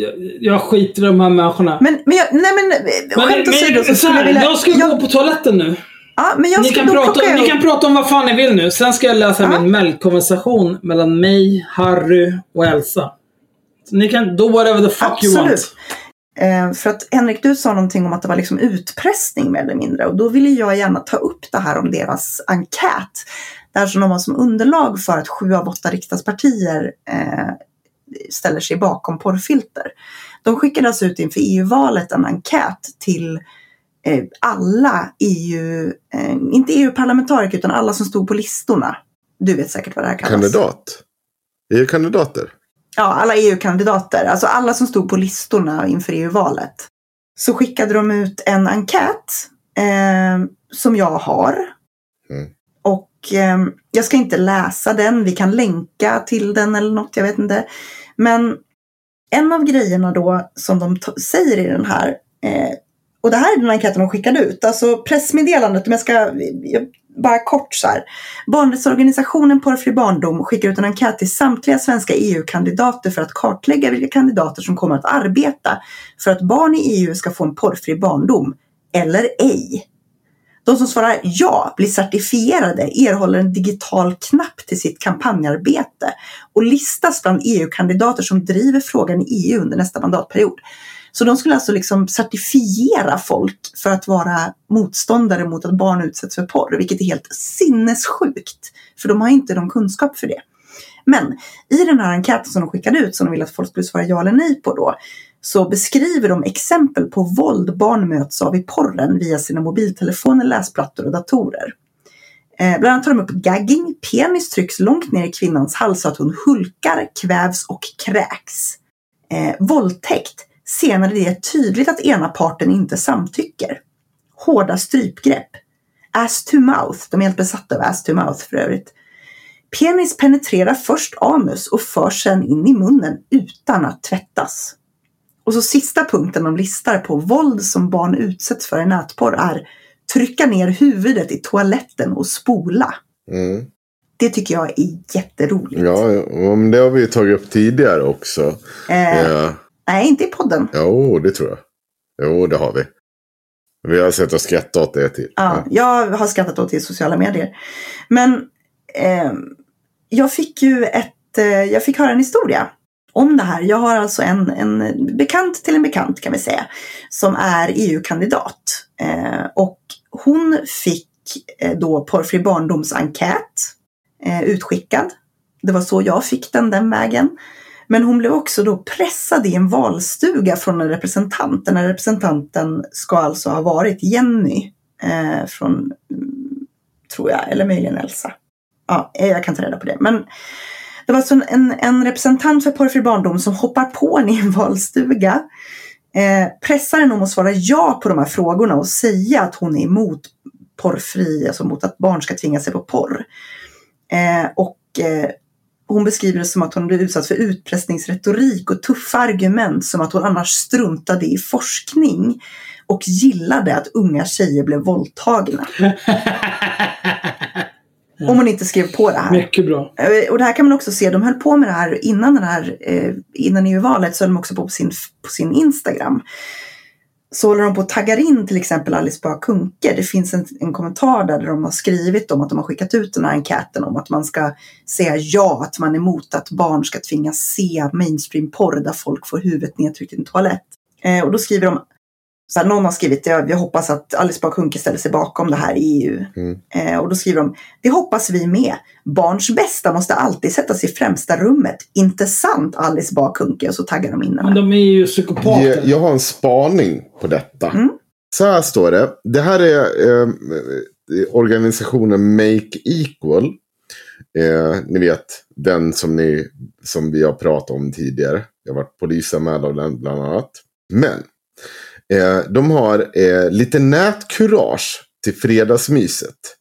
Jag, jag skiter i de här människorna. Men, men, jag, nej men, Men, skämt åsido så så skulle jag vilja... jag ska gå på toaletten nu. Ja, men jag Ni ska, kan, prata, jag ni kan prata om vad fan ni vill nu. Sen ska jag läsa Ja. min mailkonversation mellan mig, Harry och Elsa. Så ni kan do whatever the fuck you want. Eh, för att Henrik, du sa någonting om att det var liksom utpressning mer eller mindre. Och då ville jag gärna ta upp det här om deras enkät. Där som de har som underlag för att sju av åtta riksdagspartier eh, ställer sig bakom porrfilter. De skickade alltså ut inför EU-valet en enkät till eh, alla EU, eh, inte EU-parlamentariker utan alla som stod på listorna Du vet säkert vad det här kallas. Kandidat. E är kandidater. Ja, alla EU-kandidater. Alltså alla som stod på listorna inför EU-valet. Så skickade de ut en enkät eh, som jag har. Mm. Och eh, jag ska inte läsa den. Vi kan länka till den eller något, jag vet inte. Men en av grejerna då som de säger i den här eh, och det här är den enkäten de skickade ut. Alltså pressmeddelandet, om jag ska jag, bara kort så här. Barnrättsorganisationen Porrfri barndom skickar ut en enkät till samtliga svenska EU-kandidater för att kartlägga vilka kandidater som kommer att arbeta för att barn i EU ska få en porrfri barndom, eller ej. De som svarar ja blir certifierade, erhåller en digital knapp till sitt kampanjarbete och listas bland EU-kandidater som driver frågan i EU under nästa mandatperiod. Så de skulle alltså liksom certifiera folk för att vara motståndare mot att barn utsätts för porr, vilket är helt sinnessjukt. För de har inte någon kunskap för det. Men i den här enkäten som de skickade ut, som de ville att folk skulle svara ja eller nej på då, så beskriver de exempel på våld barn möts av i porren via sina mobiltelefoner, läsplattor och datorer. Eh, bland annat tar de upp gagging, penis trycks långt ner i kvinnans hals så att hon hulkar, kvävs och kräks. Eh, våldtäkt, senare det är tydligt att ena parten inte samtycker. Hårda strypgrepp. Ass to mouth, de är helt besatta av ass to mouth för övrigt. Penis penetrerar först anus och förs sen in i munnen utan att tvättas. Och så sista punkten de listar på våld som barn utsätts för i nätporr är trycka ner huvudet i toaletten och spola. Mm. Det tycker jag är jätteroligt. Ja, ja, men det har vi tagit upp tidigare också. Eh, Ja. Nej, inte i podden. Jo, det tror jag. Jo, det har vi. Vi har sett och skrattat åt det till. Ja, jag har skrattat åt det i sociala medier. Men eh, jag fick ju ett, eh, jag fick höra en historia om det här. Jag har alltså en, en bekant till en bekant kan vi säga. Som är EU-kandidat. Eh, och hon fick eh, då Porrfri barndomsenkät eh, utskickad. Det var så jag fick den den vägen. Men hon blev också då pressad i en valstuga från en representant. Den här representanten ska alltså ha varit Jenny eh, från, mm, tror jag, eller möjligen Elsa. Ja, eh, jag kan ta reda på det. Men det var alltså en, en, en representant för Porrfri barndom som hoppar på en i en valstuga. Eh, pressar henne om att svara ja på de här frågorna och säga att hon är emot porrfri, alltså mot att barn ska tvinga sig på porr. Eh, och eh, hon beskriver det som att hon blev utsatt för utpressningsretorik och tuffa argument som att hon annars struntade i forskning och gillade att unga tjejer blev våldtagna. Om hon inte skrev på det här. Mycket bra. Eh, Och det här kan man också se, de höll på med det här innan, den här, eh, innan EU-valet så höll de också på på sin, på sin Instagram. Så håller de på att taggar in till exempel Alice Bah Kuhnke. Det finns en, en kommentar där, där de har skrivit om att de har skickat ut den här enkäten om att man ska säga ja, att man är emot att barn ska tvingas se mainstream-porr där folk får huvudet nedtryckt i en toalett. Eh, och då skriver de, så här, någon har skrivit, jag, jag hoppas att Alice Bah Kuhnke ställer sig bakom det här i EU. Mm. Eh, och då skriver de, det hoppas vi med. Barns bästa måste alltid sättas i främsta rummet. Inte sant Alice Bah Kuhnke? Och så taggar de in den Men de är ju psykopater. Jag, jag har en spaning på detta. Mm. Så här står det. Det här är eh, organisationen Make Equal. Eh, ni vet, den som, ni, som vi har pratat om tidigare. Jag har varit polisanmäld av den bland annat. Men eh, de har eh, lite nätkurage till fredagsmyset.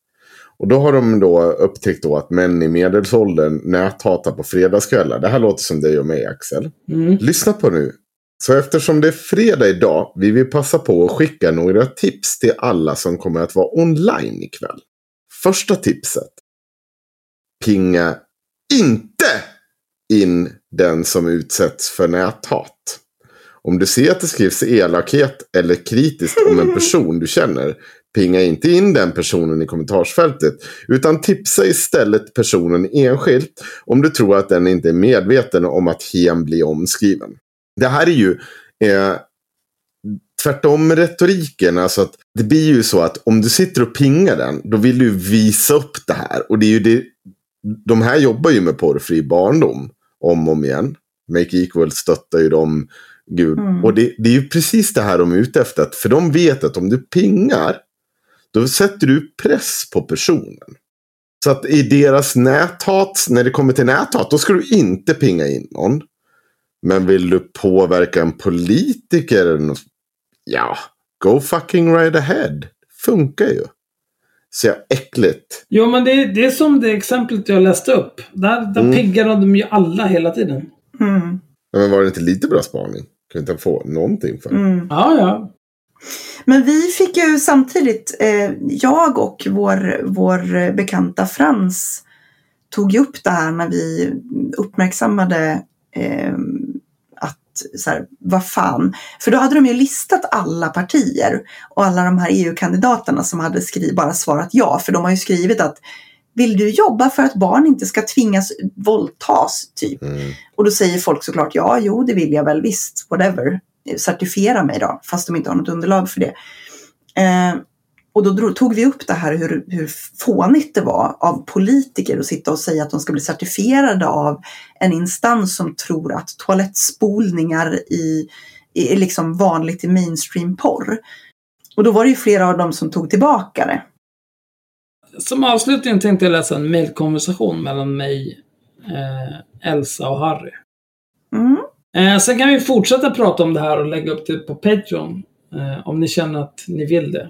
Och då har de då upptäckt då att män i medelåldern näthatar på fredagskvällar. Det här låter som dig och mig Axel. Mm. Lyssna på nu. Så eftersom det är fredag idag vill vi passa på att skicka några tips till alla som kommer att vara online ikväll. Första tipset. Pinga inte in den som utsätts för näthat. Om du ser att det skrivs elakhet eller kritiskt om en person du känner, pinga inte in den personen i kommentarsfältet. Utan tipsa istället personen enskilt om du tror att den inte är medveten om att hen blir omskriven. Det här är ju eh, tvärtom retoriken. Alltså att det blir ju så att om du sitter och pingar den, då vill du visa upp det här. Och det är ju det, de här jobbar ju med porrfri barndom om och om igen. Make Equal stöttar ju dem. Gud. Mm. Och det, det är ju precis det här de är ute efter. Att, för de vet att om du pingar, då sätter du press på personen. Så att i deras näthat, när det kommer till näthat, då ska du inte pinga in någon. Men vill du påverka en politiker? eller något- Ja, go fucking right ahead. Funkar ju. Så äckligt. Jo, men det, det är som det exemplet jag läste upp. Där, där Mm. piggade de ju alla hela tiden. Mm. Men var det inte lite bra spaning? Kan inte få någonting för. Mm. Ja, ja. Men vi fick ju samtidigt, eh, jag och vår, vår bekanta Frans tog ju upp det här när vi uppmärksammade eh, att, så här, vad fan, för då hade de ju listat alla partier och alla de här EU-kandidaterna som hade skrivit, bara svarat ja, för de har ju skrivit att vill du jobba för att barn inte ska tvingas våldtas, typ? Mm. Och då säger folk såklart ja, jo det vill jag väl visst, whatever. Certifiera mig då, fast de inte har något underlag för det. Eh, och då drog, tog vi upp det här hur, hur fånigt det var av politiker att sitta och säga att de ska bli certifierade av en instans som tror att toalettspolningar i, är liksom vanligt i mainstream-porr. Och då var det ju flera av dem som tog tillbaka det. Som avslutning tänkte jag läsa en mejlkonversation mellan mig, eh, Elsa och Harry. Mm. Eh, sen kan vi fortsätta prata om det här och lägga upp det på Patreon. Eh, om ni känner att ni vill det.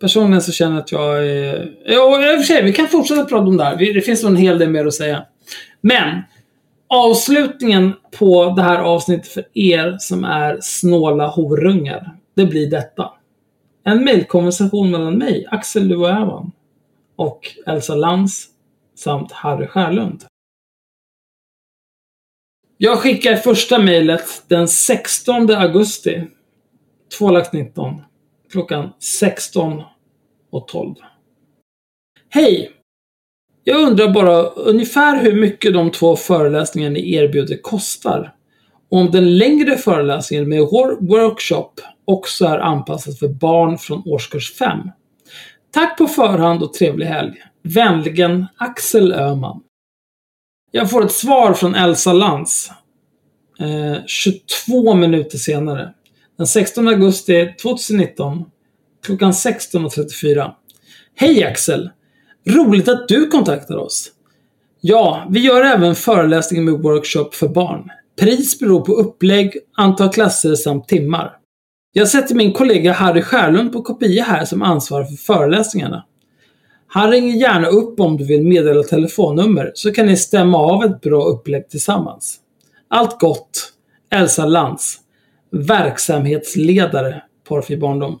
Personligen så känner jag att jag är... Ja, i och för sig, vi kan fortsätta prata om det här. Det finns nog en hel del mer att säga. Men avslutningen på det här avsnittet för er som är snåla horungar. Det blir detta. En mejlkonversation mellan mig, Axel Luoävan och Elsa Lantz samt Harry Skärlund. Jag skickar första mejlet den 16 augusti 2019 klockan 16.12. Hej! Jag undrar bara ungefär hur mycket de två föreläsningarna ni erbjuder kostar. Och om den längre föreläsningen med vår workshop också är anpassad för barn från årskurs 5. Tack på förhand och trevlig helg. Vänligen Axel Öhman. Jag får ett svar från Elsa Lantz. Eh, 22 minuter senare. Den 16 augusti 2019. Klockan 16.34. Hej Axel! Roligt att du kontaktar oss. Ja, vi gör även föreläsningar med workshop för barn. Pris beror på upplägg, antal klasser samt timmar. Jag sätter min kollega Harry Skärlund på kopia här som ansvarar för föreläsningarna. Han ringer gärna upp om du vill meddela telefonnummer så kan ni stämma av ett bra upplägg tillsammans. Allt gott! Elsa Lantz, verksamhetsledare, Porrfri barndom.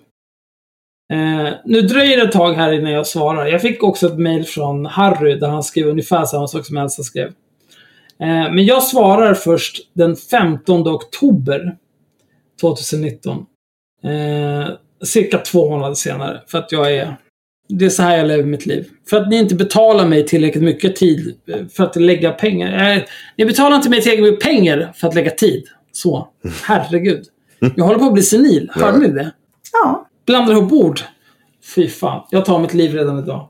Eh, nu dröjer det ett tag här innan jag svarar. Jag fick också ett mail från Harry där han skrev ungefär samma sak som Elsa skrev. Eh, men jag svarar först den 15 oktober 2019. Eh, cirka två månader senare. För att jag är... Det är så här jag lever mitt liv. För att ni inte betalar mig tillräckligt mycket tid eh, för att lägga pengar. Eh, ni betalar inte mig tillräckligt mycket pengar för att lägga tid. Så. Herregud. Jag håller på att bli senil. Hörde ni det? Ja, Blandar ihop ord. Fy fan. Jag tar mitt liv redan idag.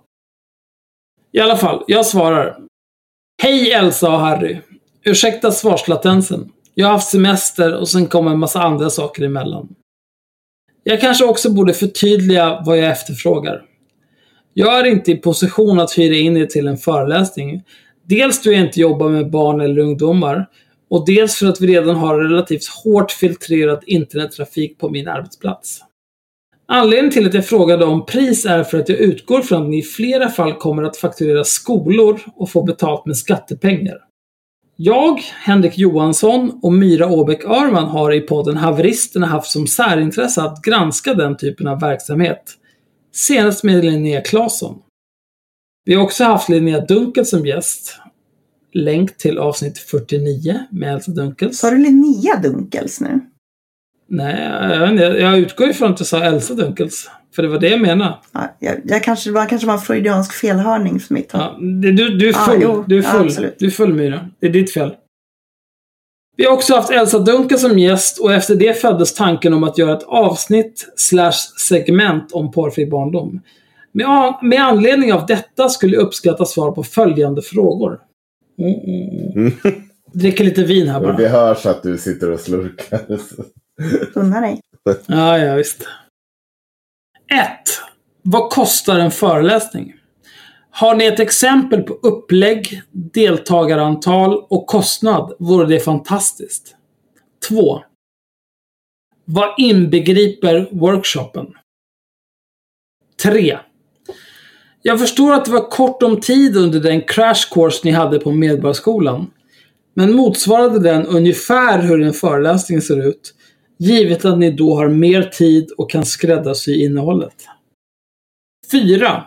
I alla fall, jag svarar. Hej Elsa och Harry. Ursäkta svarslatensen. Jag har haft semester och sen kom en massa andra saker emellan. Jag kanske också borde förtydliga vad jag efterfrågar. Jag är inte i position att hyra in er till en föreläsning. Dels då jag inte jobbar med barn eller ungdomar och dels för att vi redan har relativt hårt filtrerat internettrafik på min arbetsplats. Anledningen till att jag frågade om pris är för att jag utgår från att ni i flera fall kommer att fakturera skolor och få betalt med skattepengar. Jag, Henrik Johansson och Myra Åbäck Örman har i podden Haveristerna haft som särintresse att granska den typen av verksamhet. Senast med Linnea Claesson. Vi har också haft Linnea Dunkel som gäst. Länk till avsnitt 49 med Elsa Dunkels. sa du Linnea Dunkels nu? Nej, jag, inte, jag utgår ifrån att du sa Elsa Dunkels. För det var det jag menade. Ja, jag, jag kanske, det var kanske var en freudiansk felhörning för mitt håll. Ja, det- du, du är Ja, full. jo, du är ja, full. absolut. du är full Myra. Det är ditt fel. Vi har också haft Elsa Dunkel som gäst och efter det föddes tanken om att göra ett avsnitt slash segment om porrfri barndom. Med, an- med anledning av detta skulle jag uppskatta svar på följande frågor. Mm, mm, mm. Dricker lite vin här Och bara. det hörs att du sitter och slurkar. Unna dig. Ja, ja, visst. 1. Vad kostar en föreläsning? Har ni ett exempel på upplägg, deltagarantal och kostnad vore det fantastiskt. 2. Vad inbegriper workshopen? 3. Jag förstår att det var kort om tid under den crash course ni hade på Medborgarskolan. Men motsvarade den ungefär hur en föreläsning ser ut? Givet att ni då har mer tid och kan skräddarsy innehållet. 4.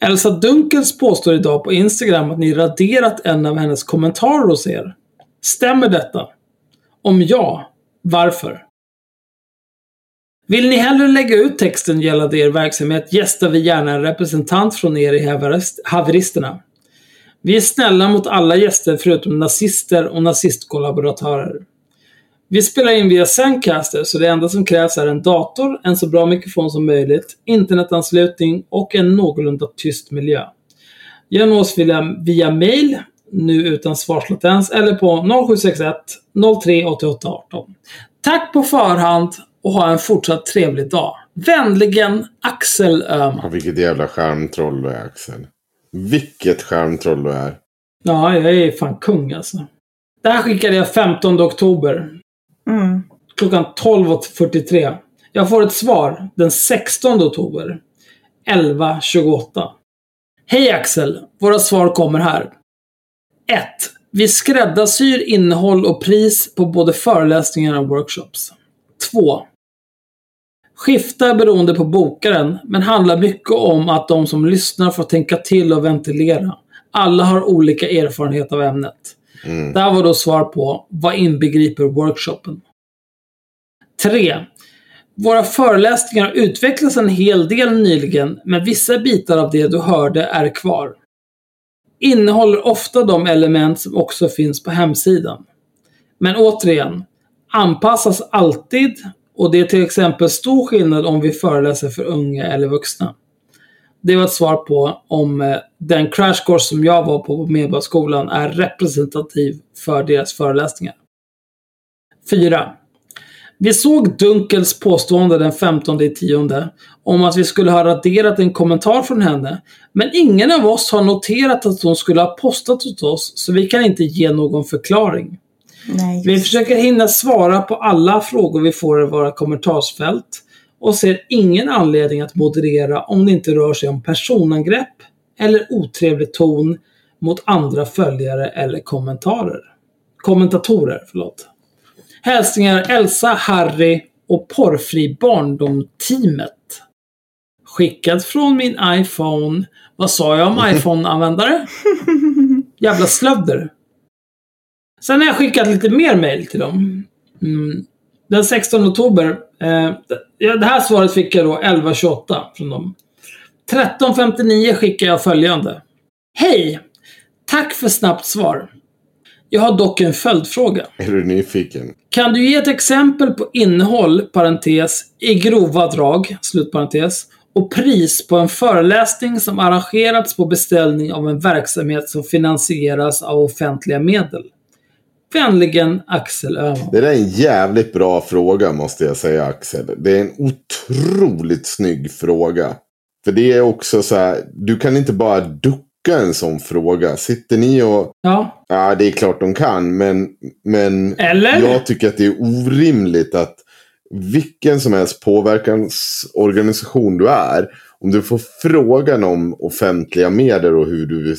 Elsa Dunkels påstår idag på Instagram att ni raderat en av hennes kommentarer hos er. Stämmer detta? Om ja, varför? Vill ni hellre lägga ut texten gällande er verksamhet gästar vi gärna en representant från er i haveristerna. Vi är snälla mot alla gäster förutom nazister och nazistkollaboratörer. Vi spelar in via Zencaster så det enda som krävs är en dator, en så bra mikrofon som möjligt, internetanslutning och en någorlunda tyst miljö. Gör nås via, via mail, nu utan svarslatens, eller på 0761 03 88 18. Tack på förhand och ha en fortsatt trevlig dag. Vänligen Axel Ja, Öhman. vilket jävla skärmtroll du är Axel. Vilket skärmtroll du är. Ja, jag är fan kung alltså. Det här skickade jag 15 oktober. Mm. klockan 12.43. Jag får ett svar den 16 oktober. 11.28. Hej Axel! Våra svar kommer här. 1. Vi skräddarsyr innehåll och pris på både föreläsningar och workshops. 2. Skiftar beroende på bokaren, men handlar mycket om att de som lyssnar får tänka till och ventilera. Alla har olika erfarenhet av ämnet. Mm. Det här var då svar på vad inbegriper workshopen. 3. Våra föreläsningar har utvecklats en hel del nyligen, men vissa bitar av det du hörde är kvar. Innehåller ofta de element som också finns på hemsidan. Men återigen, anpassas alltid och det är till exempel stor skillnad om vi föreläser för unga eller vuxna. Det var ett svar på om eh, den crash course som jag var på på Medborgarskolan är representativ för deras föreläsningar. 4. Vi såg Dunkels påstående den 15 i tionde om att vi skulle ha raderat en kommentar från henne, men ingen av oss har noterat att hon skulle ha postat åt oss, så vi kan inte ge någon förklaring. Nej. Vi försöker hinna svara på alla frågor vi får i våra kommentarsfält och ser ingen anledning att moderera om det inte rör sig om personangrepp eller otrevlig ton mot andra följare eller kommentarer. Kommentatorer, förlåt. Hälsningar Elsa, Harry och Porrfri Barndom-teamet. Skickad från min iPhone. Vad sa jag om iPhone-användare? Jävla slödder. Sen har jag skickat lite mer mail till dem. Mm. Den 16 oktober. Eh, det här svaret fick jag då 11.28 från dem. 13.59 skickar jag följande. Hej! Tack för snabbt svar. Jag har dock en följdfråga. Är du nyfiken? Kan du ge ett exempel på innehåll, parentes, i grova drag, slutparentes, och pris på en föreläsning som arrangerats på beställning av en verksamhet som finansieras av offentliga medel? Vänligen Axel Öhman. Det där är en jävligt bra fråga måste jag säga Axel. Det är en otroligt snygg fråga. För det är också så här, du kan inte bara ducka en sån fråga. Sitter ni och, Ja, ja det är klart de kan, men, men Eller? jag tycker att det är orimligt att vilken som helst påverkansorganisation du är, om du får frågan om offentliga medel och hur du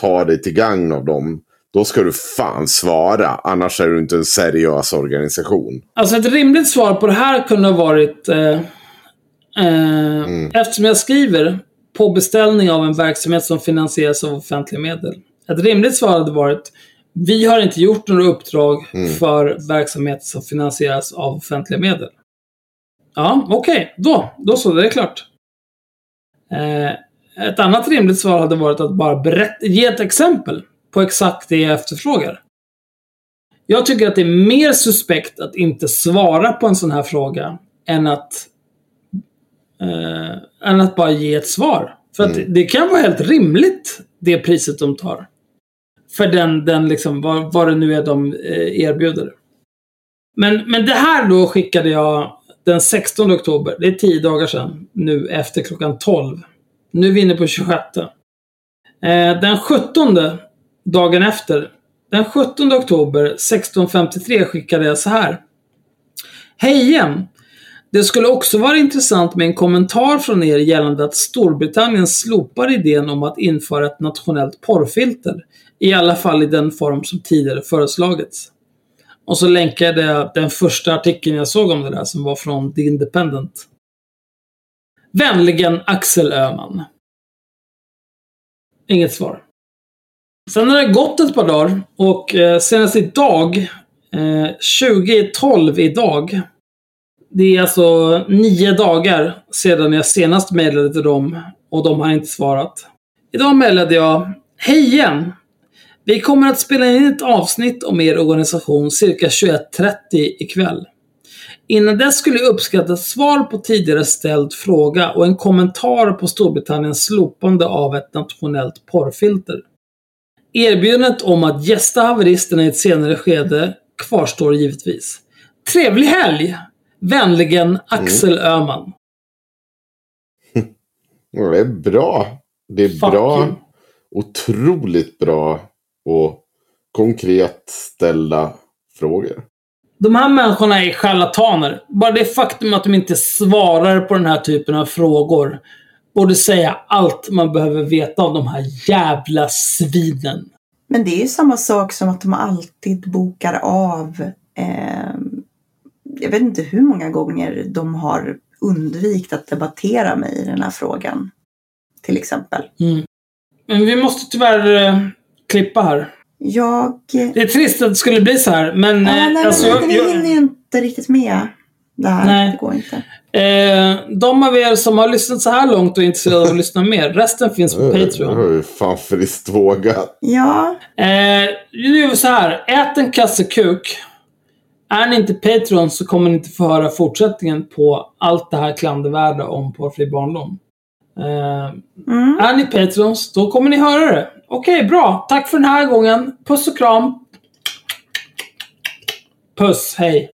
tar dig till gagn av dem, då ska du fan svara. Annars är du inte en seriös organisation. Alltså ett rimligt svar på det här kunde ha varit eh, eh, Eftersom jag skriver på beställning av en verksamhet som finansieras av offentliga medel. Ett rimligt svar hade varit Vi har inte gjort några uppdrag för verksamhet som finansieras av offentliga medel. Ja, okej. Då. Då så, det är klart. Eh, ett annat rimligt svar hade varit att bara berätta, ge ett exempel på exakt det jag efterfrågar. Jag tycker att det är mer suspekt att inte svara på en sån här fråga än att, eh, än att bara ge ett svar. För att det kan vara helt rimligt, det priset de tar. För den, den liksom, vad, vad det nu är de eh, erbjuder. Men, men det här då skickade jag den 16 oktober. Det är tio dagar sedan. Nu efter klockan 12. Nu är vi inne på 26. Eh, den 17, dagen efter, den 17 oktober 1653 skickade jag så här. Hej igen! Det skulle också vara intressant med en kommentar från er gällande att Storbritannien slopar idén om att införa ett nationellt porrfilter. I alla fall i den form som tidigare föreslagits. Och så länkade jag den första artikeln jag såg om det där som var från The Independent. Vänligen Axel Öhman. Inget svar. Sen har det gått ett par dagar och eh, senast idag, eh, 2012 idag, det är alltså nio dagar sedan jag senast mejlade till dem och de har inte svarat. Idag mejlade jag Hej igen! Vi kommer att spela in ett avsnitt om er organisation cirka 21.30 ikväll. Innan dess skulle jag uppskatta ett svar på tidigare ställd fråga och en kommentar på Storbritanniens slopande av ett nationellt porrfilter. Erbjudandet om att gästa haveristerna i ett senare skede kvarstår givetvis. Trevlig helg! Vänligen Axel Öhman. Ja, Det är bra. Det är Fuck bra. you. Otroligt bra och konkret ställda frågor. De här människorna är charlataner. Bara det faktum att de inte svarar på den här typen av frågor borde säga allt man behöver veta om de här jävla svinen. Men det är ju samma sak som att de alltid bokar av. Eh, jag vet inte hur många gånger de har undvikit att debattera mig i den här frågan. Till exempel. Mm. Men vi måste tyvärr eh, klippa här. Jag... Det är trist att det skulle bli så här, men... Ja, eh, nej, men alltså, jag, vi hinner ju jag, inte riktigt med det här. Nej. Det går inte. eh, de av er som har lyssnat så här långt och är intresserade av att lyssna mer, resten finns på Det Patreon. var ju fan friskt vågat. Ja, Eh, nu är vi så här. Ät en kasse kuk. Är ni inte Patreon så kommer ni inte få höra fortsättningen på allt det här klandervärda om porrfri barndom. Eh, mm. är ni Patrons, då kommer ni höra det. Okej, bra. Tack för den här gången. Puss och kram. Puss, hej.